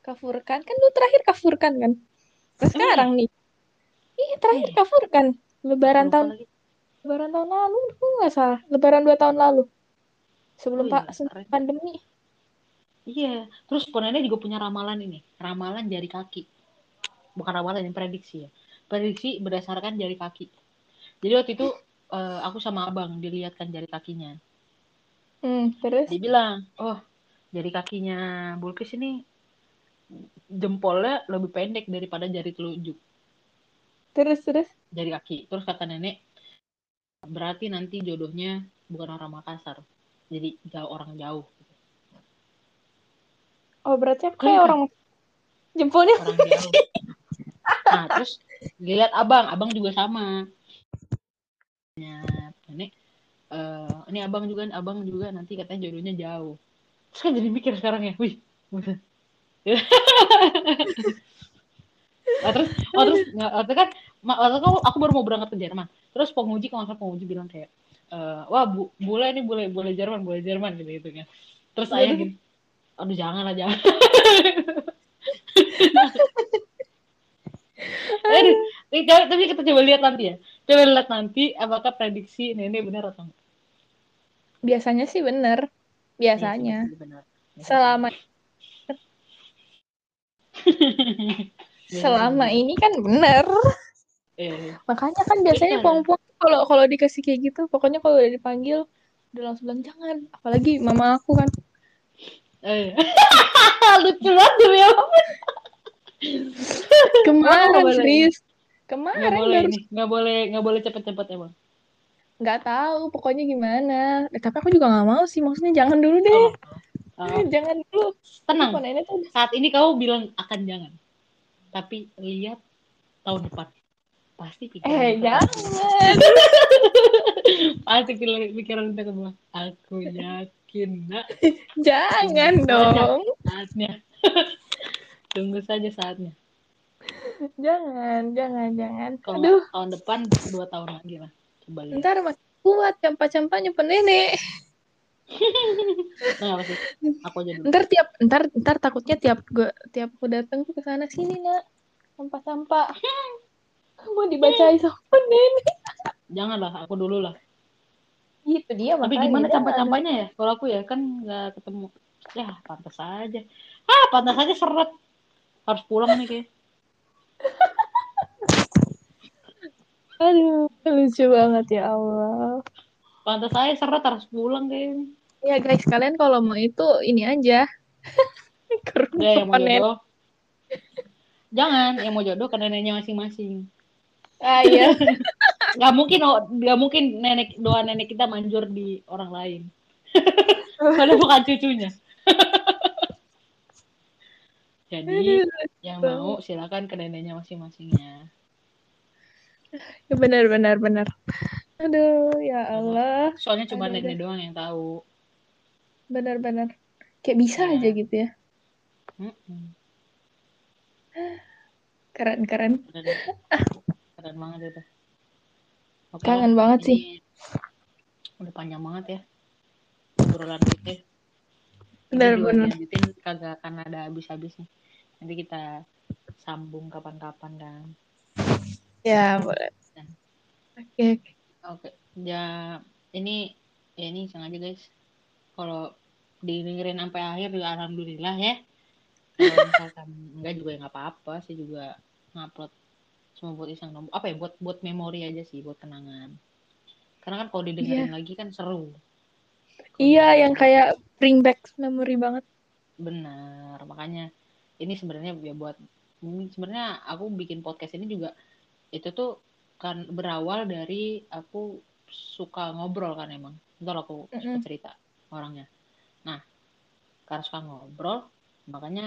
kafurkan kan dulu terakhir kafurkan kan terus Oh, sekarang nih iya terakhir Iya. kafurkan lebaran Lupa tahun lagi. lebaran tahun lalu aku nggak salah lebaran dua tahun lalu sebelum Oh, pak iya, sebelum keren. pandemi Iya, terus Ponene juga punya ramalan ini, ramalan jari kaki. Bukan ramalan yang prediksi ya. Prediksi berdasarkan jari kaki. Jadi waktu itu eh, aku sama abang dilihatkan jari kakinya. Hmm, terus Dia bilang, oh jari kakinya Bulkis ini jempolnya lebih pendek daripada jari telunjuk terus terus jari kaki. Terus kata nenek, berarti nanti jodohnya bukan orang Makassar, jadi jauh orang jauh, oh berarti aku Keren, kayak kan? orang jempolnya orang jauh. Nah terus dilihat abang, abang juga sama. Ya, nenek, eh, ini abang juga, abang juga nanti katanya jodohnya jauh. Terus kan jadi mikir sekarang ya, wih. *laughs* Nah, terus, oh, terus, nggak, waktu kan, waktu itu aku baru mau berangkat ke Jerman. Terus penguji, kalau penguji bilang kayak, eh, wah, bu, bule ini boleh, boleh Jerman, boleh Jerman gitu gitu kan. Terus ayah gini, aduh jangan lah, jangan. *laughs* Aduh, tapi kita coba lihat nanti ya. Coba lihat nanti apakah prediksi nenek benar atau enggak. Biasanya sih bener Iya biasanya sih, selama Iya, *laughs* selama ini kan bener Eh, makanya kan biasanya Iya. puang-puang kalau kalau dikasih kayak gitu pokoknya kalau udah dipanggil udah langsung bilang jangan apalagi mama aku kan eh. *laughs* Lucu banget demi apa? kemarin nggak boleh? serius Nggak kemarin boleh baru ini, nggak boleh, nggak boleh cepet-cepet emang. Nggak tahu pokoknya gimana Eh, tapi aku juga nggak mau sih maksudnya jangan dulu deh Oh, oh. *laughs* jangan dulu Tenang, Kok nenek tuh saat ini kamu bilang akan jangan. Tapi lihat tahun depan. Pasti pikiran eh jangan *laughs* Pasti pikiran pikiran kita kedua. Aku yakin nak *laughs* jangan dong saatnya Tunggu saja saatnya. Jangan, jangan, jangan. Kalau Aduh, tahun depan dua tahun lagi lah. Lihat. ntar masih kuat campa-campanya nenek. *laughs* Nah, apa sih? Aku aja dulu. Ntar tiap, ntar, ntar takutnya tiap gua, tiap aku datang tuh ke sana sini nak, sampah-sampah. *laughs* Mau dibacain sama nenek. Janganlah, aku dulu lah. Gitu dia Tapi gimana campa-campanya ya? Kalau aku ya kan nggak ketemu. Ya, pantas aja. Ah, pantas aja seret. Harus pulang nih kayak. Aduh, lucu banget ya Allah. Pantas aja seret harus pulang kayak. Ya guys, kalian kalau mau itu ini aja. *laughs* Ke rumah Ya, yang mau jodoh. Jangan, yang mau jodoh ke neneknya masing-masing. Ah iya. *laughs* Gak mungkin, oh, gak mungkin nenek doa nenek kita manjur di orang lain. *laughs* Kalau bukan cucunya. Jadi yang mau silakan ke neneknya masing-masingnya. Ya, benar benar benar. Aduh, ya Allah. Soalnya cuma Aduh, nenek doang yang tahu. Benar benar. Kayak bisa Ya. aja gitu ya. *sighs* Keren keren. Keren, keren banget itu. Oke Kangen banget sih. Udah panjang banget ya. Obrolan kita. Benar benar. kagak akan ada habis-habisnya. Nanti kita sambung kapan-kapan kan. Ya, boleh. Oke, oke. Oke, ya ini ya ini sengaja guys. Kalau didengerin sampai akhir juga alhamdulillah ya. Kalau misalkan *laughs* enggak juga ya nggak apa-apa sih juga ngupload cuma buat iseng dong. Apa ya buat buat memori aja sih buat kenangan. Karena kan kalau didengerin lagi kan seru. Iya, yang didengerin- kayak bring back memory banget. Benar, makanya ini sebenarnya ya buat sebenarnya aku bikin podcast ini juga itu tuh kan berawal dari aku suka ngobrol kan emang. Entar aku suka Mm-mm. cerita orangnya. Nah, karena suka ngobrol, makanya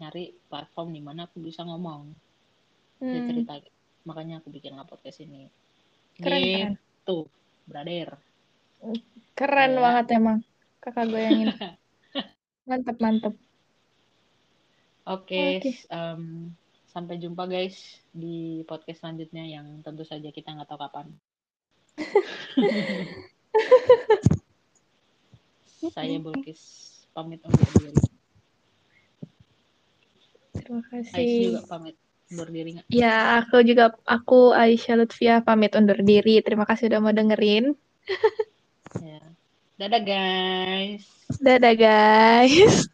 nyari platform di mana aku bisa ngomong, bisa Hmm, cerita. Makanya aku bikin lah podcast ini. keren keren. Gitu, brother. Keren Ya. banget emang. Kakak goyangin. *laughs* Mantep mantep. Oke, Oke. s- em, sampai jumpa guys di podcast selanjutnya yang tentu saja kita nggak tahu kapan. *laughs* Saya Bulkis pamit undur diri. Terima kasih. juga pamit undur diri? Ya, aku juga aku Aisyah Lutfia pamit undur diri. Terima kasih udah mau dengerin. Ya. Dadah guys. Dadah guys.